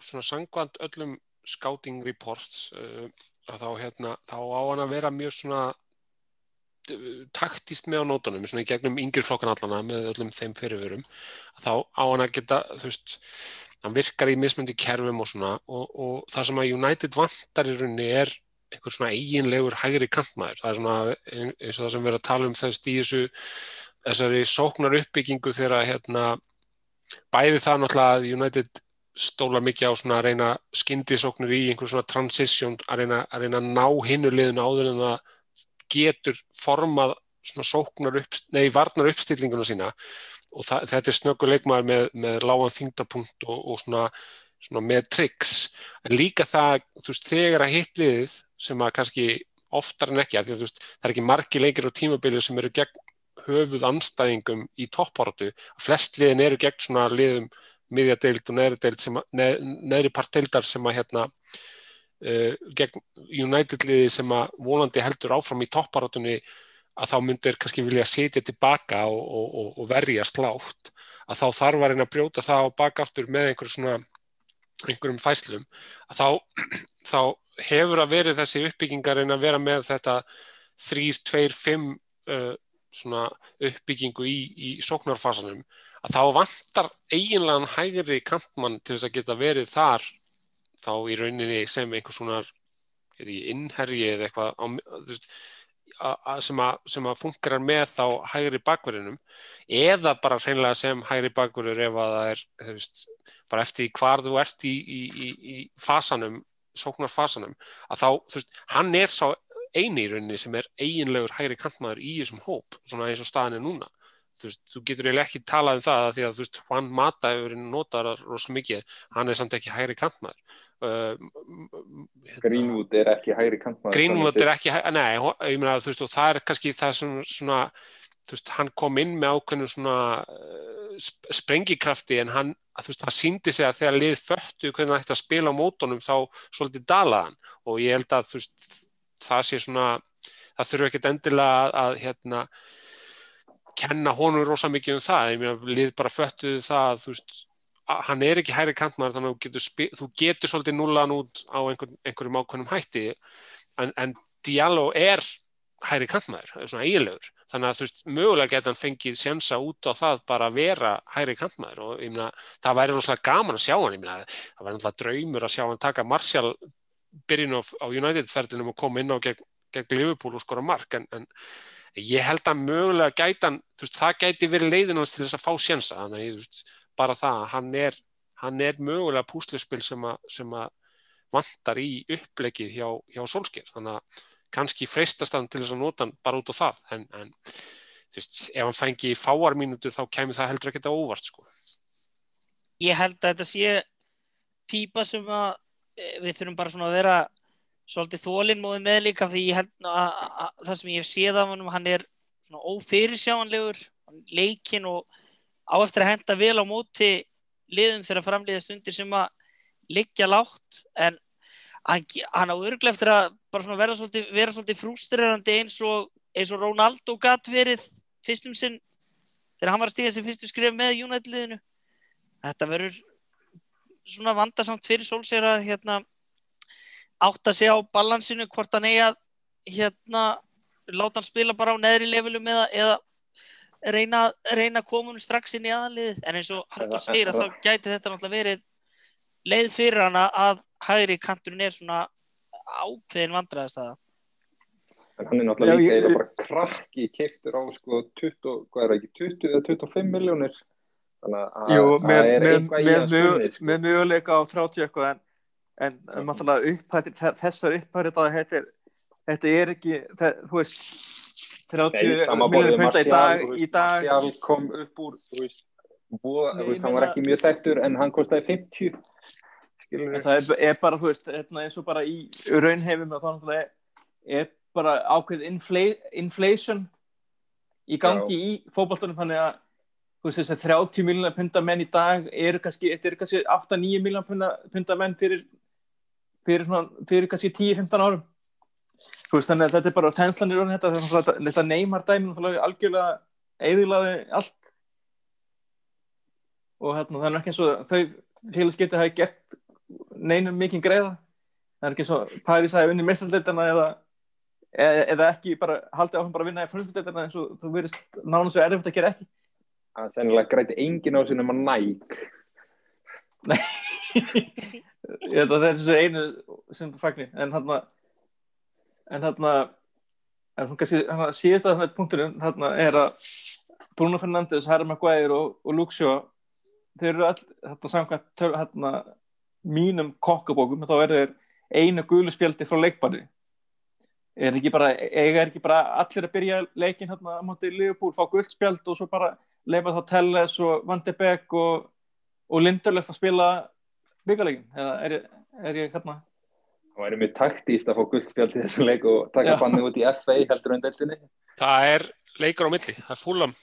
svona sangvand öllum scouting reports uh, að þá, hérna, þá á hann að vera mjög svona taktist með á nótunum svona í gegnum yngri flokkan allana með öllum þeim fyrirverum þá á hann að geta þú veist, hann virkar í mismundi kerfum og svona og, og það sem að United vantar í rauninni er einhver svona eiginlegur hægri kantmaður. Það er svona ein- eins og það sem við erum að tala um þess í þessu þessari sóknar uppbyggingu þegar hérna bæði það náttúrulega að United stólar mikið á svona að reyna skyndisóknir í einhver svona transition að reyna að, reyna að ná hinnu liðinu áður en það getur formað svona sóknar upp, nei, varnar uppstillinguna sína. Og það, þetta er snöggur leikmaður með, með lágan þingdapunkt og, og svona, svona með tricks. En líka það, þú veist, þegar að hitt liðið sem að kannski oftar en ekki, að þú veist, það er ekki margi leikir á tímabilið sem eru gegn höfuð anstæðingum í topportu flest liðin eru gegn svona liðum miðjadeild og neðri deild sem að, neð, neðri part deildar sem að hérna uh, gegn United-liði sem að volandi heldur áfram í topparátunni að þá myndir kannski vilja setja tilbaka og, og, og verja slátt að þá þarf að reyna að brjóta það á bakaftur með einhver svona einhverjum fæslum að þá, þá hefur að verið þessi uppbyggingar en að vera með þetta 3, 2, 5 uh, svona uppbyggingu í, í sóknarfasanum að þá vantar eiginlegan hægri kantmann til þess að geta verið þar þá í rauninni sem einhvers svona innherji eða eitthvað á, veist, a, a, sem, að, að fungerar með þá hægri bakverðinum eða bara hreinlega sem hægri bakverður ef að það er veist, bara eftir hvar þú ert í, í, í, í fasanum, sóknarfasanum að þá, þú veist, hann er sá eini í rauninni sem er eiginlegur hægri kantmaður í þessum hóp, svona eins og staðin er núna þú, veist, þú getur eiginlega ekki talað um það að því að þú veist, Juan Mata hefur notaðar rosa mikið, hann er samt ekki hægri kantmaður. Uh, hérna, Greenwood er ekki hægri kantmaður Greenwood er ekki, nei, ég meina þú veist, og það er kannski það sem svona, þú veist, hann kom inn með ákveðinu svona uh, sprengikrafti en hann, þú veist, það síndi sig að þegar lið föttu hvernig það ætti að spila á mótonum þá svolítið dalaðan og ég held að þú veist, það sé svona það þurfu ekkert endilega að, að hérna kenna honum rosa mikið um það, ég meina, lið bara föttuðu það, þú veist, hann er ekki hæri kantmaður þannig að þú getur, þú getur svolítið nullan út á einhver, einhverjum ákveðnum hætti, en, en Diallo er hæri er svona eiginlegur, þannig að þú veist, mögulega geta hann fengið sjensa út á það bara að vera hæri kantmaður og ég meina, það væri rosalega gaman að sjá hann, ég meina, það væri náttúrulega draumur að sjá hann taka Martial byrjun á, á United-ferðinum og koma inn á gegn, gegn Liverpool og skora mark, en, en ég held að mögulega gætan, veist, það gæti verið leiðinans til þess að fá sjensa þannig að veist, bara það, hann er, hann er mögulega púslispil sem, sem að vantar í upplegið hjá, hjá Solskjær, þannig að kannski freistast hann til þess að nota hann bara út á það. En, en veist, ef hann fengi fáarmínutur þá kemur það heldur ekkert á óvart sko. Ég held að þetta sé týpa sem að eh, við þurfum bara svona að vera svolítið þólinnmóði með líka því ég held að, að það sem ég hef séð af hann hann er svona ófyrirsjáanlegur leikin og á eftir að henda vel á móti liðum þegar framleiða stundir sem að liggja látt en hann, hann á örglega eftir að vera svolítið, svolítið frústrerandi eins og, eins og Ronaldo gatt verið fyrstum sinn þegar hann var að stíga sem fyrstu skrif með United-liðinu. Þetta verður svona vandarsamt fyrir sólsér að hérna átt að segja á balansinu hvort hann eigi að hérna láta hann spila bara á neðri levelum eða, eða reyna, reyna komunum strax inn í aðalið en eins og Haldur segir að þá gæti þetta náttúrulega verið leið fyrir hana að hægri kanturinn er svona ákveðin vandræðast aða en hann er náttúrulega líka eða bara krakki keiptur á sko 20, hvað er það ekki 20 eða 25 miljónir þannig að það er með, eitthvað í að sunni sko. með mjöguleika á 30 eitthvað en en náttúrulega upphættir, þessar upphættir þetta, þetta er ekki það, þú veist 30 miljónir punta í dag í dag Marcial kom upp úr þú veist, búa, Nei, þú veist hann var ekki mjög þættur en hann kostiði 50 en það er, er bara þú veist hérna, eins og bara í raunhefum þá er bara ákveð infl inflation í gangi Já. í fókbaltunum þannig að veist, 30 miljónar punta menn í dag eru kannski, kannski 8-9 miljónar punta menn fyrir fyrir, svona, fyrir kannski 10-15 árum. Veist, þannig að þetta er bara þenslanir og þetta, þetta, þetta neymar dæmi algjörlega eðilaði allt. Og hérna, það er ekki eins og þau félagsgeiti hafi gert neinum mikið greiða. Það er ekki eins og Paris hafi vunnið mestarleitarna eða, eða, eða ekki bara haldið áfram bara að vinna í frumsleitarna eins og þú verist nánast svo erfitt að gera ekki. Þannig að græti engin á sinum að næk Nei ég held að það er þessu einu sem fagnir en hann en hann en hún kannski síðast að þetta punkturinn hann er að Bruno Fernandes, Harry Maguire og, og Shaw þeir eru all þetta samkvæmt hérna mínum kokkabókum þá er þeir einu gulu spjaldi frá leikbarni. Er ekki bara, eiga er ekki bara allir að byrja leikin hérna á móti Liverpool, fá guldspjald og svo bara leifa þá Telles og Van de Beek og, og Lindelöf að spila byggalegin eða er, er ég hérna? Það væri mjög taktíst að fá guldspjald í þessu leik og taka bannu út í FA heldur en deildinni. Það er leikur á milli, það er fúlam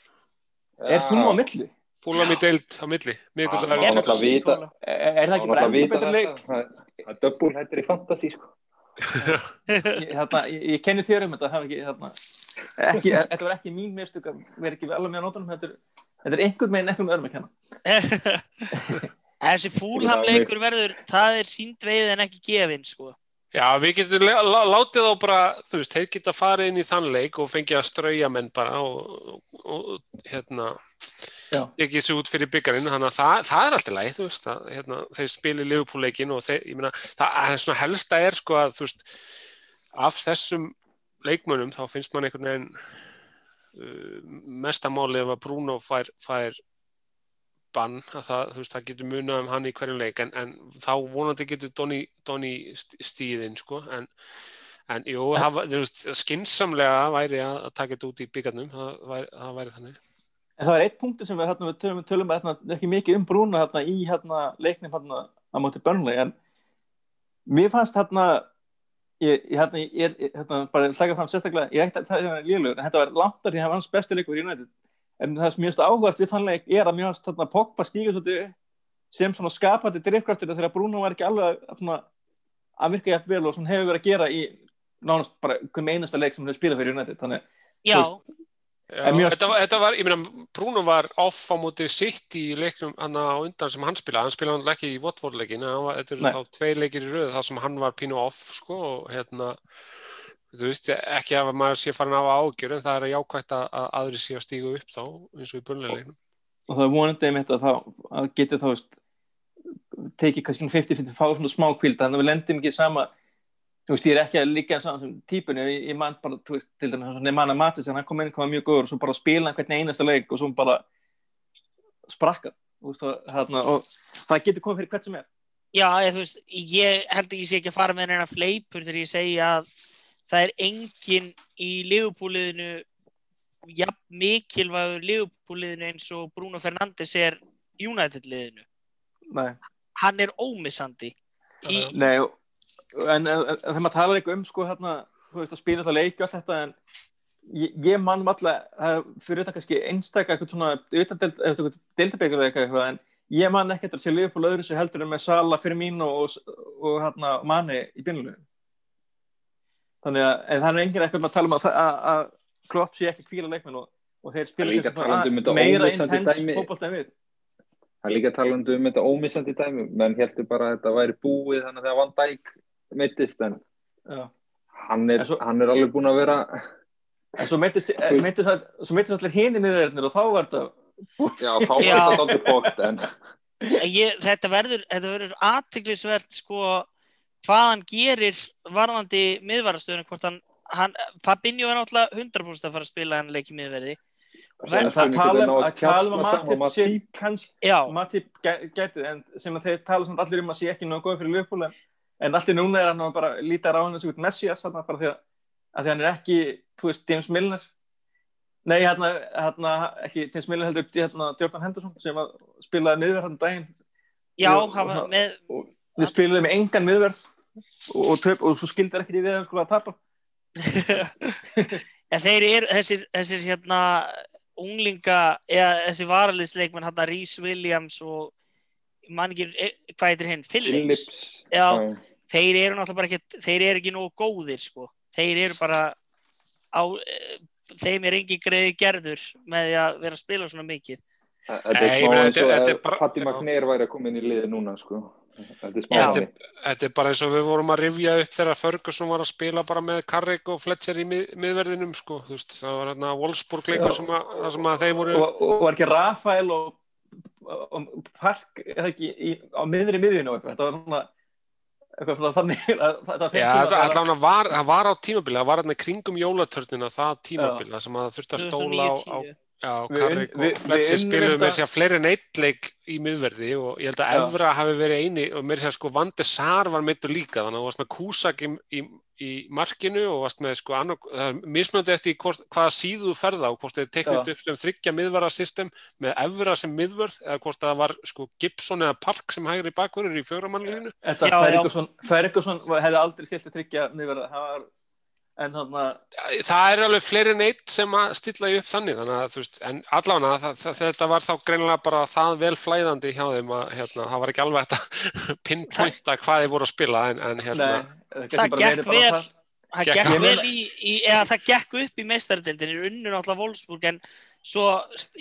Er fúlam á milli? Fúlam í deild á milli. Er það ekki bara ennþá betur leik? Það. Er döbbul hættir í fantasy sko. ég, hérna, ég, ég kenni þér um þetta, hérna, ekki, þetta var ekki mín mistök að vera ekki alveg með á nótunum, þetta er, þetta er einhvern veginn einhvern öðrum að kenna. Þessi fúlhamleikur verður, það er sínd veið en ekki gefinn, sko. Já, við getum látið þá bara, þú veist, þeir geta farið inn í þann leik og fengið að strauja menn bara og, og, og hérna, Já. ekki þessu út fyrir byggarinn, þannig að það, það er alltaf leið, þú veist, að, hérna, þeir spili liðupúleikin og þeir, ég meina, það er svona helsta er sko að, þú veist, af þessum leikmönnum þá finnst mann einhvern veginn uh, mestamáli ef að Bruno fær, fær bann, að það, veist, það getur munað um hann í hverjum leik, en, en þá vonandi getur Donny, Donny stíðinn, sko, en En jú, það, var- veist, skinsamlega væri að, að taka þetta út í byggarnum, það það væri þannig. En það var eitt punktur sem við, hérna, við tölum, tölum hérna, ekki mikið um Brúna hérna, í leiknum á móti Burnley en mér fannst hérna ég, hérna, bara slæka fram sérstaklega, ég er ekkert að það er lélugur en þetta var langt að því að hans bestu leikur í United en það sem finnst áhugast við þann leik er að finnst hérna, Pogba stígur sem svona skapandi drifkraftir þegar Brúna var ekki alveg svona, að virka jægt vel og svona hefur verið að gera í nánast bara hvern einasta leik sem hann hefur spilað fyrir United. Þannig Já, Já, En mjög- þetta, var, þetta var, ég meina, Bruno var off á móti sitt í leiknum hann á undan sem hann spilaði, hann spilaði hann ekki í Watford-leikin, þetta eru Nei. þá tveir leikir í röðu þar sem hann var pínu off, sko, og hérna, þú veist, ekki að maður sé farin af ágjör, en það er jákvægt að, að aðri sé að stígu upp þá, eins og í börnuleiknum. og það er vonandi einmitt að það að geti þá veist, tekið kannski 50-50 fá svona smá kvíld þannig að við lendum ekki sama þú veist, ég er ekki að líka saman sem típunni ég, ég man bara, þú veist, til dæmis svona Nemanja Matis en hann kom inn, kom mjög góður og svo bara spila hann hvernig einasta leik og svo bara sprakka veist, og, þarna, og það getur komið fyrir hvert sem er já, ég, veist, ég held að ég sé ekki að fara með neina fleipur þegar ég segi að það er enginn í liðupúliðinu jafn mikilvægur liðupúliðinu eins og Bruno Fernandes er United-liðinu. Nei, Hann er ómissandi. Í, Nei og- en, en, en þegar maður talar eitthvað um sko hérna, þú veist, að spila þetta leik og allt þetta en ég, ég mann alltaf fyrir þetta kannski einstaka eitthvað svona utan deltabyggulega eitthvað en ég man ekki að sé liðupúl öðru sem heldur með Sala, Firmino og, og hérna, Mani í byrjunlega þannig að en það er enginn eitthvað að tala um að, að, að Klopp sé ekki kvíla leikmenn og, og þeir spila um meira ómissandi intens dæmi. fótbolta en við. Það er líka talandi um þetta ómissandi dæmi, menn heldur bara að þetta væri búið þannig að þegar Van Dijk mittist en Já. hann er, svo- hann er alveg búin að vera en svo meittist meittist það- svo meittist allir hinni miðverðinir og þá var þetta já, þá var þetta dálítið fókt en ég, þetta verður, þetta verður aðtiklisvert sko hvað hann gerir varðandi miðvarastöðunum hvort hann, hann Fabinho er náttúrulega 100% að fara að spila hann leik í miðverði. Það tala um að tala um að Matip sé kannski Matip gæti en sem að þeir tala samt allir um að sé ekki náðu góð fyrir Liverpool en, en allir núna er hann að bara líta á hann þessu út Messias þarna bara því að, að því hann er ekki þú veist James Milner. Nei hérna, hérna ekki James Milner heldur hérna Jordan Henderson sem að spilaði miðverð hann daginn. Já, Og- hann var og- með við spilaði með engan miðverð og, og, töp, og svo skildir ekki í því að sko að tapa en þeir eru þessir, þessir hérna unglinga, eða þessi varaliðsleikmenn hérna Rhys Williams og mann ekki, e, hvað heitir hinn Phillips, Phillips Já. já. þeir eru náttúrulega bara ekki þeir eru ekki nógu góðir sko þeir eru bara á, e, þeim er engin greiði gerður með því að vera að spila svona mikið Þetta er meina, eins og er bara- Patti. Magnér væri að koma inn í liði núna sko. Þetta er. Þetta er bara eins og við vorum að rifja upp þegar Ferguson var að spila bara með Carrick og Fletcher í mið, miðverðinum sko, þú veist, það var hérna Wolfsburg leikur sem að, það sem að þeir voru og, og var ekki Rafael og, og Park eða ekki í, á miðri miðvinu og eitthvað. Þetta var svona eitthvað svona þannig að þetta þetta allan var, það var á tímabili, það var hérna kringum jólatörnina það tímabili, það sem að það þurfti að stóla á, á 2009-10 já, við- og unnum spiluðu með sér fleiri en eitt leik í miðverði og ég held að Já. Evra hafi verið eini og mér sér sko Vande Sar var meittur líka þannig að þú varst með Kúsak í, í, í markinu og varst með sko er mismunandi eftir hvort, hvaða síðu þú ferða og hvort þið teiknit Já. upp sem þryggja miðvarasystem með Evra sem miðvörð eða hvort það var sko Gibson eða Park sem hægri bakverður í fjóramannlínu Þetta. Ferguson, Ferguson hefði aldrei stilt að tryggja miðverða, það var en hann að það er alveg fleiri neitt sem að stilla upp þannig þannig að þú veist, en allavega það, það, þetta var þá greinilega bara það vel flæðandi hjá þeim að hérna, það var ekki alveg þetta pinpointa hvað þeir voru að spila en, en hérna, Nei, það gekk vel það Gekk gekk vel í, í eða það gekk upp í meistaradeildinni unnu náttúrulega Wolfsburg en svo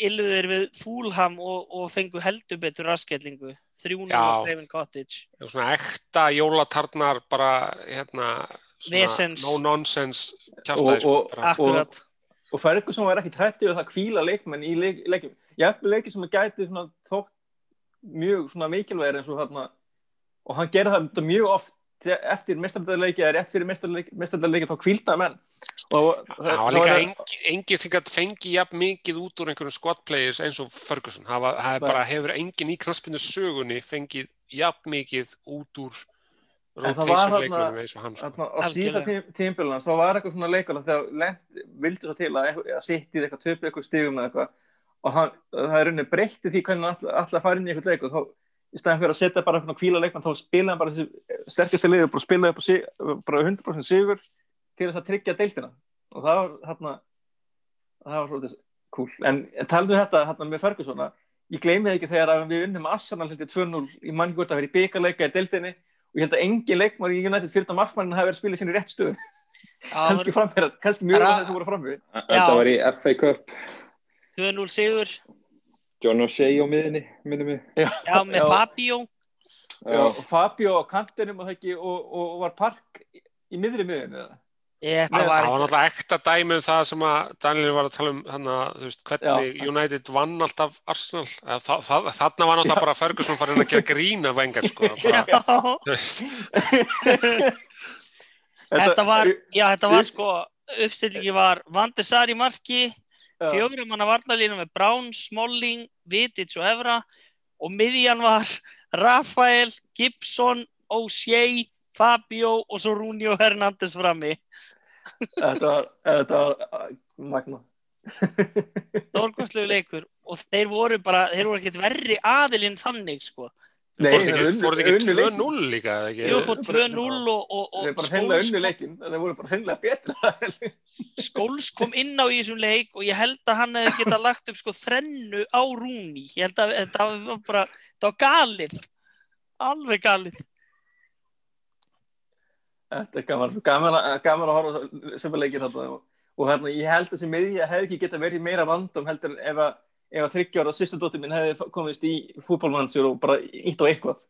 illuðu þeir við Fúlham og, og fengu heldur betur raskellingu 3-0 Já. á Craven Cottage svona ekta jólatarnar bara hérna. No nonsense kjaftaði Og- sko, og- akkurat. og Ferguson var ekki trættið og það kvíla leikmenn í leik, leikim jafnvel leiki sem að gæti svona, þótt mjög svona mikilvægir eins og þarna og hann gerði það mjög oft eftir mestarleiki eða rétt fyrir mestarleiki þá kvíldaði menn. Og það var líka engin, engin sem gæti fengi jafn mikið út úr einhverjum squad players eins og Ferguson. Það, var, það er Nei. bara hefur engin í knaspinu sögunni fengið jafn mikið út úr En það var. Þarna, á Algjörlega. tímbilina þá var eitthvað svona leikur þegar lent, vildi svo til að, að sittið eitthvað töpu eitthvað stigum eða eitthvað og hann, það er rauninni breytti því hvernig hann að fara inn í eitthvað leik og þá í stæðan fyrir að setja bara eitthvað kvíla leikmann þá spila hann bara þessi sterkasti leik og bara spila upp á sig, bara 100% sigur til þess að tryggja deildina og það var hérna það var svolítið cool en, en taldu þetta hérna með Ferguson ég gleymi það ekki þegar að við unnum Arsenal held ég 2-0 í manngvöld að vera í byggarleika í deildinni og ég held að engin leikmar í United fyrir að markmannin hafi verið að spila sinni rétt stöðu. Kannski framherra, kannski mjög að þetta voru framherri Þetta var í FA Cup. 2-0 sigur. John O'Shea á miðinni, mig. Já, með Já. Fabio. Já, Fabio á kantinum og, það ekki, og, og, var park í, í miðri miðinu eða? Ég, það þetta var var náttúrulega ekta dæmi um það sem að Daniel var að tala um hana, veist, hvernig United vann alltaf Arsenal. Eða það, það, þarna var náttúrulega bara Ferguson farin að gera grína vengar sko, bara, Já, þetta var, já, þetta var sko, uppstillingi var Van de Sar í marki, Já. fjórum manna varnalínu með Brown, Smalling, Vidic og Evra og miðjan var Rafael, Gibson, O'Shea, Fabio og svo Rúni og Hernández frammi. Þetta var, þetta var magna Stórkvæmslegu leikur og þeir voru bara, þeir voru ekkert verri aðilinn þannig sko. Nei, fór þetta ekki, unnu- fór þetta ekki unnu leikinn. 2-0 líka eða ekki? Jú, fór 2-0 og, og, og Skóls unnu kom, leikin þeir voru bara hreinlega betra Skóls kom inn á í þessum leik og ég held að hann hefði getað lagt upp sko þrennu á Rúni. Ég held að þetta var bara, þetta var galið. Alveg galið. Þetta er gaman, gaman, að- gaman að horfa sem er leikin þarna og, og hérna, ég held að þessi miðja hefði ekki geta verið meira vandum heldur en ef að ef að þryggjára sýstadóttir minn hefði komist í fútbólmannsjur og bara ítt á eitthvað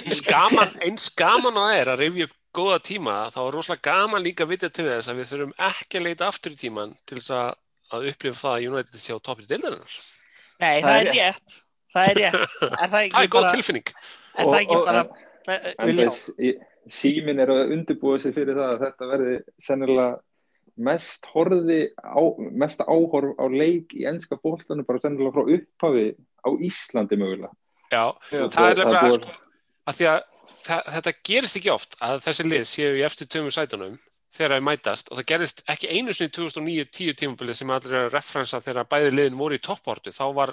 eins gaman, eins gaman á er að rifja upp góða tíma þá er rosalega gaman líka að vita til þess að við þurfum ekki að leita aftur í tíman til þess að, að upplifa það að United sé á toppið deildarinnar. Nei, það, Það er er rétt. Það er rétt. Er það Það ekki er góð bara, tilfinning. er það ekki bara, símin er að undirbúa sig fyrir það að þetta verði sennilega mest horfi á, mest áhorf á leik í ennska bóltanum bara sennilega frá upphafi á Íslandi mögulega. Já, Já. það er nefnilega búið- sko, að því að það, þetta gerist ekki oft að þessi lið séu í efstu tömur sætunum þegar það mætast og það gerist ekki einu sinni í 2009-10 tímabilið sem allir er að referensa þegar bæði liðin voru í topportu þá var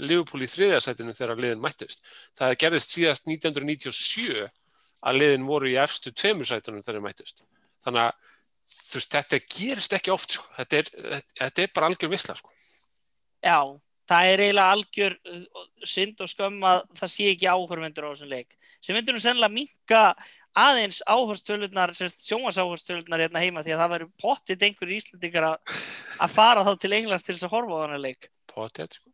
Liverpool í þriðja sætinu þegar liðin mættust. Það gerist síðast 1997 að liðin voru í efstu tveimur sætunum þegar þeir mættust. Þannig að veist, þetta gerist ekki oft sko. þetta, er, þetta, þetta er bara algjör visla sko. já, það er eiginlega algjör uh, synd og skömm að það sé ekki áhörvendur á þessum leik. Sem myndur nú sennilega minka aðeins áhörstölunar, sjónvarsáhörstölunar hérna heima því að það verður pottitt einhverjir Íslandingar að, fara þá til Englands til þess að horfa á þennan leik. Pottet, sko.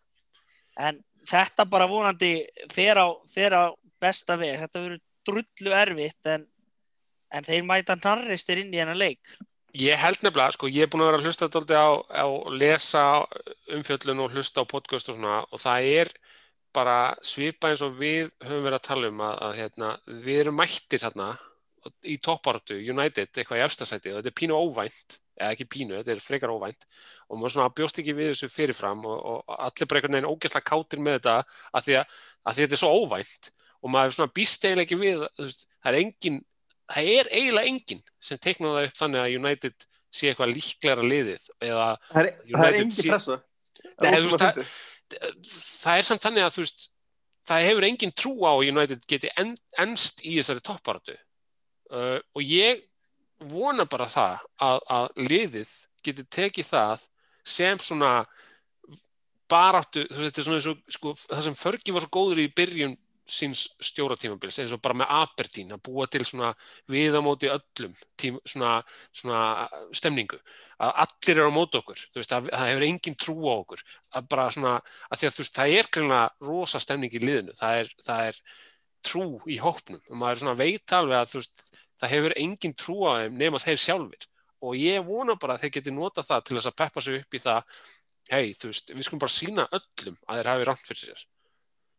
En þetta bara vonandi fer á, fer á besta veg. Þetta verður drullu erfitt en, en þeir mæta narristir inn í hennar leik. Ég held nefnilega, sko, ég er búin að vera að hlusta á, á lesa umfjöllun og hlusta á podcast og svona og það er bara svipa eins og við höfum verið að tala um að, að hérna, við erum mættir hérna í topparötu, United, eitthvað í efstasæti og þetta er pínu óvænt, eða ekki pínu, þetta er frekar óvænt og maður svona bjóst ekki við þessu fyrirfram og, og allir bara einhvern veginn ógeðslega kátir með þetta að því að, að því að þetta er svo óvænt og maður svona býst eiginlega ekki við, veist, það er engin það er eiginlega enginn sem teiknar það upp þannig að United sé eitthvað líklæra liðið eða það er, það er United engin sé- pressa Nei, er veist, það-. Það er samt þannig að þú veist það hefur engin trú á United geti en, ennst í þessari topparatu uh, og ég vona bara það að, að liðið geti tekið það sem svona baráttu, þetta er svona eins og sko, það sem Fergie var svo góður í byrjun síns stjóratímabils, eins og bara með Aberdeen, að búa til svona viðamóti öllum tím, svona, svona stemningu, að allir eru á móti okkur, veist, að það hefur engin trú á okkur, að bara svona að því að þú veist, það er greinlega rosa stemning í liðinu, það er, það er trú í hópnum. Og maður svona veit alveg að þú veist, það hefur engin trú á þeim nema þeir sjálfur og ég vona bara að þeir geti nota það til þess að peppa sig upp í það hei, þú veist, við skulum bara sína öllum að þeir hafi ránt fyrir sér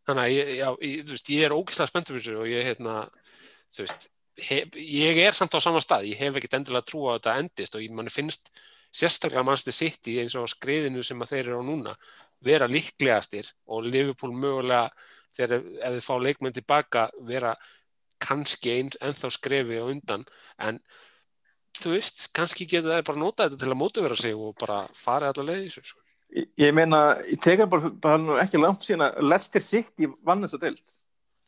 þannig að ég, já, ég, veist, ég er ógislega spenntur fyrir sér og ég, hérna, þú veist hef, ég er samt á sama stað, ég hef ekkert endilega trú á að þetta endist og ég manni finnst sérstaklega mannstu sitt í eins og skriðinu sem að þeir eru á núna vera líklegastir og Liverpool mögulega þegar ef þið fá leikmenn tilbaka vera kannski einn ennþá skrefi og undan en þú veist, kannski getur það bara nota þetta til að mótivera sig og bara fara allar leið í þessu sko. Ég, ég meina, ég teka bara, bara ekki langt síðan að Leicester City vann þess að deilt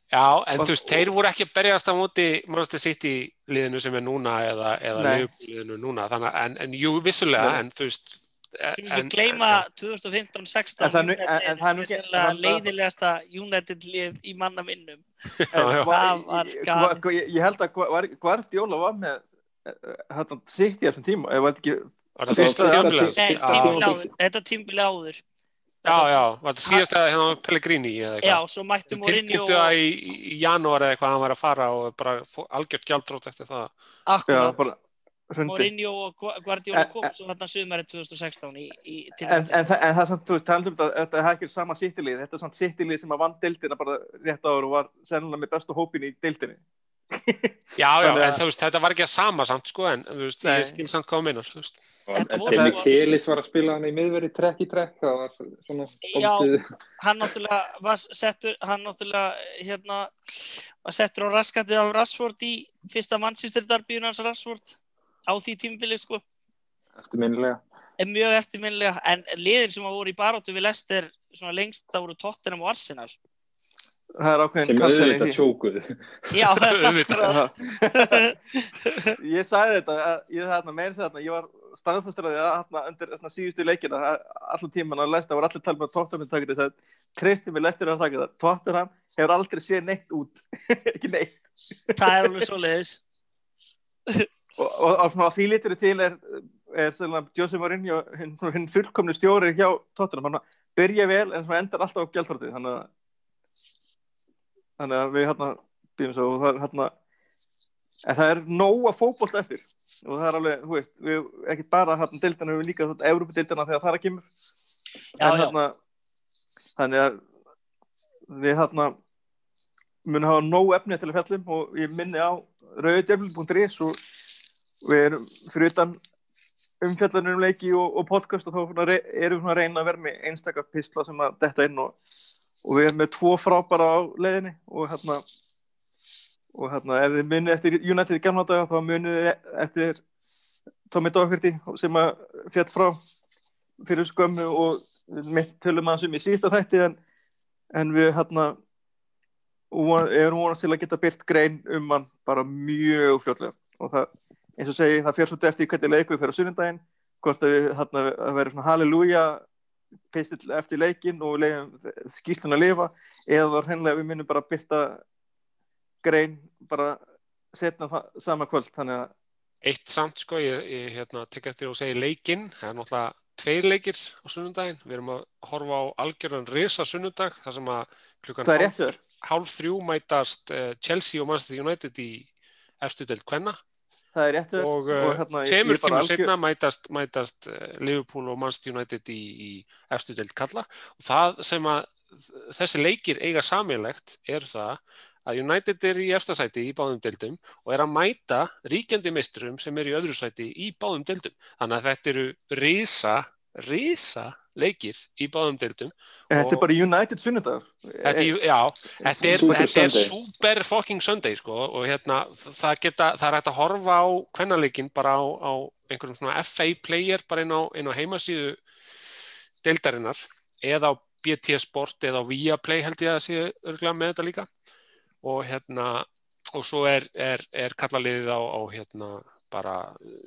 Já, en Og- þú veist, þeir voru ekki að berjast á móti Manchester City liðinu sem er núna eða, eða liðinu núna. Þannig, að- en, en jú, vissulega, Nei. en þú veist Við en- ekki gleyma en- 2015-16 En það er nú- en- en það er nú ekki- sennilega en það- leiðilegasta United lið í manna var ég- held að Guardiola var með þetta City á þessum tíma ef var þetta ekki Var það Það fyrsta var- tímabilið? Nei, Já. tímbil áður, þetta tímbil áður. Já, já, var þetta síðasta hérna á Pellegrini eða Já, eitthvað? svo mættum Þeir Mourinho tilkynntu það í, janúar eða eitthvað hann var að fara og bara algjört gjaldrótt eftir það. já, akkurat Mourinho og Gua- Guardiola En- kom svo þarna sumarið 2016 í, í en, en, það- en það er samt, þú veist, talandum þetta þetta er ekki sama sittilið, þetta er samt sittilið sem að vann deildina bara rétt áður og var sennilega með bestu hópin í deildinni Já, já, en þú veist, þetta var ekki að sama samt sko, en þú veist, ég skil samt hvað þú meinar, þú veist. Demi Kelis var að spila hann í miðveri trekk í trekk, það var svona Já. hann náttúrulega var settur hann náttúrulega hérna var settur á raskandi af Rashford í fyrsta Manchester derbíun hans Rashford á því tímbili sko eftirminnilega. er mjög eftirminnilega en liðin sem voru í baróttu við Lester svona lengst það voru Tottenham og Arsenal það er ákveðin sem í auðvitað tjókuð. já, ég sagði þetta, að, ég þarna meira þarna, ég var að að þarna undir þarna síðustu leikina, að allan tíman að lesta var allir talað með Tottenham að taka þetta Kristi með lestir að taka þetta, Tottenham hefur aldrei séð neitt út. Ekki neitt. Það er alveg svo leiðis og, og, og svona því litur til er, er svona, Jose Mourinho hinn, hinn fullkomni stjóri hjá Tottenham hann byrja vel en endar alltaf á gjaldröndi þannig að þannig að við hérna býðum svo og það er hérna en það er nóga fótbolt eftir. Og það er alveg, þú veist, við ekkert bara hérna deildina, við líka svona Európa-deildina þegar það er að kemur. Já, en hérna þannig að við hérna munum hafa nóg efni til að fjallum og ég minni á rauðdjöfl.is og við erum fyrir utan umfjallanir um leiki og, og podcast og þá erum við að reyna að vera með einstakar pistla sem að detta inn og, og við erum með tvo frábara á leiðinni og hérna og hérna ef þið munið eftir United í gamla daga þá munið eftir Tommy Doherty sem að fjall frá fyrir skömmu og mitt tölum að sem í síðasta þætti en, en við hérna erum vonast til að geta byrt grein um hann bara mjög fljótlega. Og það, eins og segi, það fyrir svolítið eftir hvernig leikur við fyrir á sunnundaginn hvort að við hérna að vera svona halleluja pistill eftir leikin og skýslun að lifa eða hennilega við minnum bara byrta grein bara setna sama kvöld þannig að Eitt samt, sko, ég, ég hérna, tek eftir að segja leikinn, það er náttúrulega tveir leikir á sunnundaginn, við erum að horfa á algjörðan risa sunnundag, þar sem að klukkan hálf, hálf þrjú mætast uh, Chelsea og Manchester United í efstu deild kvenna það er rétt þér. Og, uh, hérna, tveimur tíma algjör- setna mætast, mætast uh, Liverpool og Manchester United í, í efstu deild kalla og það sem að þessi leikir eiga samilegt er það að United er í efsta sæti í báðum deildum og er að mæta ríkjandi meisturum sem er í öðru sæti í báðum deildum. Þannig að þetta eru risa risa leikir í báðum deildum Þetta er og- bara United er- já, þetta er, Super þetta er super fucking Sunday sko, og hérna, það, geta, það er hægt að horfa á kvennaleikinn bara á, á einhverjum svona FA player bara inn á, inn á heimasíðu deildarinnar eða á BT Sport eða á Viaplay held ég að sé örgulega með þetta líka. Og hérna og svo er, er, er kallaliðið á, á hérna, bara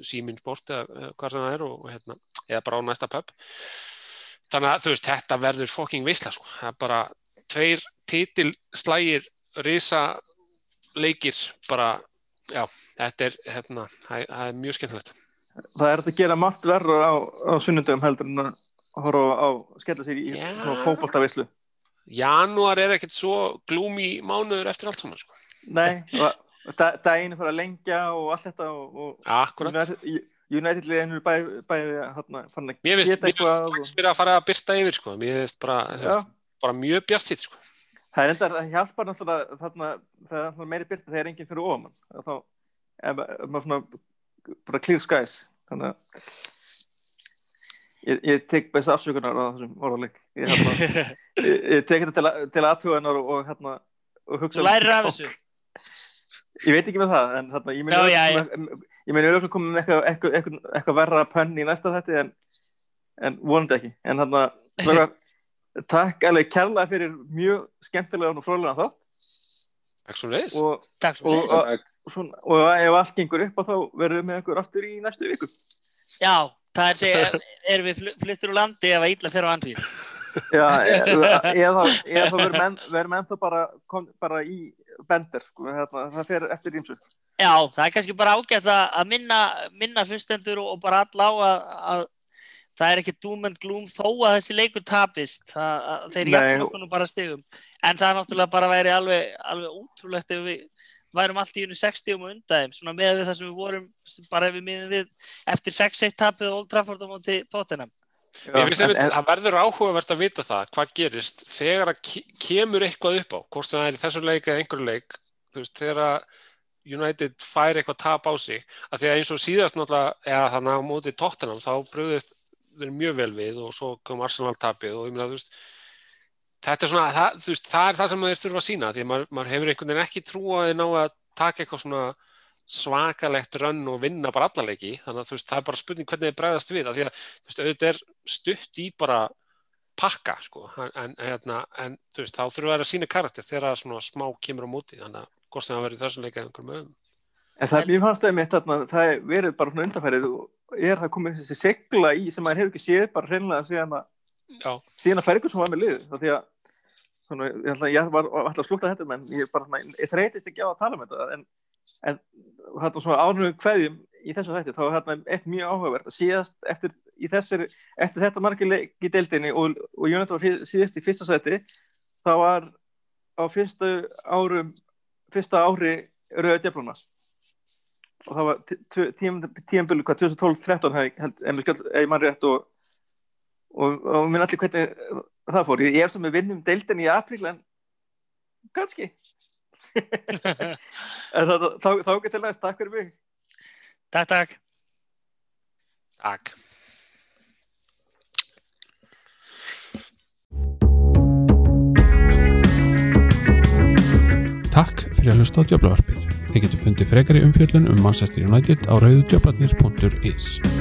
síminn sport eða, hvað sem það er og hérna, eða bara á næsta pub. Þannig að þú veist, þetta verður fucking visla sko, það er bara tveir titilslægir risa leikir bara, já, þetta er hérna, það það er mjög skemmtilegt. Það er að gera margt verður á, á sunnundum heldur en að horfa á skella sér í fókbaltavislu. Janúar er ekkert svo glúmi mánuður eftir allt saman sko. Nei, og da- daginn fyrir að lengja og allt þetta og, og Akkurat United- United-liðin eru bæði bæði hérna, fann að Mér finnst, geta mér finnst eitthvað strax fyrir að fara að byrta yfir sko. Mér finnst bara, veist, bara mjög bjart sitt sko. Það er enda, það hjálpar náttúrulega þarna, það er meiri byrta þegar enginn fyrir ofan mann. þá er ma- maður svona bara clear skies þannig að ég, ég tek best afsökunar á þessum orðaleg ég, hérna, ég, ég tek þetta til, að- til aðtugunar og, og hérna og hugsa Þú lærir af þessu. ég veit ekki með það en hérna, ég Já, já, já. meni ég meni auðvitað komið með eitthvað, eitthvað, eitthvað, eitthvað verra pönn í næsta þetta en, en vonandi ekki en hérna, strákar, takk alveg kærlega fyrir mjög skemmtilega og fróðlega þátt Ekki svo leiðis. og, Takk Og- fyrir. svona, og ef allt gengur upp þá verðum við með ykkur aftur í næstu viku Já, það er segja, erum við flu- fluttir úr landi að illa fer á andvíð. Já, eða, eða, eða þá verðum verðum ennþá bara, kom, bara í bender, sko, hérna, það fer eftir ímsu. Já, það er kannski bara ágætt að að minna, minna hlustendur og, og bara all á að, að það er ekki doom and gloom þó að þessi leikur tapist. Það, að, þeir jafnum okkur nú bara stigum. En það er náttúrulega bara væri alveg, alveg útrúlegt ef við værum allt í unni 60 og undan þeim, svona með það sem við vorum, bara ef við miðum við eftir 6-1 tapið Old Trafford á móti Tottenham. Finnst en- en- það verður áhugavert að vita það hvað gerist þegar að ke- kemur eitthvað upp á, hvort það er í þessum leik eða einhverju leik, veist, þegar að United fær eitthvað tap á sig, að því að eins og síðast náttúrulega, eða þannig á móti Tottenham, þá bröðist þeir mjög vel við og svo kom Arsenal tapið og ég meina, þú veist, þetta er svona, það, veist, það er það sem þeir þurfa að sína, því að maður, maður hefur einhvern veginn ekki trú að þeir ná að taka eitthvað svona svakalegt rönn og vinna bara alla leiki, þannig að veist, það er bara spurning hvernig þeir bregðast við, af því að veist, auðvitað er stutt í bara pakka, sko, en, en, hérna, en veist, þá þurfa þær að sína karakter þegar að svona smá kemur á móti, þannig að sem það verður þessum leika eða einhverjum öðum. En það er mjög fannst það mitt þarna, það er verið bara svona undanfærið og er það komið þessi segla í sem maður hefur ekki séð bara hreinlega síðan að, Já, síðan að Ferguson var með liðið. Það því að, svona, ég, ætla, ég var alltaf að slúta þetta, menn ég, ég þreytist ekki á að tala um þetta, en, en hérna svona ánum hverjum í þessu þætti, þá er hérna eitt mjög áhugavert að síðast eftir, í þessari, eftir þetta í deildinni og, og Jónat var síðast í fyrsta sæti, þá var á fyrstu árum, fyrsta ári rauða djöfluna. Og það var tímanbölu hvað 2012-13 en við skjöld, ef ég mann rétt og og, og minn allir hvernig það fór, ég er sem við vinnum deildin í apríl en kannski en það, þá, þá getur næst, takk fyrir mig Takk, takk. takk. Takk fyrir að hlusta á Djöflavarpið. Þið getur fundið frekari umfjöllun um Manchester United á rauðudjöflarnir.is.